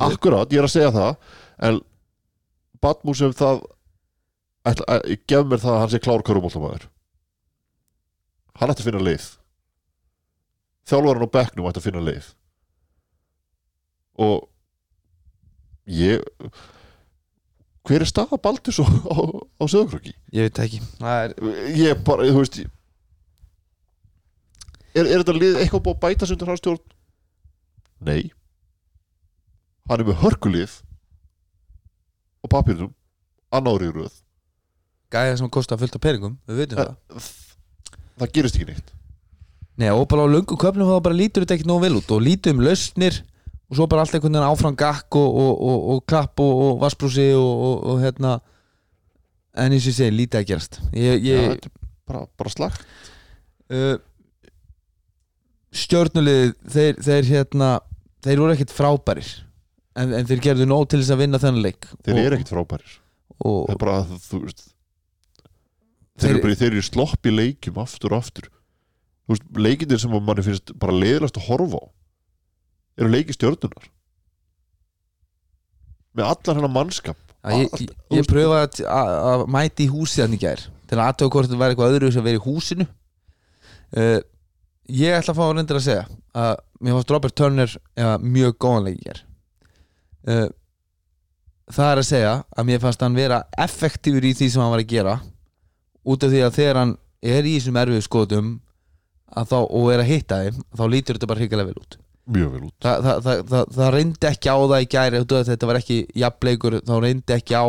S1: við.
S2: Akkurat, ég er að segja það. En Batmú sem það ég gef mér það að hann sé klár körumóltamæður hann ætti að finna leið. Þjálfarinn á bekknum ætti að finna leið. Og ég hver er staða Baldurs á, á, á söðukröki?
S1: ég veit ekki. Er,
S2: Ég bara, þú veist er, er þetta lið eitthvað búið að bæta sig undir hans stjórn? Nei. Hann er með hörkulið og papirnum annáður í röð.
S1: Gæða sem kostar fullt af peningum við veitum það.
S2: það, það gerist ekki neitt.
S1: Nei, og bara á löngu köfnum þá bara lítur þetta ekki nógu vel út og lítur um lausnir og svo bara allt einhvern veginn áfram gakk og, og, og, og klapp og, og vassbrúsi og, og, og hérna. En eins og ég segi, lítið að gerast. Ég,
S2: Já,
S1: ég,
S2: þetta er bara, bara slagt
S1: uh, stjórnulið þeir, þeir hérna þeir voru ekkert frábærir en, en þeir gerðu nóg til þess að vinna þennan leik.
S2: Þeir
S1: og,
S2: eru ekkert frábærir.
S1: og,
S2: Það er bara, að þú veist Þeir,
S1: Þeir-
S2: þeir eru slopp í leikjum aftur og aftur. Þú veist, leikindir sem manni finnst bara leiðilegast að horfa á eru leiki stjórnunar með allan hennar mannskap.
S1: Að ég, ég, ég pröfa að, mæti í húsið hann í gær til að aðtöku hvort það væri eitthvað öðru sem verið í húsinu. Uh, ég ætla að fá að reyndir að segja að mér fannst Robert Turner ja, mjög góðanlega í gær uh, það er að segja að mér fannst hann vera effektífur í því sem hann var að gera út af því að þegar hann er í þessum erfið skotum þá, og er að hitta þeim þá lítur þetta bara hrigalega vel út.
S2: Mjög vel út.
S1: Þa, það, það, það, það reyndi ekki á það í gæri þetta var ekki jafnleikur þá reyndi ekki á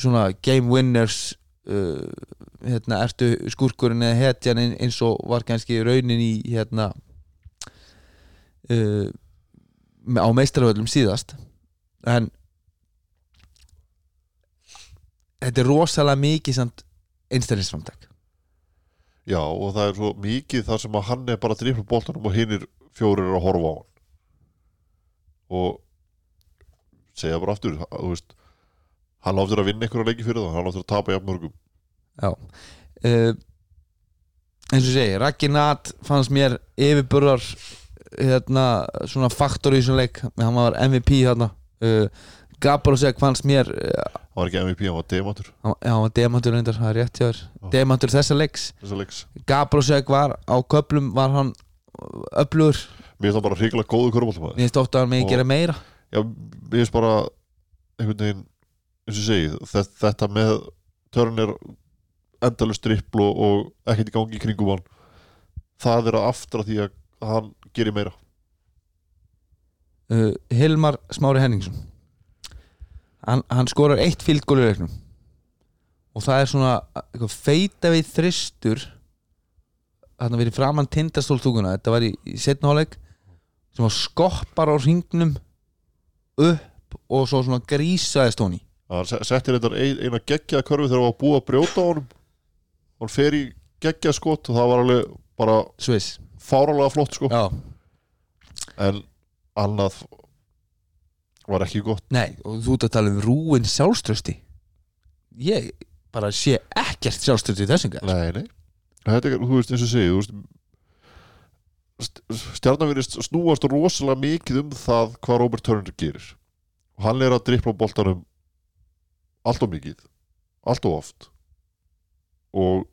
S1: svona game winners uh, hérna, ertu skúrkurinn eða hetjan ein- eins og var kannski raunin í hérna uh, á meistarvöldum síðast. En þetta er rosalega mikið samt einstaklingsframtak.
S2: Já og það er svo mikið þar sem að hann er bara að drifla boltanum og hinnir fjórir eru að horfa á hann. Og segja bara aftur þú veist hann áttur að vinna einhverja leiki fyrir það hann áttur að tapa jafn mörgum.
S1: Já. Uh, eins og segi, Raggi Nat fannst mér yfirburðar hérna, svona faktor í þessum leik. Hann var MVP hérna uh, Gabrosek fannst mér uh,
S2: hann var ekki MVP, hann var demantur.
S1: já, hann var demantur reyndar, það er rétt hjá þér. Demantur þessa leiks.
S2: Þessa leiks.
S1: Gabrosek var á köplum var hann öflugur.
S2: Mér finnst það bara hrigilega góðu körfbóltamæður
S1: mér finnst ofta að hann megi
S2: Og-
S1: gera meira.
S2: Já, mér finnst bara einhvern veginn eins og segi, þetta, með törn er endalust drippl og, ekkert í gangi í kringum hann. Það er að aftra því að hann gerir meira.
S1: Uh, Hilmar Smári Henningsson. Hann, hann skorar eitt fíldgólu í leiknum. Og það er svona feita við þristur. Þarna verið framann tindastóltúkuna þetta var í, í setnaháleik sem skoppar á ringnum upp og svo svona grísaði stóni
S2: hann se- settir þetta ein, eina geggjaða körfi þegar hann var búið að brjóta á honum. Hann fer í geggjað skot og það var alveg bara
S1: Sviss.
S2: fáralega flott sko.
S1: Já,
S2: en annað var ekki gott.
S1: Nei, og þú ert að tala um rúin sjálfströsti ég bara sé ekkert sjálfströsti í þessum gæð
S2: Nei, nei. Þetta er, þú veist, eins og segið þú veist, st- Stjarnan virðist snúast rosalega mikið um það hvað Robert Turner gerir. Og hann er að drippla á boltanum allt of mikið. Allt of oft. Og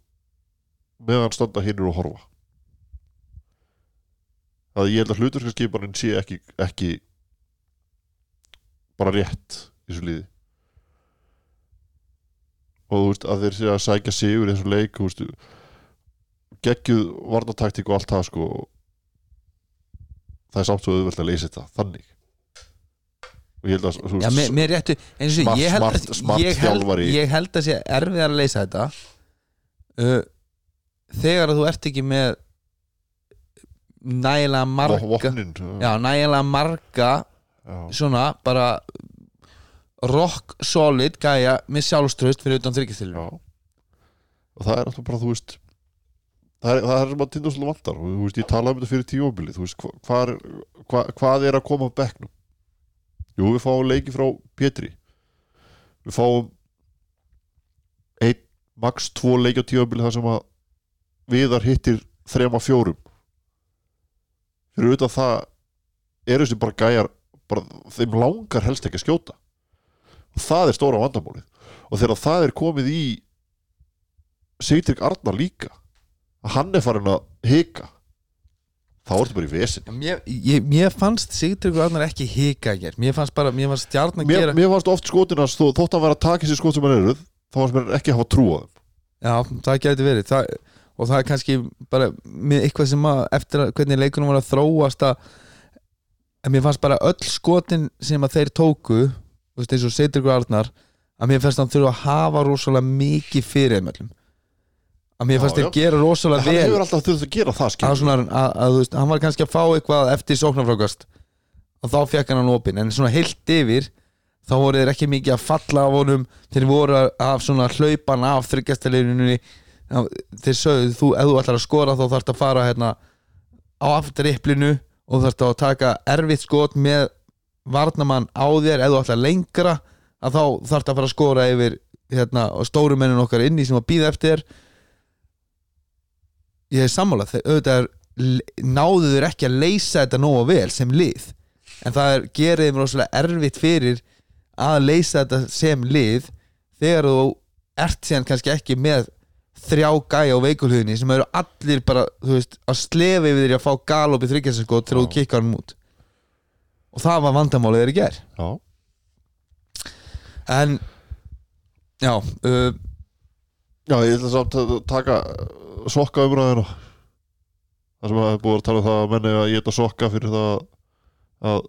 S2: meðan standa hinnir og horfa. Að ég held að hluturskaskipanin sé ekki, ekki bara rétt í þessu líði og þú veist að þeir sé að sækja sigur í þessum leik veist, geggjuð varnataktík og allt það sko. Það er samt svo auðvelt að leysa þetta þannig og ég held að þú
S1: Já, mér, mér réttu eins og
S2: Smart-
S1: ég held,
S2: smart-
S1: að,
S2: smart
S1: ég, held,
S2: þjálfari.
S1: ég held að sé erfiðar að leysa þetta uh, þegar að þú ert ekki með nægilega marga
S2: vopnin
S1: já, nægilega marga
S2: já.
S1: svona bara rock solid gæja með sjálfströst fyrir utan þryggjastilur
S2: Já. og það er alltaf bara þú veist það er, það er sem að tindaslega vantar og þú veist ég talaði um þetta fyrir tímabili þú veist hva, hvað, er, hva, hvað er að koma á bekknum jú við fáum leiki frá Pétri. Við fáum einn, max tvo leiki á tímabili þar sem að viðar hittir þrema fjórum. Fyrir utan það eru þessi bara gæjar bara, þeim langar helst ekki að skjóta. Og það er stóra vandamálið. Og þegar það er komið í Sigtrik Arnar líka að hann er farin að hika þá er þetta bara í vesin
S1: mér, ég, mér fannst Sigtryggur Arnar ekki hika að gera mér fannst bara, mér fannst stjarn að
S2: mér,
S1: gera
S2: mér fannst oft skotinast þó, þótt að vera að taka sér skot sem hann eruð þá fannst mér ekki að hafa trú á þeim.
S1: Já, það gæti verið. Það, og það er kannski bara með eitthvað sem að eftir að hvernig leikunum var að þróast að en mér fannst bara öll skotin sem að þeir tóku þú veist eins og Seitryggur Arnar að mér fannst hann þurfa að hafa rosalega mikið fyrir þeim öllum að mér fannst
S2: já.
S1: gera rosalega
S2: hann
S1: vel.
S2: hefur alltaf þurft að gera það
S1: að
S2: skilur
S1: svona, að, að, veist, hann var kannski að fá eitthvað eftir sóknarfrákast og þá fekk hann hann opinn. En svona heilt yfir þá voru þeir ekki mikið að falla af honum. Þeir voru af svona hlaupan af þryggjastalirinunni þeir sögðu þú, ef þú ætlar að skora þá þarfst að fara hérna á aftriplinu og þarfst að taka erfitt skot með varnamann á þér. Ef þú ætlar lengra að þá þarfst að fara að skora yfir hérna, stóru mennin okkar inni sem að býða eftir þér ég er sammálað þegar auðvitað er, náðu þeir ekki að leysa þetta nógu vel sem lið. En það er, gerir þeim rosalega erfitt fyrir að leysa þetta sem lið þegar þú ert síðan kannski ekki með þrjá gæja á veikulhuginni sem eru allir bara, þú veist, að slefa yfir því að fá galop í þryggjarsinskot þegar þú kikkar hann út. Og það var vandamálið þeir í ger
S2: já,
S1: en já, uh,
S2: já, ég ætla samt að taka sokka umræðina það sem að er búið að tala um það að menni að ég þetta sokka fyrir það að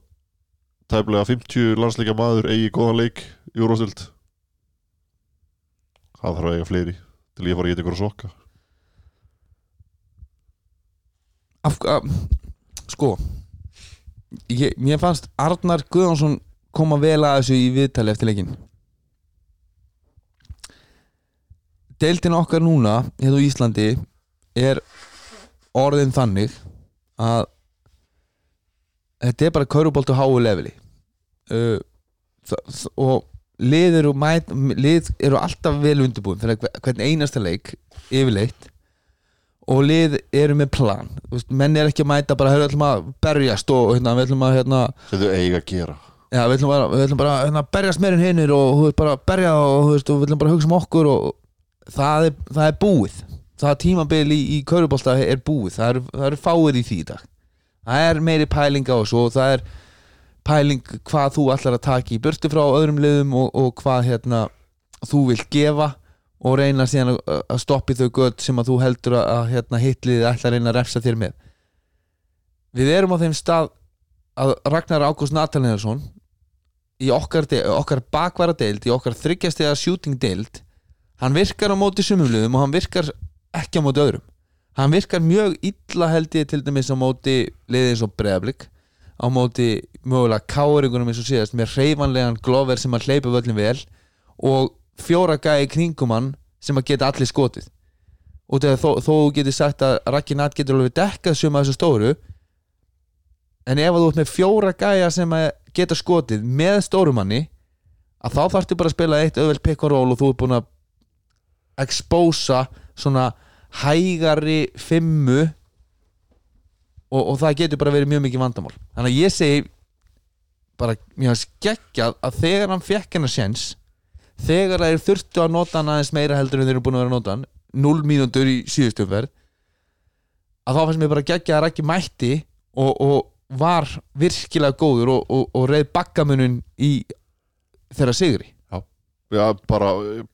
S2: tæplega 50 landsleikja maður eigi góðan leik í úrvastild það þarf að eiga fleiri til ég fara að geta ykkur að sokka.
S1: Af, af, sko ég, mér fannst Arnar Guðjónsson koma vel að þessu í viðtali eftir leikin deildin okkar núna hérna á Íslandi er orðin þannig að þetta er bara kauruboltu háu leveli. Uh, og lið eru, mæt, lið eru alltaf vel undirbúin hvern einasta leik yfirleitt. Og lið eru með plan. Menn er ekki að mæta bara "Heyrðu, við ætlum að berjast og hérna, við ætlum að hérna,
S2: þau eiga að gera.
S1: Já, við ætlum bara, bara hérna, berjast meirinn hinnir og bara berja og, og við ætlum bara að hugsa um okkur og það er, það er búið. Það tímabil í, í kaurubólta er búið. Það eru, það eru fáir í því dag. Það er meiri pæling á þessu og það er pæling hvað þú ætlar að taka í burtu frá öðrum liðum og, og hvað hérna þú vilt gefa og reyna síðan að, að stoppi þau gött sem að þú heldur að, að hérna, hitlið ætlar að reyna að refsa þér með. Við erum á þeim stað að Ragnar Ágúst Natalínarsson í okkar, okkar bakvara deild í okkar þryggjastega shooting deild hann virkar á móti sumumliðum og hann virkar ekki á móti öðrum. Hann virkar mjög illa held ég til dæmis á móti liðið eins og breðablik á móti mögulega káringunum eins og síðast með reyfanlegan glover sem að hleypa völlin vel og fjóra gæði kringum hann sem að geta allir skotið. Og þegar þó, þó þú getur sagt að Raki Nat getur alveg dekkað suma þessu stóru en ef að þú ert með fjóra gæja sem að geta skotið með stórumanni að þá þarftu bara að spila eitt auðvelt pick and roll og þú ert búin að expósa svona hægari fimmu og, og það getur bara verið mjög mikið vandamál. Þannig að ég segi bara mjög skeggjað að þegar hann fekk hennar séns þegar þeir þurftu að nota hann aðeins meira heldur en þeir eru búin að vera að nota hann 0 mínútur í síðustufverð að þá fannst mér bara geggjað að rækki mætti og, og var virkilega góður og, og, og reið bakkamunun í þeirra sigri.
S2: Já, bara eh,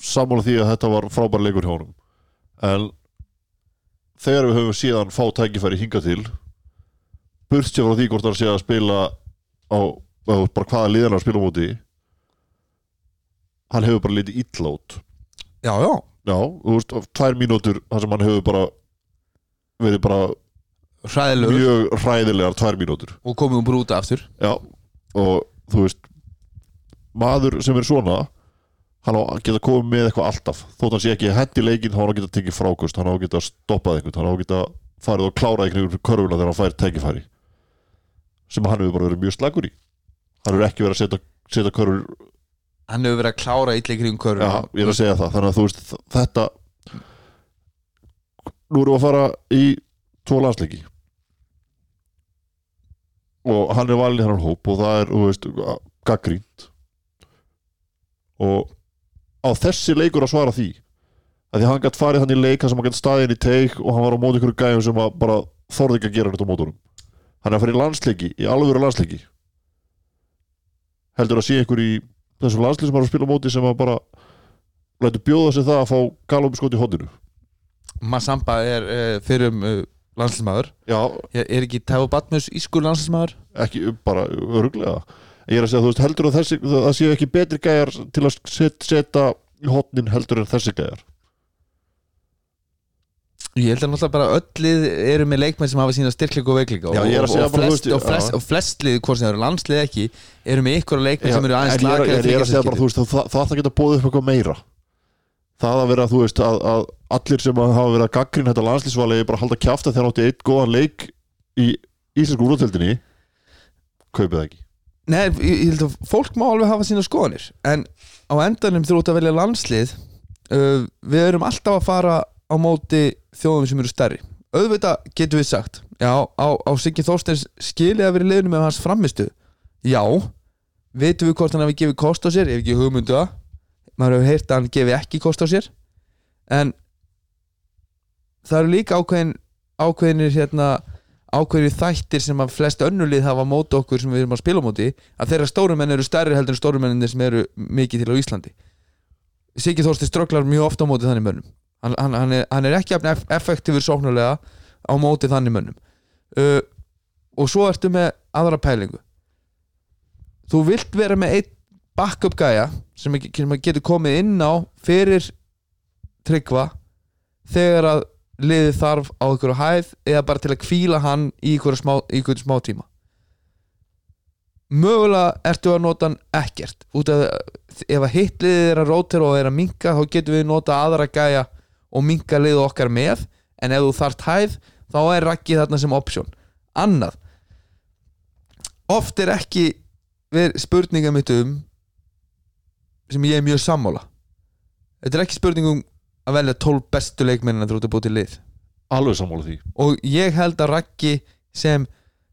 S2: sammála því að þetta var frábær leikur hjá honum. En þegar við höfum síðan fá tækifæri hinga til burtsér frá því hvort það sé að spila á, bara hvaða liðan að spila á móti hann hefur bara litið illa út.
S1: Já, já,
S2: já, þú veist, tvær mínútur þar sem hann hefur bara verið bara
S1: hræðilegur.
S2: mjög hræðilegar tvær mínútur.
S1: Og komið um brúta aftur.
S2: Já, og þú veist maður sem er svona hann á að geta komið með eitthvað alltaf. Þótt hann sé ekki hendi leikinn þá á hann að geta tekið frákust hann á að geta stoppað einhvern hann á að geta farið og klárað einhvern veginn körfuna þegar hann fær tekifæri sem hann hefur bara verið mjög slagur í. Hann hefur ekki verið að setja, setja körfur
S1: Hann hefur verið að klára ítleikri um körfuna.
S2: Já, ég er að segja það, þannig að þú veist þetta nú erum við að fara í tvo landsleiki. Og hann er valin í hann hóp og það er, þú veist, gaggrínt og á þessi leikur að svara því? Að því hann gætt farið hann í leik þar sem hann gætt staðið inn í teik og hann var á móti ykkur gæjum sem bara þorði ekki að gera þetta á mótunum. Hann er að fara í landsleiki, í alvöru landsleiki. Heldur að sé ykkur í þessum landslið sem er að spila móti sem að bara lætur bjóða sig það að fá galum skot í hodinu
S1: Massamba er uh, fyrir um uh, landslismæður
S2: já,
S1: er, ekki Tævo Batmus ískur landslismæður?
S2: ekki bara öruglega ég er að segja, þú veist, heldur að þessi það séu ekki betri gæjar til að set, setja í hodnin heldur en þessi gæjar?
S1: Ég held að náttúrulega bara öll lið eru með leikmenn sem hafa sína styrkleika og veikleika
S2: Já,
S1: og,
S2: segja
S1: og,
S2: þú
S1: flest, og, flest,
S2: já.
S1: og flest lið, hvort sem eru landslið ekki eru með ykkur leikmenn sem eru aðeins lakari
S2: ég, er að segja bara, þú veist, það, ætti að geta bóðið upp eitthvað meira. Það að vera, þú veist, að, að allir sem hafa verið að gaggrín þetta landslísvali bara halda kjafta þegar átti eitt góðan leik í íslensku úrvöldinni kaupið ekki
S1: Nei, ég, held að fólk má alveg hafa sína skoðanir. En á endanum þú ert að velja landslið uh, við erum alltaf að fara á móti þjóðum sem eru stærri. Auðvitað getum við sagt já, á, á Siggi Þorsteins skilið að vera í liðinu með hans framistu já, veitum við hvort hann hefði gefið kost á sér? Ef ekki hugmyndu að maður hefur heyrt að hann gefi ekki kost á sér. En það eru líka ákveðin ákveðinir hérna ákveðinir þættir sem að flest önnulið hafa móti okkur sem við erum að spila móti að þeirra stórumenn eru stærri heldur en stórumenninir sem eru mikið til á Íslandi. Siggi Þorsti strögglar mjög ofta á móti þannig mönnum. Hann, hann, hann, er, hann er ekki effektífur sóknulega á móti þannig mönnum. Uh, og svo ertu með aðra pælingu. Þú vilt vera með einn backup gæja sem sem getur komið inn á fyrir tryggva þegar að liðið þarf á einhverju hæð eða bara til að kvíla hann í einhverju smá, einhverju smá tíma. Mögulega ertu að nota hann ekkert. Út af ef að hitt liðið er að rótera og er að minka þá getum við nota aðra gæja og minka liðið okkar með. En ef þú þarft hæð þá er rakki þarna sem option. Annað. Oft er ekki spurninga mitt um sem ég er mjög sammála. Þetta er ekki spurning um að velja 12 bestu leikmennina þú ert að búið til lið.
S2: Alveg sammála því.
S1: Og ég held að Raggi sem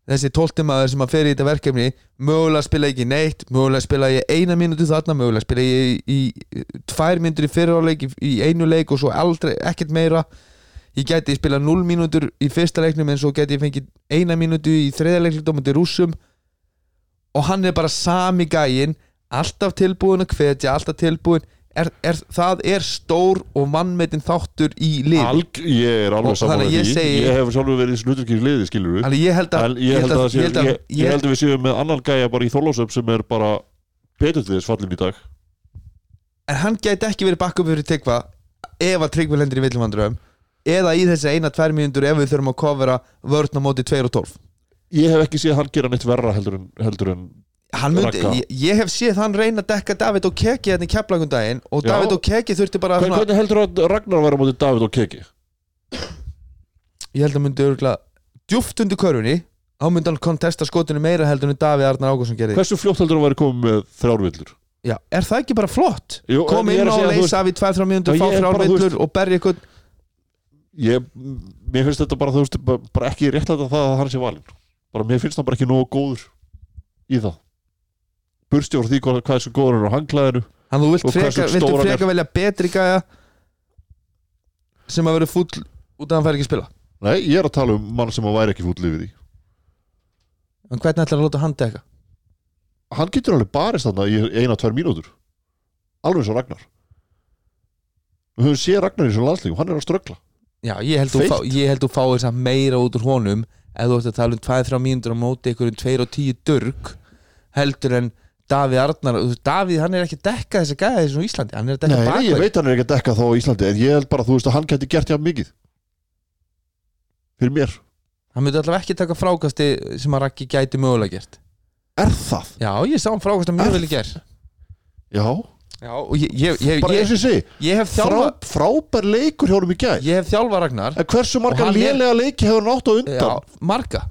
S1: þessi tóltimaður sem að fer í þetta verkefni mögulega spila ekki neitt mögulega spila ég eina mínútu þarna mögulega spila ég í, í tvær mínútur í fyriráleik í, í einu leik og svo aldrei ekkert meira. Ég gæti spila 0 mínútur í fyrsta leiknum en svo gæti ég fengið eina mínútu í þriða leiknum mútið rússum. Og hann er bara sami gæin alltaf tilbúin að hvetja alltaf tilbúin er, er, það er stór og mannmetinn þáttur í lið
S2: Alg, ég er alveg
S1: þannig að
S2: því.
S1: ég
S2: hef sjálfur verið í sluturkýri liði skilur við ég held að við séum með annan gæja bara í Þorlásöf sem er bara betur til þess fallin í dag.
S1: En hann gæti ekki verið bakkup fyrir Tryggva ef að Tryggva lendir í villumandröðum eða í þessi eina tvær mínútur ef við þurfum að kofera vörn á móti 2 og 12
S2: ég hef ekki séð hann gera neitt verra heldur en, heldur en
S1: myndi, ég, ég hef séð hann reyna að dekka David og Keki hérna í keflagundaginn og
S2: Já.
S1: David og Keki þurfti bara
S2: Hvern,
S1: svona,
S2: hvernig heldur að Ragnar væri á móti David og Keki
S1: ég held að myndi örgulega djúft undir körfunni þá myndi hann kontesta skotinu meira heldur en David Arnar Ágússon gerði.
S2: Hversu fljótt heldur að væri komið með þrjárvillur?
S1: Já, er það ekki bara flott?
S2: Jú,
S1: Kom inn
S2: er
S1: á
S2: að
S1: að leysa við 2-3 mínútur, fá
S2: er
S1: þrjárvillur og berja eitthvað
S2: ég, mér finnst þetta bara, veist, bara, ekki réttlega það að hann sé valinn. Bara mér finnst hann bara ekki nógu góður í það bursti voru því hvað, er svo góður hann er á hangklæðinu
S1: Þannig þú vilt freka,
S2: hann
S1: freka velja betri gæja sem að vera fúll út af að hann fær ekki að spila?
S2: Nei, ég er að tala um mann sem að væri ekki fúll yfir því.
S1: En hvernig ætlar að láta hann deka?
S2: hann getur alveg barist þarna í eina, tvær mínútur. Alveg og Ragnar. Við höfum séð Ragnar í þessum landslíkum, hann er að ströggla.
S1: Já, ég held
S2: Feitt.
S1: fá, held þú fáir samt meira út úr honum ef þú ert að tala um 2-3 mínútur á móti einhverjum 2 og 10 dörg heldur en Davíð Arnar Davíð hann er ekki að dekka þessa gæði þessum Íslandi, hann er að dekka
S2: Nei, nei, ég
S1: bakverð
S2: veit hann er ekki að dekka þá Íslandi en ég held bara, þú veist að hann geti gert hjá mikið. Fyrir mér.
S1: Hann myndi allavega ekki taka frákasti sem að Raggi gæti mögulega gert.
S2: Er það?
S1: Já, ég sá hann frákasta mjög vel í ger
S2: Já,
S1: Já, ég, ég, ég,
S2: bara
S1: ég,
S2: eins og ég
S1: hef
S2: frá,
S1: þjálfa
S2: frábær leikur hjá honum í gær.
S1: Ég hef þjálfa Ragnar.
S2: En hversu marga
S1: hann er-
S2: lélega leiki hefur hann átt á undan?
S1: Já, marga.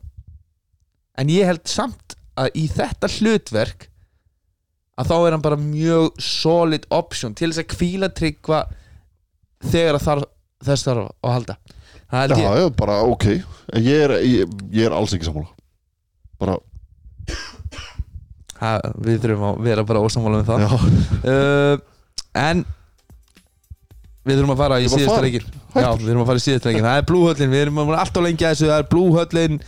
S1: En ég held samt að í þetta hlutverk að þá er hann bara mjög solid option til þess að kvíla tryggva þegar að þarf, þess þarf að halda. Það
S2: Já,
S1: ég.
S2: já, bara ok. Ég er, ég, ég er alls ekki sammála. Bara,
S1: ha, Við þurfum að vera bara ósamála með það.
S2: Já, [LAUGHS]
S1: uh, En Við þurfum að fara í síðasta leikin Já, við þurfum að fara í síðasta leikin Það er blúhöllin, við erum alltaf lengi að þessu. Það er blúhöllin.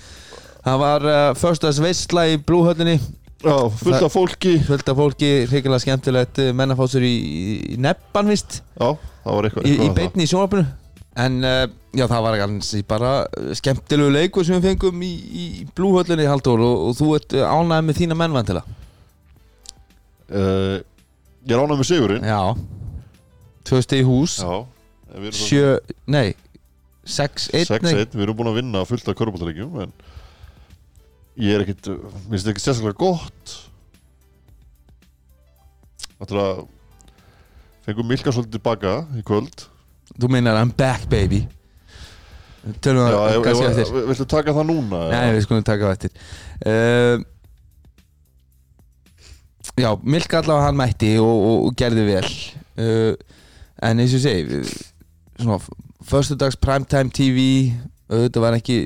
S1: Það var uh, föstudags veistla í blúhöllinni
S2: já fullt af fólki.
S1: fullt af fólki, hrigilega skemmtilegt mennafásur í, í nebban vist
S2: Já, það var eitthvað.
S1: Í, í
S2: eitthvað um
S1: beinni í sjónvarpinu. En uh, já það var alls bara uh, skemmtilegu leikur sem við fengum í, í blúhöllinni Halldór og, og þú ert ánægð með þína mennvantila
S2: það. uh, Ég er ánægð með sigurinn.
S1: Já. Tvö stið í hús.
S2: Já,
S1: sjö, nei 6-1 nei.
S2: 6-1, við erum búin að vinna fullt af körbóltaleikjum en ég er ekkit mér finnst þetta ekki sérstaklega gott. Þetta að fengum Milka svolítið tilbaka í kvöld.
S1: Þú meinar I'm back baby. Tölum það
S2: ef,
S1: kannski
S2: ef,
S1: eftir.
S2: viltu taka það núna?
S1: Nei, við skulum taka það eftir. Uh, Já, Milka allavega hann mætti og, og, gerði vel. Uh, En eins og segi við- Svona Föstudags primetime TV Þetta var ekki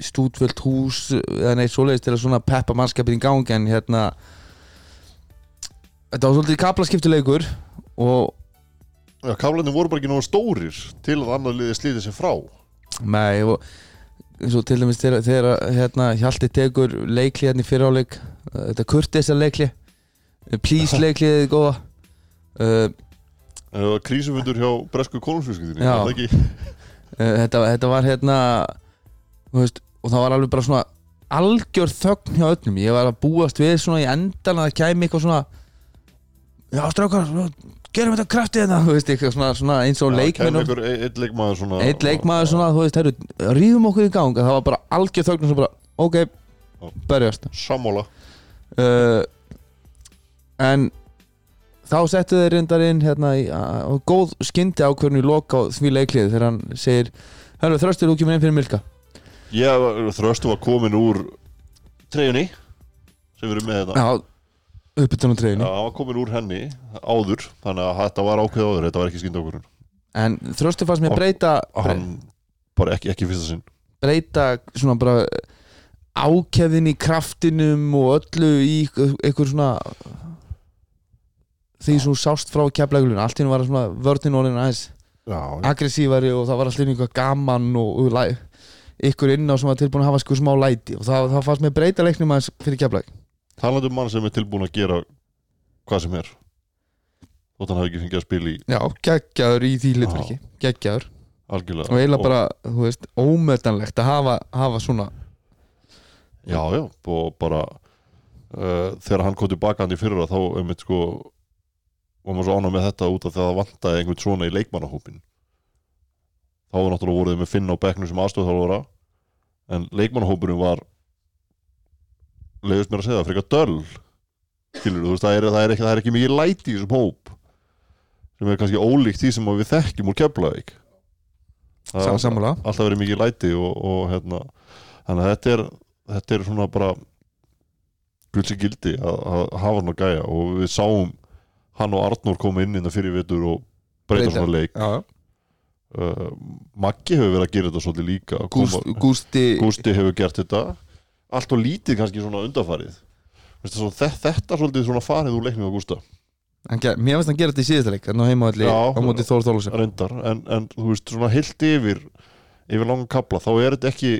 S1: stútvöld hús eða neitt svoleiðis til að svona peppa mannskapin í gang en hérna Þetta var svolítið kaplaskiptuleikur og
S2: Já, kaflarnir voru bara ekki nógu stórir til að annar liði slítið sér frá.
S1: Nei, og eins og til dæmis þegar, þegar hérna, Hjalti tekur leikli hérna í fyriráleik uh, þetta kurtisa leikli uh, please [LAUGHS] leikli þið góða. Uh,
S2: krísufundur hjá bresku konungsfjölskyldinni
S1: Já. Uh, þetta, þetta var hérna veist, og það var alveg bara svona algjör þögn hjá öllum. Ég var að búast við svona í endan að það kæmi eitthvað svona já strákar, gerum þetta kraftið þetta [LAUGHS] þú veist, eitthvað svona, svona eins og leikmenn
S2: Kæmi ykkur e- leikmaður svona
S1: eitt leikmaður svona, þú veist, herru, rýðum okkur í gang. Það var bara algjör þögn og svo bara, ok berjast.
S2: Sammála.
S1: Uh, en þá settu þeir reyndar inn hérna í, á, góð skyndi ákvörnu í loka á því leiklið þegar hann segir Hörru, þröstur, þú kemur inn fyrir Milka.
S2: Ég, þröstu var komin úr treyjunni sem við erum með þetta
S1: Já, uppbytun á
S2: Já,
S1: treyjunni
S2: hann var komin úr henni áður þannig að þetta var ákveð áður, þetta var ekki skynda okkur
S1: En þröstur fannst mér
S2: Og-
S1: breyta
S2: hann bara ekki, ekki fyrsta sinn.
S1: breyta svona bara ákefðin í kraftinum og öllu í einhver svona því sem þú sást frá keflægulun allt hennu var svona vörnin orðin aðeins aggressívari og það var alltaf eitthvað gaman og, og læ, ykkur inn á sem var tilbúin að hafa sko smá læti og það, það fannst mér breyta leiknum aðeins fyrir keflæg
S2: talandi um mann sem er tilbúin að gera hvað sem er þótt hann hafi ekki fengið að spila í
S1: Já, geggjaður í því hlutverki geggjaður.
S2: Algjörlega.
S1: Og eiginlega bara, þú veist, ómetanlegt að hafa, hafa svona
S2: Já, já, og bara uh, þegar hann kom tilbaka hann í fyrra þá einmitt sko var maður svo ánað með þetta út af því að það vantaði einhvern svona í leikmannahópin þá var náttúrulega voruð með Finn á bekknum sem aðstöðþálfara en leikmannahópurinn var leiðist mér að segja það, frekar döll skilur, þú veist, það er, það er, ekki, það er ekki mikið læti í þessum hóp sem er kannski ólíkt því sem við þekkjum úr Keflavík. Alltaf verið mikið læti og, og hérna, þannig að þetta er þetta er svona bara gulsi gildi að, að hafa hann að gæja og við sáum hann og Arnór koma inn innan fyrir vitur og breyta svona leik. Uh, Maggi hefur verið að gera þetta svolítið líka
S1: Gúst,
S2: Koma-
S1: Gústi
S2: Gústi hefur gert þetta. Allt og lítið kannski svona undarfarið Veistu, svo, þetta, þetta svolítið svona farið úr leiknum á Gústa.
S1: Mér finnst hann gera þetta í síðasta leik Þannig á heimavalli
S2: Já.
S1: á móti Þór Þólusson
S2: en, en þú veist svona heilt yfir yfir langan kapla þá er þetta ekki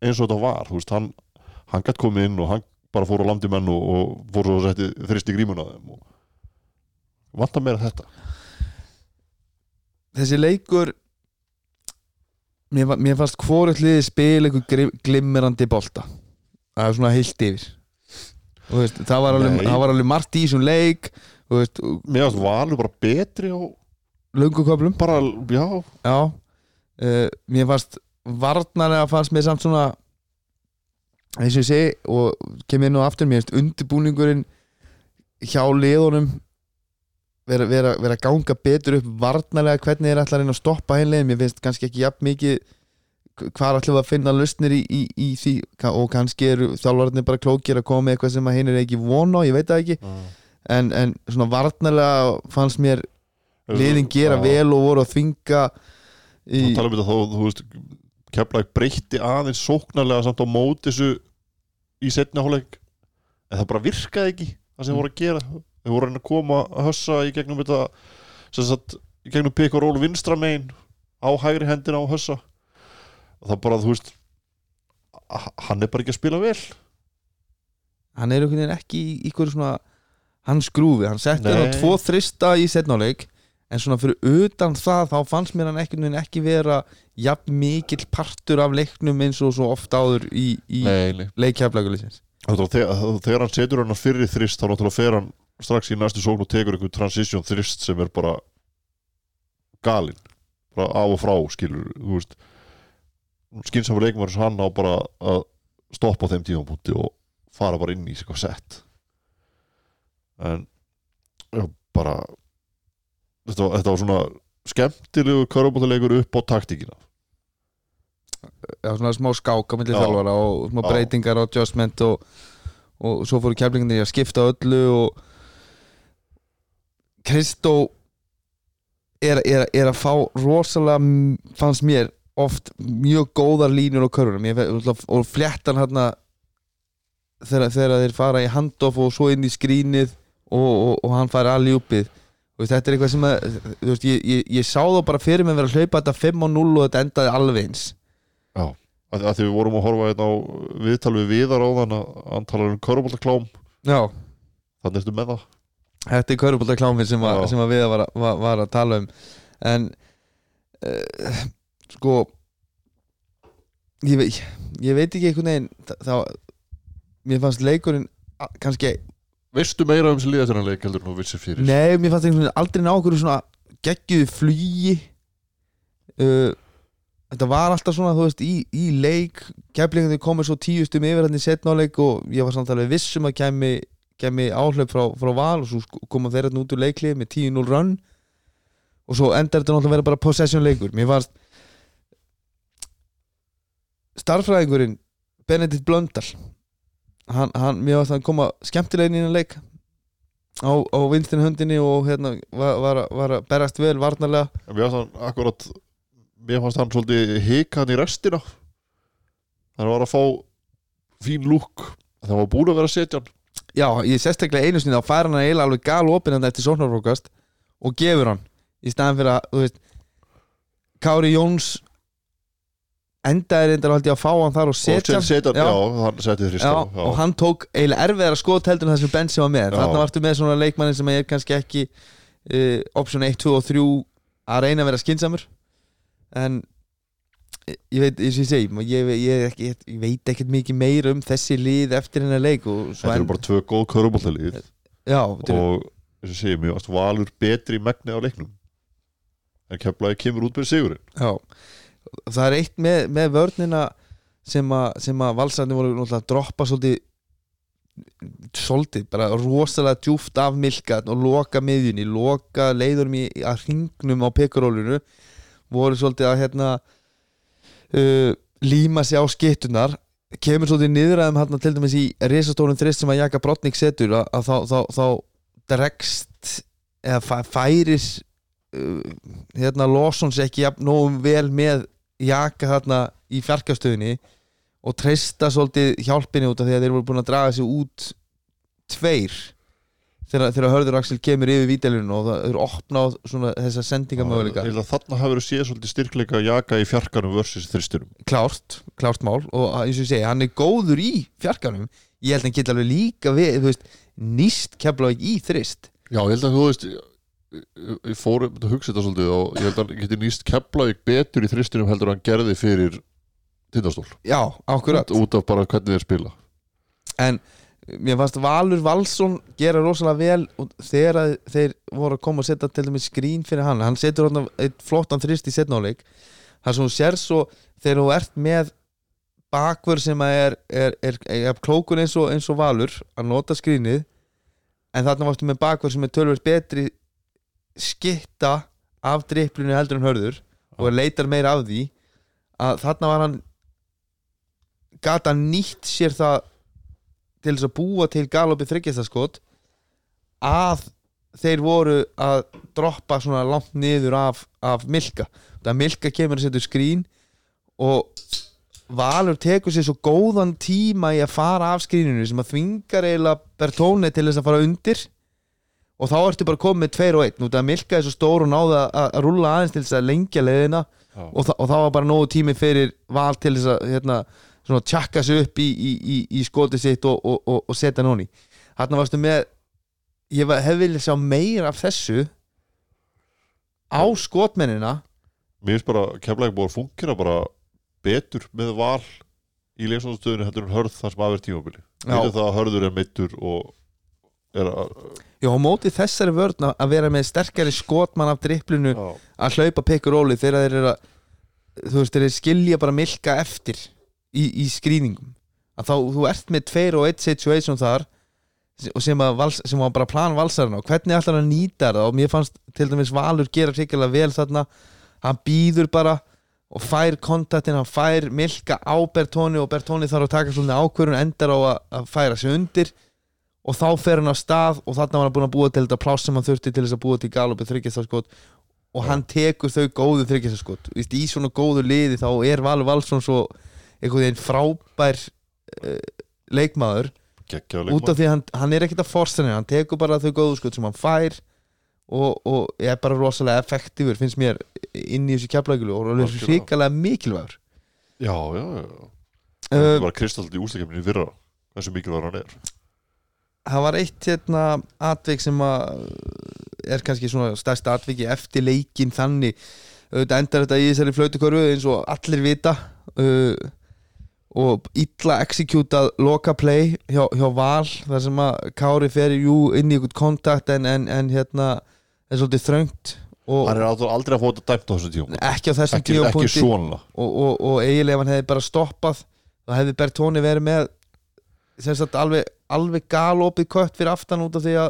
S2: eins og þetta var þú veist hann, hann gætt komið inn og hann bara fór á landi menn og, fór svo að setti þristi grímuna á þeim og vantar meira þetta?
S1: Þessi leikur Mér, mér fannst hvort liðið spil grim- glimmerandi bolta. Það er svona heilt yfir. Veist, það, var alveg, það var alveg margt í þessum leik veist,
S2: mér finnst valur bara betri og
S1: lönguköflum
S2: bara, já,
S1: Já. Uh, Mér fannst varnarlega fannst mér samt svona eins og ég segi og kemur nú aftur mér finnst undirbúningurinn hjá liðunum vera, vera, vera að ganga betur upp varnarlega hvernig er ætla að reyna að stoppa heimlegin mér finnst kannski ekki jafn mikið hvað ætlum við að finna lausnir í, í, í því og kannski eru þjálfarnir bara klókir að koma með eitthvað sem að hinn er ekki von á, ég veit það ekki en, en svona varnarlega fannst mér liðin gera
S2: Já.
S1: vel og voru að þvinga í,
S2: þú tala um þetta þá, þú veist Keflæk breytti aðeins sóknarlega samt á móti þessu í setna hálfleik en það bara virkaði ekki það sem
S1: Mm.
S2: mm. voru að gera þau voru að koma að hössa í gegnum þetta sem sagt, í gegnum pikk og ról vinstra megin á hægri hendina á hössa. Og það bara, þú veist hann er bara ekki að spila vel.
S1: Hann er einhvern veginn ekki í ykkur svona hann skrúfi, hann setti hann á tvo þrista í setnáleik en svona fyrir utan það þá fannst mér hann ekki, ekki vera jafn mikill partur af leiknum eins og svo oft áður í, í
S2: nei.
S1: leikjaflagulisins
S2: Þegar, þegar hann setur hann fyrir þrist þá náttúrulega fer hann strax í næstu sókn og tekur einhver transition þrist sem er bara galinn bara af og frá skilur þú veist. Skynsam leikmar sem hann á bara að stoppa á þeim tímapunkti og fara bara inn í eitthvað sett en já, bara þetta var, þetta var svona skemmtilegu körfbóttilegur upp á taktíkina.
S1: Já, svona smá skák á milli
S2: Já.
S1: þjálfara og smá breytingar og adjustment og, og svo fóru keflinginni að skipta öllu og Kristó er, er, er að fá rosalega fannst mér oft mjög góðar línur á fe- og fléttan hérna þegar, þegar þeir fara í handoff og svo inn í skrínið og, og, og hann fara alveg uppið. Þetta er eitthvað sem að veist, ég, ég, ég sá þá bara fyrir mig vera að hlaupa þetta 5 og 0 og þetta endaði alveg eins.
S2: Að, að því við vorum að horfa hérna á viðtal við viðar á þann að hann talar um körfbóttiklám
S1: já,
S2: þannig ertu með það
S1: þetta er körubóltaklámið sem, sem að við var, var, var að tala um. En uh, sko ég, veit, ég veit ekki einhvern veginn þá, mér fannst leikurinn kannski,
S2: Veistu meira um þessi liða þennan leik heldur en þú vissir fyrir?
S1: Nei, mér fannst einhvern veginn aldrei ná okkur svona geggjuðu flugi. Uh, þetta var alltaf svona, þú veist, í, í leik. Keflingandi komið svo tíustum yfir hann í setnáleik og ég var samt alveg viss um að kemi, kemi áhlaup frá, frá val og svo sk- koma þeir hérna út úr leiklið með 10-0 run. Og svo endar þetta náttúrulega að vera bara possession leikur. Mér fannst starffræðingurinn Benedikt Blöndal hann, hann, mér fannst hann koma skemmtilegin í hennar leik. Á, á vinstin höndinni og hérna var, var, var að berast vel varnarlega.
S2: Mér fannst hann akkurat Mér fannst hann svolítið hikan í restina. Hann var að fá fín lúk. Það var búin að vera að setja hann
S1: Já, ég sérstaklega einu sinni þá fær hann að eiginlega alveg gal opinnan eftir sóknarfrókast og gefur hann í staðan fyrir að, þú veist Kári Jóns endaði reyndar að fá hann þar og setja
S2: hann,
S1: og hann tók eiginlega erfiðara skot heldur en benn sem var með. Þarna varstu með svona leikmannin sem er kannski ekki uh, option 1, 2 og 3 að reyna að vera skinsamur en ég veit, eins og ég segi ég, ég, ég, ég veit ekkert mikið meir um þessi lið eftir hennar leik
S2: Þetta eru bara tvö góð körubóltalið
S1: eru-
S2: Og eins og segja, mér valur betri megni á leiknum. En keflaði kemur út með sigurinn.
S1: Já, það er eitt með, með vörnina sem að, valsarni voru náttúrulega að droppa svolítið svolítið, bara rosalega djúft af milkat og loka miðjunni loka leiðurum í að hringnum á pekarólinu. Voru svolítið að hérna uh, líma sig á skittunar kemur svolítið niðræðum hérna til dæmis í risastórum þrist sem að Jaka Brotnik setur að, að þá, þá, þá dregst eða fæ- færir uh, hérna Lawsons ekki jafn nógum vel með Jaka þarna í fjarkastöðinni og treysta svolítið hjálpinni út af því að þeir voru búin að draga sig út tveir þegar, þegar Hörður Axel kemur yfir vítalinu og það eru opna á svona þessa sendingamöguleika.
S2: Ég held að Þarna hafur séð svolítið styrkleika jaka í fjarkanum versus þristinum.
S1: Klárt, klárt mál. Og eins og ég segi, hann er góður í fjarkanum. Ég held að hann geta alveg líka við þú veist, nýst kefla í þrist.
S2: Já, ég held að þú veist ég- fór um að hugsa þetta svolítið og ég held að hann geti nýst Keflavík betur í þristinum heldur en hann gerði fyrir tindastól.
S1: Já, akkurat.
S2: Út af bara hvernig þeir spila.
S1: En mér fannst Valur Valsson gera rosalega vel þegar þeir voru að koma að setja til dæmis skrín fyrir hann hann setur eitt flottan þrist í setnáleik þar sem þú sér svo þegar þú ert með bakvör sem er, er, er, er, klókun eins og, eins og Valur að nota skrínið en þarna varstu með bakvör sem er tölvöld betri skitta af driplinu heldur en hörður og leitar meira af því að þarna var hann gata nýtt sér það til þess að búa til galopi þryggjastaskot að þeir voru að droppa svona langt niður af, af Milka það Milka kemur að setja skrín og Valur tekur sér svo góðan tíma í að fara af skríninu sem að þvingar eiginlega Bertóni til þess að fara undir og þá ertu bara komið með 2 og 1 nú það Milka er svo stór og náða að, að rúlla aðeins til þess að lengja leiðina
S2: Já.
S1: og, og þá var bara nógu tími fyrir Val til þess að hérna, svona tjakka sig upp í, í, í, í skotið sitt og, og, og, og setja nóni þarna varstu með ég hef viljað sjá meira af þessu á skotmennina.
S2: Mér finnst bara Keflavík búið að fungera bara betur með val í leiksáðstöðinu heldur en hörð þar sem aðverð tímabili. Við það að hörður er meittur og er að
S1: Já, á móti þessari vörn að- vera með sterkari skotmann af dripplinu
S2: já,
S1: að hlaupa pikkur róli þegar þeir eru að þú veist, þeir skilja bara milka eftir í, í skrýningum. Að þá, þú ert með tveir og eitt situation þar sem, að vals, sem var bara plan valsarinn og hvernig ætlar hann að nýta það og mér fannst til dæmis Valur gera hrikalega vel þarna. Hann býður bara og fær kontaktin, hann fær milka á Bertóni og Bertóni þarf að taka svolítið ákvörun endar á að, að færa sig undir og þá fer hann á stað og þarna var hann búin að búa til þetta pláss sem hann þurfti til þess að búa til galopi þryggjastaskot og hann tekur þau góðu þryggjastaskot í svona góðu liði þá er Valur Valsson svo einhvern veginn frábær uh, leikmaður. Út af því að hann, hann er ekkert að forsa henni hann tekur bara þau góðu skot sem hann fær og, og er bara rosalega effektífur finnst mér inn í þessu kjaplækulu og er
S2: Algjörlega.
S1: hrikalega mikilvægur.
S2: Já, já, já.
S1: Uh,
S2: Það var kristallið í úsleikefni í fyrra hversu mikilvægur hann er.
S1: Það var eitt hérna atvik sem að er kannski svona stærsta atviki eftir leikin þannig. Auðvitað endar þetta í þessari flautukörfu eins og allir vita. Uh, og illa executað loka play hjá, hjá Val þar sem að Kári fer jú inn í ykkur kontakt en, en, en hérna er svolítið þröngt og
S2: hann er aldrei að fóta dæmt á þessu tíum
S1: ekki á þessum tímapunkti.
S2: svona.
S1: Og, og, og eiginlega ef hann hefði bara stoppað þá hefði Bertóni verið með sem sagt alveg, alveg galopið kött fyrir aftan út af því að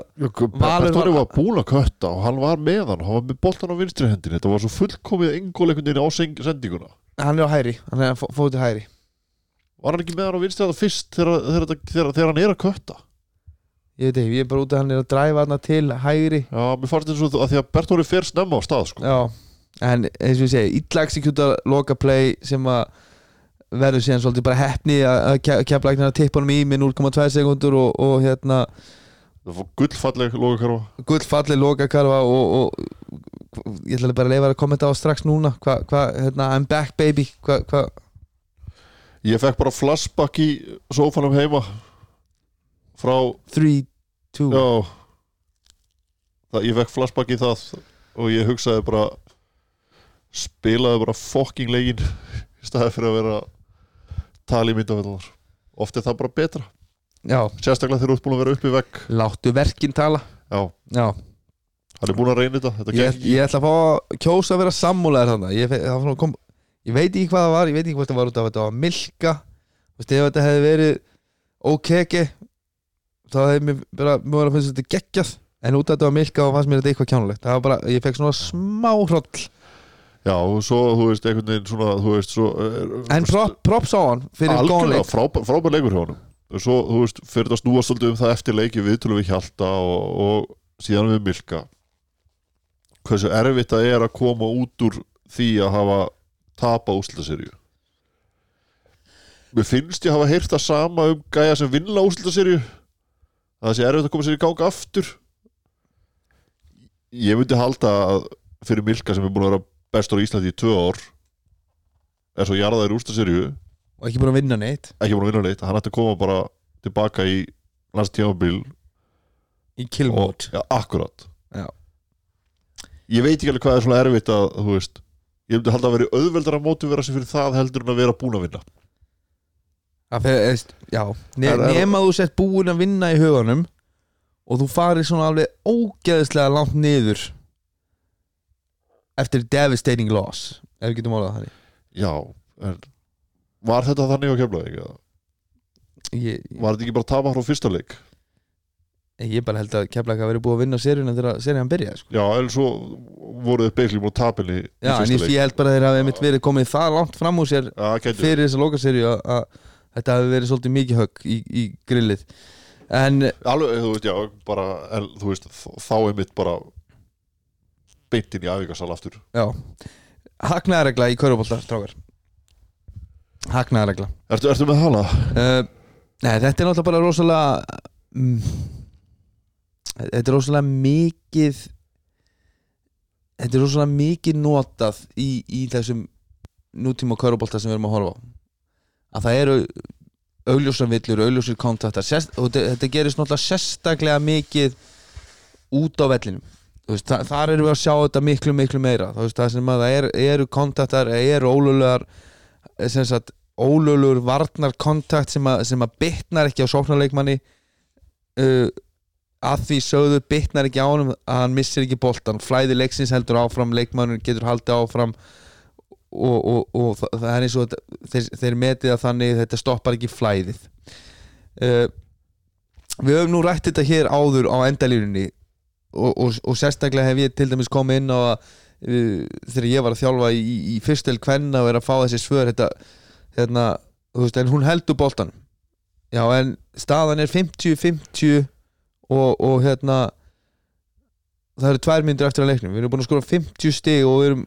S1: Valur
S2: Bertóri
S1: var-
S2: var búin að kötta og hann var með hann. Hann var með boltan á vinstri hendin þetta var svo fullkomið engól einhvern veginn á sendinguna.
S1: Hann er á hæri, hann er fó- fótið hæri
S2: var hann ekki með hann á vinstri þetta fyrst þegar, þegar, þegar, þegar, hann er að kötta?
S1: Ég veit ekki, ég er bara út að hann er að dræfa hann til hæri
S2: já, mér fannst þetta svo að því að Bertóri fer snemma á stað sko.
S1: já, en eins og ég segi illa executa loka play sem að verður síðan svolítið bara heppni að kepla ekki að tippa honum í með 0,2 sekundur og, og hérna
S2: það fór gullfalleg lokakarfa.
S1: Gullfalli lokakarfa og, og ég ætla bara að leifa að kommenta á strax núna. Hvað, hva, hérna, I'm back baby. Hvað hva,
S2: ég fekk bara flashback í sófanum heima. Frá
S1: 3, 2
S2: já. Það, ég fekk flashback í það og ég hugsaði bara spilaði bara fucking legin í staði fyrir að vera að tala í myndafellunar oft er það bara betra.
S1: Já,
S2: sérstaklega þegar þú ert búin að vera upp í vegg.
S1: Láttu verkin tala.
S2: Já,
S1: já,
S2: hann er búin að reyna þetta, þetta
S1: ég, ég ætla að fá að kjósa að vera sammúlegar þannig ég, það kom, ég veit ekki hvað það var ég veit ekki hvað það var út af þetta var milka. Þú veist, ef þetta hefði verið ókeki þá hefði mér bara mjög að finnst þetta geggjað. En út af þetta var milka og fannst mér þetta eitthvað kjánulegt það var bara, ég fekk svona smá hroll.
S2: Já, og svo, þú veist, einhvern veginn svona, þú veist, svo er,
S1: en prop, props á hann fyrir góðan
S2: algjörlega frábær, leikur hjá honum. Og svo, þú veist, fyrir það snúast svolítið um það eftir leiki viðtölu við Hjalta og, og síðan við Milka. Hversu erfitt það er að koma út úr því að hafa tapa úslitaserju mér finnst ég hafa heyrt það sama um gæja sem vinna úslitaserju að það sé erfitt að koma sér í gang aftur. Ég myndi halda að fyrir Milka sem er búin að vera bestur á Íslandi í tvö ár er svo jarðaður úslitaserju
S1: og ekki búin að vinna neitt.
S2: Ekki búin að vinna neitt, hann ætti að koma bara tilbaka í landstíðanbíl
S1: í kill mode
S2: já, akkurat.
S1: Já.
S2: ég veit ekki alveg hvað er svona erfitt að þú veist, ég myndi halda að vera auðveldar að mótivera sig fyrir það heldur en að vera búin að vinna.
S1: Það fer, eðst, já, ne
S2: Er- er-
S1: nema þú sett búin að vinna í huganum og þú farir svona alveg ógeðslega langt niður eftir devastating loss. Ef við getum orðað þannig.
S2: Já, en var þetta þannig á
S1: ég,
S2: var þetta ekki bara að tapa frá fyrsta leik
S1: ég bara held að Keflæk hafi verið búið að vinna seríuna þegar serían byrjaði sko.
S2: já, en svo voruð þið beisli múið tapinni í
S1: já, en ég, ég held bara að þeir hafi mitt verið komið það langt fram úr sér
S2: já,
S1: fyrir þessa lokaseríu að, þetta hafi verið svolítið mikið högg í, í grillið. En
S2: alveg, þú veist, já, bara en, þú veist, þá er mitt bara beintin í afvíkarsal aftur.
S1: já. Hagnaðaregla í Körubólta, strákar. Hagnaðaregla
S2: ertu, ertu með hana?
S1: uh, Nei, þetta er náttúrulega bara rosalega mm, Þetta er rosalega mikið Þetta er rosalega mikið notað í, í þessum nútíma körubólta sem við erum að horfa á. Að það eru augljósar villur, augljósir kontaktar sérst, og þetta, gerist náttúrulega sérstaklega mikið út á vellinum. Veist, þa þar erum við að sjá þetta miklu miklu meira. Veist, það sem að það er, eru kontaktar eru sagt ólöglegur varnar kontakt sem að, sem að bitnar ekki á sóknarleikmanni uh, að því sögðu bitnar ekki á honum að hann missir ekki boltan flæði leiksins heldur áfram, leikmannur getur haldið áfram og, og, og það, er eins og þeir, þeir metið að þannig þetta stoppar ekki flæðið. Uh, við höfum nú rætt þetta hér áður á endalínunni og, og, og sérstaklega hef ég til dæmis komið inn á að uh, þegar ég var að þjálfa í, í fyrstel kvenna og er að fá þessi svör þetta, hérna, þú veist, en hún heldur boltan já, en staðan er 50-50 og, og hérna það eru tvær myndir eftir að leiknum. Við erum búin að skora 50 stig og við erum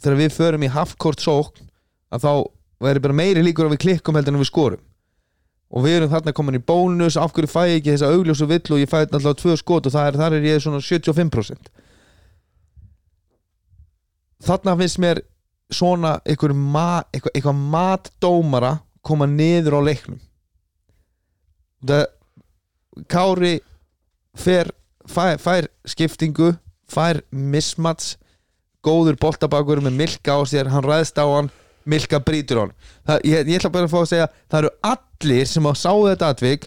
S1: þegar við förum í halfkort sókn að þá væri bara meiri líkur að við klikkum heldur en við skorum. Og við erum þarna komin í bónus af hverju fæ ég ekki þessa augljósu vill og ég fæ alltaf tvö skot og er, þar er ég svona 75% þarna finnst mér svona ma, eitthvað, eitthvað matdómara koma niður á leiknum. Það Kári fer, fær, fær skiptingu fær mismats góður boltabakur með milka á sér, hann ræðst á hann Milka brýtur hann. Það, ég, ég ætla bara að fá að segja það eru allir sem að sáu þetta atvik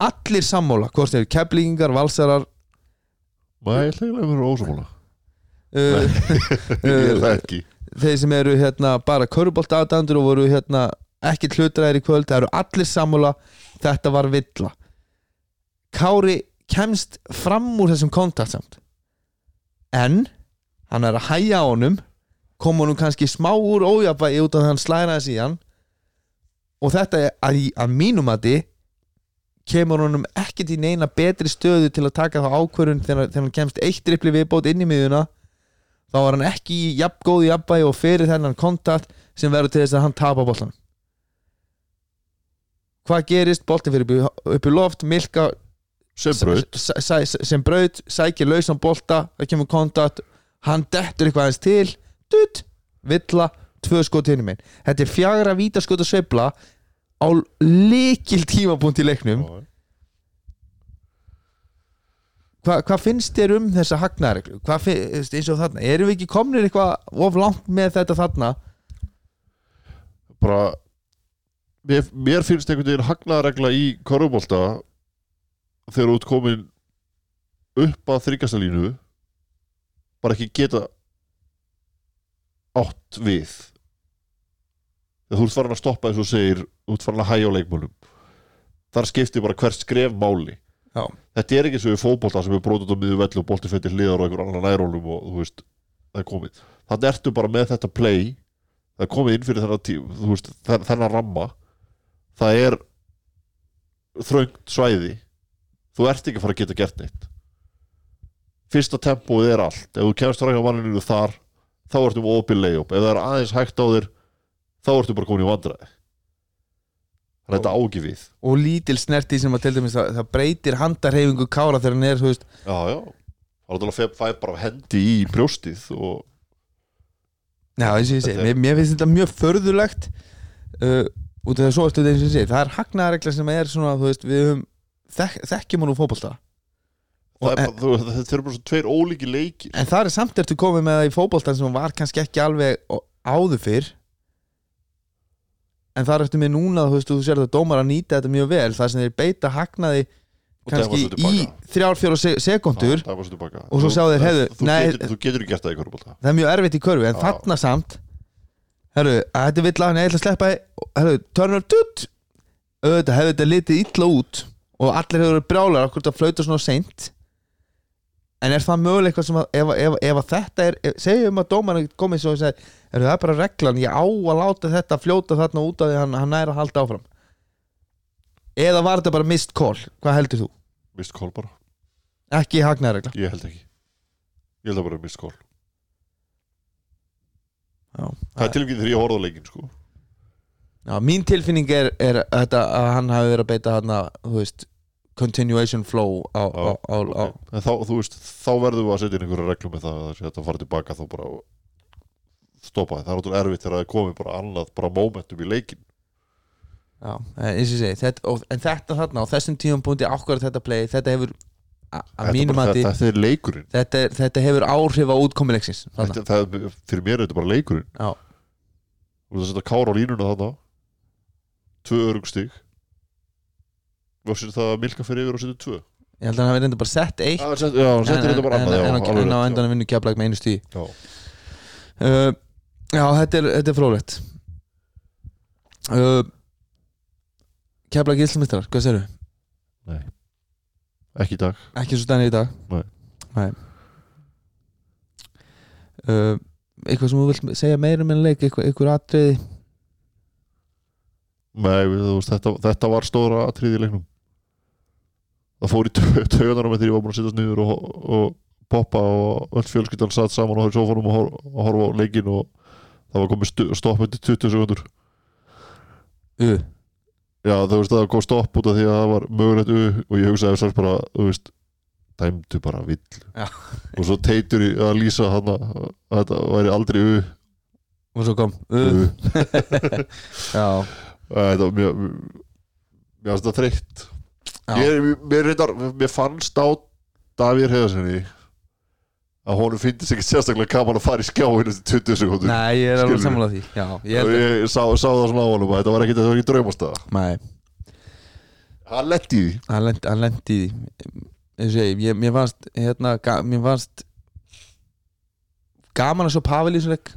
S1: allir sammóla hvort þeir eru keflingar, valsarar.
S2: Nei, vera ósámála
S1: uh,
S2: Ég er það ekki.
S1: þeir sem eru hérna bara körubolt aðdandur og voru hérna ekki hlutræðir í kvöld, það eru allir sammóla þetta var villa Kári kemst fram úr þessum kontakt samt. En hann er að hæja honum koma honum kannski smá úr ójafvægi út af að hann slæraði síðan og þetta er að, í- að mínum að kemur honum ekkert í neina betri stöðu til að taka þá ákvörun þegar, þegar hann kemst eitt dripli viðbót inn í miðuna þá var hann ekki í jafn góðu jafnvægi og fyrir þennan kontakt sem verður til þess að hann tapa boltan hvað gerist, boltin fyrir í- upp í loft Milka
S2: Sem braut.
S1: s- s- sem braut, sækir lausan bolta það kemur kontakt, hann dettur eitthvað aðeins til, dutt villa, tvö skot hinum minn þetta er fjagra vítaskot að sveifla á likil tímapunkt í leiknum.
S2: Já,
S1: Hva, hvað finnst þér um þessa hvað finnst eins og þarna erum við ekki komnir eitthvað of langt með þetta þarna?
S2: Bara Mér, mér finnst einhvern veginn hagnaðaregla í korfbólta þegar ert komin upp að þryggjasta línu bara ekki geta átt við. Þegar þú ert farin að stoppa eins og segir þú ert farin að hæja á leikmálum þar skiptir bara hvert skref máli.
S1: Já.
S2: þetta er ekki eins og við fótbolta sem er brotit á miður velli og bolti fettir hliðar og einhver annan nærólum og þú veist, það er komið. Þannig ertu bara með þetta play það er komið inn fyrir þennan tím þú veist, þenn- þennan ramma. Það er þröngt svæði þú ert ekki að fara að geta gert neitt. Fyrsta tempóið er allt. Ef þú kemst rækja manninu þar þá ertu um opið layup. Ef það er aðeins hægt á þér þá ertu bara komin í vandræði. Að þetta á ekki við.
S1: og lítil snerti sem að til dæmis það, það breytir handarhefingu kára þegar hann er
S2: já, já, það er alltaf fæ bara hendi í brjóstið og
S1: já, eins og ég segi,
S2: er-
S1: mér, mér finnst þetta mjög förðulegt uh, út af það svo eftir eins og ég segi, það er hagnaðaregla sem er svona, þú veist, við höfum þek, þekkjum hann úr
S2: þú, þetta eru bara svo tveir ólíki leikir.
S1: En það er samt ertu komið með það í fótboltan sem var kannski ekki alveg á- áður fyrr. En það er eftir mig núna þú veist, þú sér að dómar að nýta þetta mjög vel. Það sem þeir beita hagnaði kannski í þrjár, fjóra sekundur. Og svo sjá þeir, heyrðu,
S2: þú,
S1: nei-
S2: getur, þú getur ekki gert það í körfbólta
S1: það er mjög erfitt í körfu en
S2: Já.
S1: þarna samt herru, þetta er vill að ég ætla að sleppa herru, turner tutt auðvitað hefur þetta litið illa út og allir hefur verið brjálar okkur þetta flauta svona seint? En er það mögulega eitthvað sem að ef, ef, ef að þetta er, segjum að dómarinn komið svo og segi, er það er bara reglan ég á að láta þetta fljóta þarna út af því að hann, hann næra að halda áfram. Eða var þetta bara mist call? Hvað heldur þú?
S2: mist kól bara,
S1: ekki hagnaðregla
S2: ég held ekki. Ég held að bara mist kól það er tilfengið þegar ég horfði á leikin sko.
S1: Já, mín tilfinning er, er þetta að hann hafi verið að beita hann þú veist, continuation flow á, á, á, á,
S2: en þá, þú veist, þá verðum við að setja inn einhverja reglum með það að þetta fara tilbaka þá bara stoppa það, er ótrúlega erfitt þegar það er komið bara annað, bara momentum í leikin
S1: Já, en eins og segi en þetta þarna á þessum tíum punkti ákvarð þetta play, þetta hefur að mínum
S2: bara-
S1: mati
S2: þetta, þetta leikurinn.
S1: Þetta, þetta hefur áhrif á
S2: það, fyrir mér er þetta bara leikurinn.
S1: Já,
S2: og það setja kára á línuna þarna tvö örgstig versus það að Milka fyrir yfir og setja tvö?
S1: Ég held að hann hafi reynda bara sett eitt.
S2: Já, set, já hann
S1: en, en,
S2: þetta bara
S1: en,
S2: annað
S1: en,
S2: alveg
S1: en á endan vinnu keflag með einu stíð
S2: já.
S1: Uh, Já, þetta er, er frólætt uh, Keflag Íslamistrar, hvað segirðu?
S2: Nei, ekki í dag.
S1: Ekki svo stænir í dag?
S2: Nei.
S1: Nei. Uh, Eitthvað sem þú vilt segja meira um en leik? Eitthvað, eitthvað atriði
S2: Nei, veist, þetta, þetta var stóra atrið í leiknum. Það fór í með því ég var búin að sittast niður og, og poppa og öll fjölskyldan satt saman og horfði sófanum og hor- og horfa á leikin og það var komið stopp eftir 20 sekundur
S1: uh,
S2: Já, þú veist, það kom stopp út af því að það var mögulegt u og ég hugsaði þess bara, þú veist dæmdu bara vill.
S1: Já.
S2: og svo teitur í að lýsa hann að þetta væri aldrei u,
S1: Og svo kom
S2: u. [LAUGHS]
S1: uh, Já,
S2: þetta var mjög mér finnst það þreytt ég, mér, reyndar, mér fannst á Davíð Heiðarssoni að honum finnst ekki sérstaklega gaman að fara í skjáinu til 20 sekúndur.
S1: Nei, ég er alveg sammála því Já, ég
S2: og ég sá, sá það svona á honum að þetta var ekki, ekki draumastæða
S1: Nei,
S2: hann lendi í því.
S1: Hann lendi, í því. Ég mér fannst hérna, mér fannst gaman að svo Pavel í þessu leik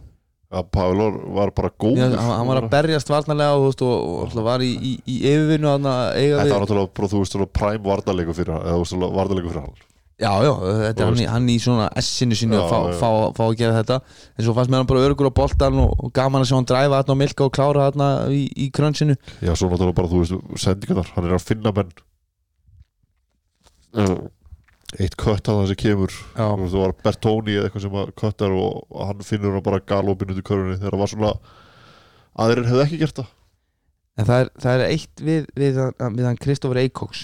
S2: að Pavel var, bara góð
S1: Já, hann, hann var að berjast varnarlega og, veist, og, og, var í, í, í yfirvinnu
S2: þetta var náttúrulega bara, þú veist, svona prime varnarleiku fyrir hann hann.
S1: Já, já, þetta er hann, í- hann í svona S-inu sínu
S2: Já,
S1: að fá,
S2: já.
S1: fá, fá að gera þetta. En svo fannst mér hann bara örgur á boltan og, og gaman að sjá hann dræfa þarna og milka og klára þarna í, í krönsinu
S2: já, svo náttúrulega bara, þú veist, sendingarnar hann er að finna menn eitt kött að það sem kemur. Það var Bertoni eða eitthvað sem að köttar og, og hann finnur hann bara galopin út í körunni þegar það var svona aðrir hefði ekki gert það.
S1: En það er, það er eitt við, við, við hann Kristoffer Eikoks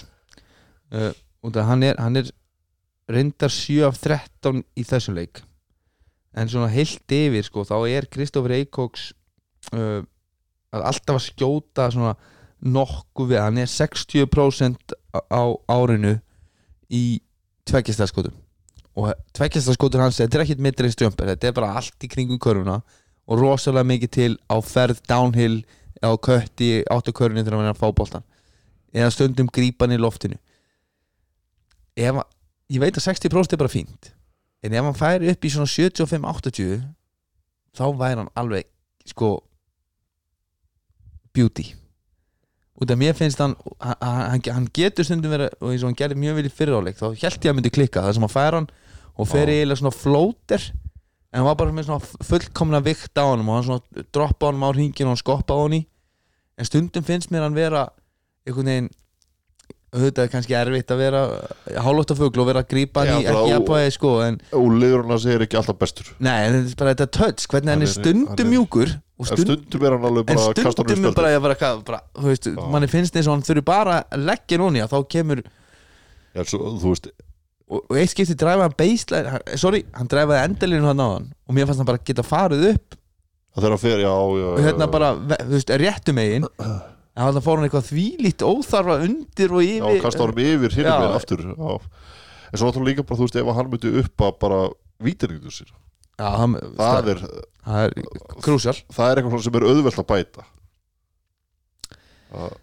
S1: uh, af hann er, hann er reyndar 7 af 13 í þessum leik. En svona heilt yfir sko, þá er Kristoffer Eikoks uh, alltaf að skjóta svona nokkuð við, hann er 60% á á árinu í tveggjastæðskotum og tveggjastæðskotur hans, þetta er ekkit midreins strömpur, þetta er bara allt í kringum körfuna og rosalega mikið til á ferð downhill á kötti áttu körfunni þegar hann er að fá boltan eða stundum grípan í loftinu. Ef ég veit að 60% er bara fínt en ef hann færi upp í svona 75-80 þá væri hann alveg sko beauty út af mér finnst hann hann, hann, getur stundum verið og eins og hann gerði mjög vel í fyriráleik þá held ég að myndi klikka það sem hann fær hann og fer
S2: Já.
S1: eiginlega svona flóter en hann var bara með svona fullkomna vikt á hann og hann svona droppa hann á hringin og hann skoppa á hann í en stundum finnst mér hann vera einhvern veginn auðvitað er kannski erfitt að vera hálótt af fugl og vera að grípa hann í ekki
S2: og-
S1: jafnvægi sko en
S2: og liður hann að segja ekki alltaf bestur.
S1: Nei, en þetta er bara þetta touch hvernig hann
S2: Hann
S1: er stundum
S2: hann
S1: mjúkur og
S2: stundum er hann alveg bara að kasta hann
S1: stundum bara, ég bara, hvað, bara þú veist,
S2: Já.
S1: manni finnst eins og hann þurfi bara að leggja núni að þá kemur
S2: Já, svo, þú veist,
S1: og, og eitt skipti dræfa hann hann- sorry, hann dræfaði endalinu hann á hann og mér fannst hann bara geta farið upp.
S2: Að þeirra fer, já, já
S1: og hérna bara, ve- þú veist, réttu megin [CLEARS THROAT] en þannig fór hann eitthvað þvílíkt óþarfa undir og
S2: já,
S1: yfir
S2: kasta hann yfir
S1: Já.
S2: hinum með aftur já. en svo náttúrulega líka bara, þú veist, ef hann myndi upp að bara vítaringur sér.
S1: Já, hann,
S2: það er,
S1: það er krúsjál.
S2: Það er eitthvað sem er auðvelt að bæta. Það,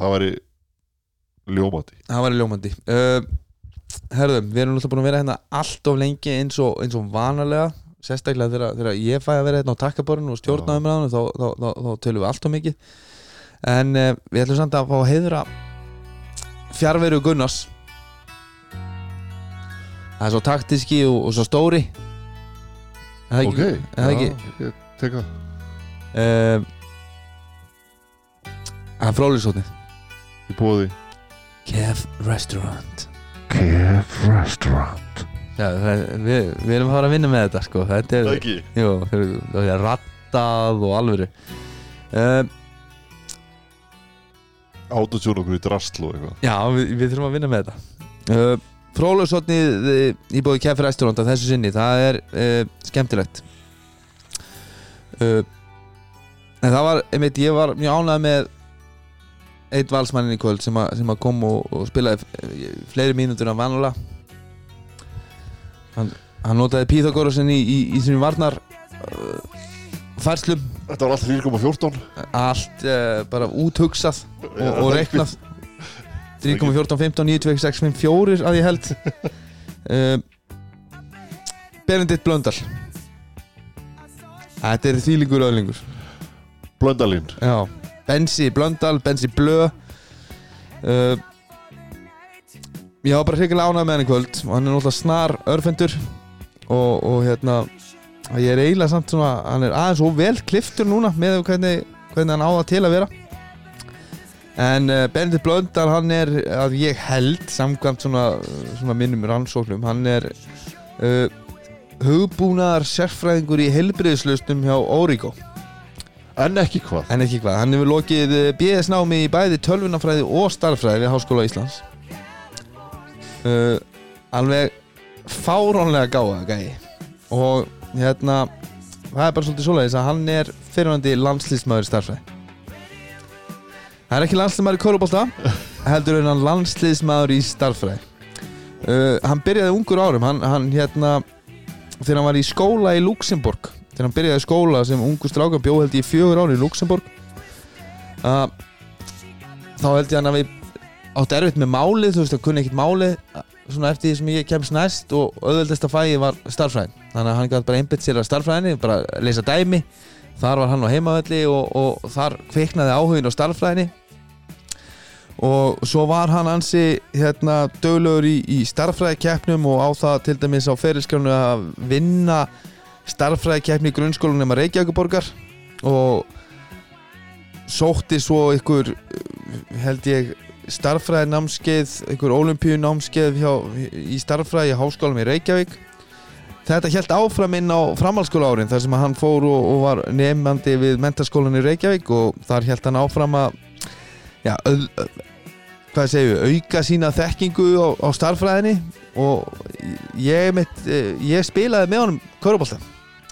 S2: það væri ljómati
S1: það var ljómandi. Uh, herðum, við erum náttúrulega búin að vera hérna allt of lengi eins og, eins og vanalega. Sérstaklega þegar, ég fæ að vera hérna á takkaborinu og stjórna
S2: Já.
S1: umræðinu þá, þá, þá, þá tölum við allt of mikið en uh, við ætlum samt að fá að heiðra fjárveru Gunnars. Það er svo taktíski og, og svo stóri. Er það ekki, er það ekki?
S2: já, ég tek það.
S1: Uh, Það er fróðlisótnið
S2: í bóði
S1: Kev Restaurant.
S2: Kef Restaurant.
S1: Já, það, við, við erum að fara að vinna með þetta sko. Þetta er,
S2: það ekki?
S1: Jú, það er rattað og alvöru. Uh,
S2: autotjón okkur í drastl og eitthvað.
S1: Já, við, við þurfum að vinna með þetta. Uh, Fróðlisótnið í bóði Kev Restaurant að þessu sinni, það er uh, skemmtilegt. Uh, En það var, einmitt, ég var mjög ánægð með eitt valsmannin í kvöld sem, að, sem að kom og, og spilaði eh, fleiri mínútur en vanulega hann, hann notaði Pythagorasin í, í, í sinni varnar færslum.
S2: Þetta var alltaf 4,14
S1: allt uh, bara úthugsað og, og reiknað. 3,14, 15, 9, 2, 6, 5, 4 að ég held. Uh, Benedikt Blöndal. Þetta er þýlingur öðlingur.
S2: Blöndalín
S1: Já, Bensi Blöndal, Bensi Blö. Uh, Ég var bara hrigilega ánægð með hann í kvöld. Og hann er náttúrulega snar örfendur og, og hérna ég er eiginlega samt svona, hann er aðeins og vel kliftur núna með hvernig, hvernig hann á það til að vera. En uh, Benedikt Blöndal hann er að ég held samkvæmt svona, svona minnum rannsóknum hann er uh, hugbúnaðar sérfræðingur í heilbriðislausnum hjá Origo.
S2: En ekki hvað?
S1: En ekki hvað, hann hefur lokið BS námi í bæði tölvunafræði og starffræði við Háskóla Íslands. Uh, Alveg fáránlega gáða gæi. Og hérna það er bara svolítið svoleiðis að hann er fyrirvændi landslýsmaður í starffræði Það er ekki landslýsmaður í Kórubólta heldur en hann landslýsmaður í starffræði uh, hann byrjaði ungur árum hann, hann hérna þegar hann var í skóla í Luxemburg þegar hann byrjaði skóla sem ungur stráka bjó held ég í fjögur ári í Luxemburg uh, þá held ég hann að við átt erfitt með málið þú veist að kunni ekkert málið svona eftir því sem ég kemst næst og auðveldasta fæði var starffræðin þannig að hann gæti bara einbytt sér að starffræðinni bara leysa dæmi. Þar var hann á heimavelli og, og þar kviknaði áhugin á starffræðinni og svo var hann ansi hérna döglegur í, í starffræðikeppnum og á það til dæmis á ferilskjánu að vinna starffræðikeppni í grunnskólanum nema Reykjavíkuborgar og sótti svo ykkur held ég starffræði námskeið, ykkur olimpíu námskeið hjá, í starffræði í háskólanum í Reykjavík. Þetta held áfram inn á framhaldsskóla árin þar sem hann fór og, og var nefnandi við mentaskólan í Reykjavík og þar held hann áfram að já, öð, hvað segju, auka sína þekkingu á, á starffræðinni og ég, mitt, ég spilaði með honum Körubólta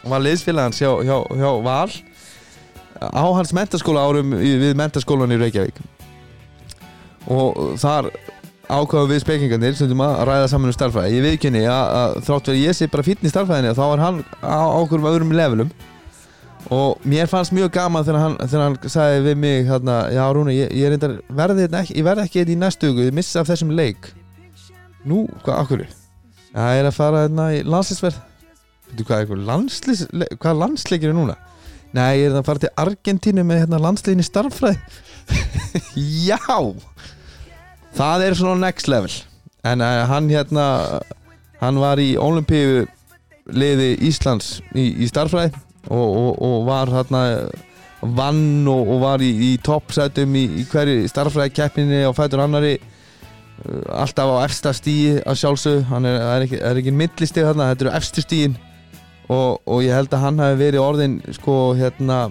S1: og var liðsfélag hans hjá, hjá, hjá Val á hans mentaskóla árum við mentaskólan í Reykjavík og þar ákvaðum við spekingarnir sem að ræða saman um starfræði ég viðkynni að, þrátt verið ég sé bara í starfræðinni þá er hann á okkur um öðrum levelum. Og mér fannst mjög gaman þegar hann, þegar hann sagði við mig hérna, já Rúni, ég, ég, reyndar, verði, ekki, ég verði ekki í næstu hugu, ég missa af þessum leik. Nú, hvað, okkur já, ég er að fara hérna í landsleisverð hvað, landsleis, hvað landsleikir er núna? Nei, ég er að fara til Argentínu með hérna, landsleikin í starfræði [LAUGHS] já það er svona next level. En uh, hann hérna hann var í olimpíu liði Íslands í, í starfræði og, og, og var hérna vann og, og var í, í toppsætum í, í hverju starfræði keppninni og fætur annari uh, alltaf á efsta stíi að sjálfsög hann er, er ekki, ekki millistig þarna, þetta eru efstu stíin og, og ég held að hann hafi verið orðin sko hérna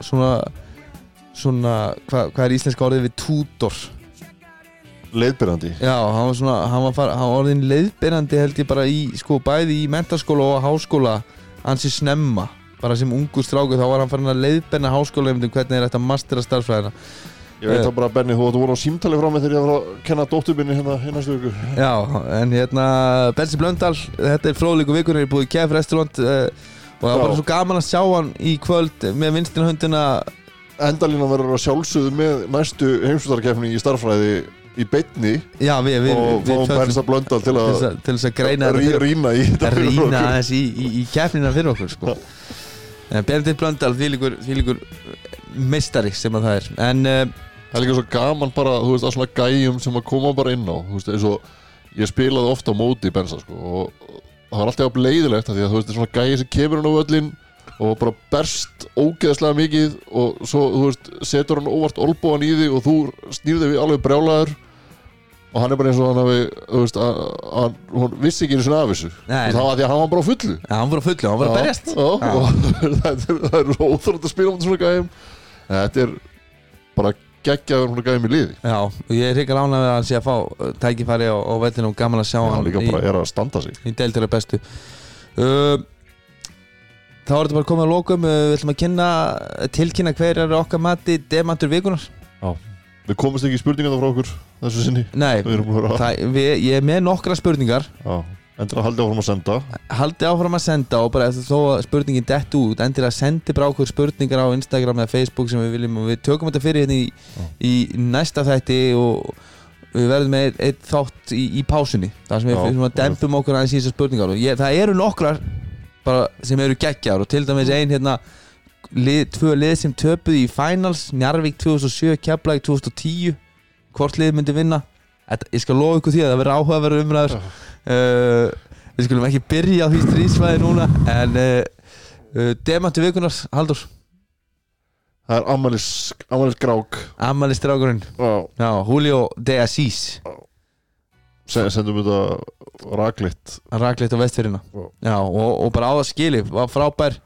S1: svona svona, hva, hvað er íslenska orðið við tútor
S2: leiðbyrjandi
S1: Já, hann var svona, hann var, fara, hann var orðin leiðbyrjandi held ég bara í, sko, bæði í mentaskóla og háskóla hansi snemma, bara sem ungu stráku þá var hann farin að leiðbyrna háskóla um hvernig er þetta mastera starfræðina
S2: Ég veit það bara Benni, þú ætti voru á símtali frá mig þegar ég var að kenna dótturbyrni hérna í næstu viku.
S1: Já, en hérna Bensi Blöndal, þetta er fróðleiku vikur er búið í Kef restaurant uh, og það var svo gaman að sjá hann í kvöld með vinstina hundina
S2: Endalínan verður að sjálfsögðu með næstu heimsvöldarkefni í starffræði í beinni
S1: Já, við, við,
S2: og fáum Bensa Blöndal til
S1: til
S2: að
S1: þess að- til þess að
S2: rí, rýna í okkur.
S1: aðeins í, í, í keppnina fyrir okkur sko. en Benedikt Blöndal því líkur, líkur meistari sem að það er en uh,
S2: Það er líka svo gaman bara, þú veist, að svona gæjum sem að koma bara inn á veist, og ég spilaði ofta á móti í Bensa, sko Og það var alltaf jafn leiðilegt Því að þú veist, er svona gæji sem kemur hann á völlin Og bara berst ógeðslega mikið Og svo, þú veist, setur hann óvart olbúan í því Og þú snýrði við alveg brjálaður Og hann er bara eins og hann hafi, þú veist, að, að, hún vissi ekki einu sinni af þessu. Og það var því að hann var bara fullu.
S1: Ja, hann var að fullu, hann var að
S2: Já,
S1: berjast.
S2: já, og [LAUGHS] það er, það er óþrótt að spila um svona gæjum. En Þetta er bara geggjaður hún gæjum í liði.
S1: Já, og ég er hryggal ánað að hann sé að fá uh, tækifæri vellinu og gaman að sjá
S2: hann
S1: hann
S2: líka
S1: í,
S2: bara er að standa sig.
S1: í deildur að bestu. Uh, Þá er þetta bara komið að lokum. Uh, við ætlum að kynna, tilkynna hver er okkar mati demantur vikunar
S2: við komumst ekki í spurningar frá okkur þessu sinni.
S1: Nei,
S2: við
S1: það, við, ég er með nokkra spurningar.
S2: Já, endur að haldi áfram að senda.
S1: Haldið áfram að senda og bara eftir þó spurningin dett út endur að sendi bara okkur spurningar á Instagram eða Facebook sem við viljum og við tökum þetta fyrir hérna í, í næsta þætti og við verðum með einn þátt í, í pásunni. Þar sem við
S2: Já, ok.
S1: dempum okkur aðeins í þessar spurningar. Og ég, það eru nokkrar bara sem eru geggjar og til dæmis ein hérna lið, tvö lið sem töpuði í finals Njarvík 2007, Keflæk 2010 hvort lið myndi vinna? Þetta, ég skal lofa ykkur því að það verður áhugaverður umræður. Uh, við skulum ekki byrja á því stríðsvæði núna en uh, uh, demantu vikunar Haldur,
S2: það er Amalis, Amalis Grák
S1: Amali strákurinn
S2: já,
S1: já, Julio de Assis
S2: se- sendum þetta raklitt
S1: rakleitt á vestfyrirna
S2: Já.
S1: og, og bara á það skili var frábær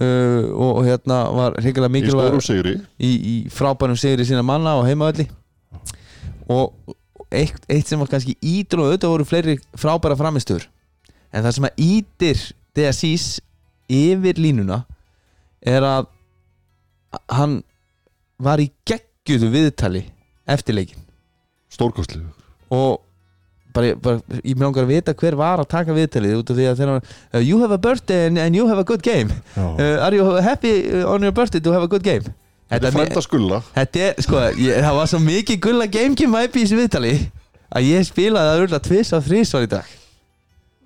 S1: uh, og, og hérna var hrigalega
S2: í stórum
S1: mikilvæg
S2: sigri.
S1: í, í frábærum sigri sína manna og heimavalli og eitt, eitt sem var kannski ídur og auðvitað voru fleiri frábæra framistöður en það sem að ítir de Assis yfir línuna er að hann var í geggjuðu viðtali eftir leikin
S2: stórkostlu
S1: og bara, bara, ég mér langar að vita hver var að taka viðtalið út af því að hann uh, you have a birthday and, and you have a good game. Uh, are you happy on your birthday to have a good game?
S2: Þetta er frænda skulla
S1: Þetta er, sko, ég, það var svo mikið gulla GameCube vibe í þessu viðtali að ég spilaði það urla tvis á þrísvar í dag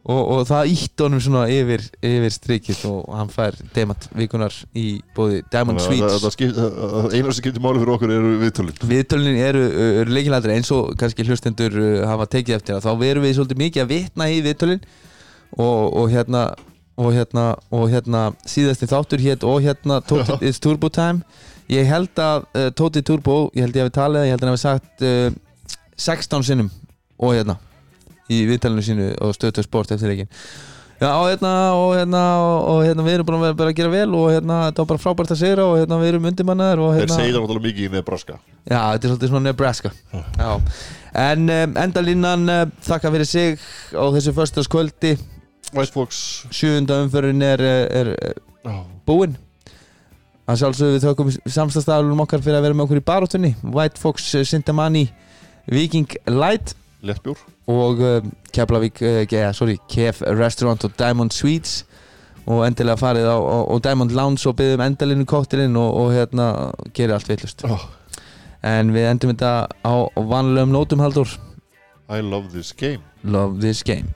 S1: og, og það ítt honum svona yfir, yfir strikið og hann fær demant vikunar í bóði Diamond Sweets.
S2: Einar sem skiptir máli fyrir okkur eru viðtölin.
S1: Viðtölin eru, eru leikilæðri eins og kannski hlustendur hafa tekið eftir að þá verum við svolítið mikið að vitna í viðtölin. Og, og hérna og hérna, og hérna síðasti þáttur hér og hérna It's Turbo Time. Ég held að uh, Tóti Turbo, ég held ég að við talið ég held að hann hefði sagt uh, 16 sinnum. Og hérna í viðtælinu sínu og stöðtöð sport eftir leikin Já, hérna, og hérna, og hérna við erum bara að, bara að gera vel og hérna, þetta var bara frábært að segra og hérna við erum undirmannaðir og
S2: Þeir
S1: hérna
S2: segja það náttúrulega mikið í Nebraska.
S1: Já, þetta er svolítið svona Nebraska. Já, en um, endalínan uh, þakka fyrir sig á þessu förstaskvöldi
S2: White Fox
S1: sjöunda umförun er, er, er búinn. Að sjálfsögðu við þökkum samstagstaflunum okkar fyrir að vera með okkur í baróttunni White Fox, uh, Sintamani Viking Light
S2: Lettbjór.
S1: Og um, Keflavík, yeah, sorry, Kef Restaurant og Diamond Sweets. Og endilega farið á, á, á Diamond Lounge og byggðum endalinu kóttilinn og, og hérna gerir allt villust
S2: oh,
S1: en við endum þetta á vanlegum nótum haldur
S2: I love this game.
S1: Love this game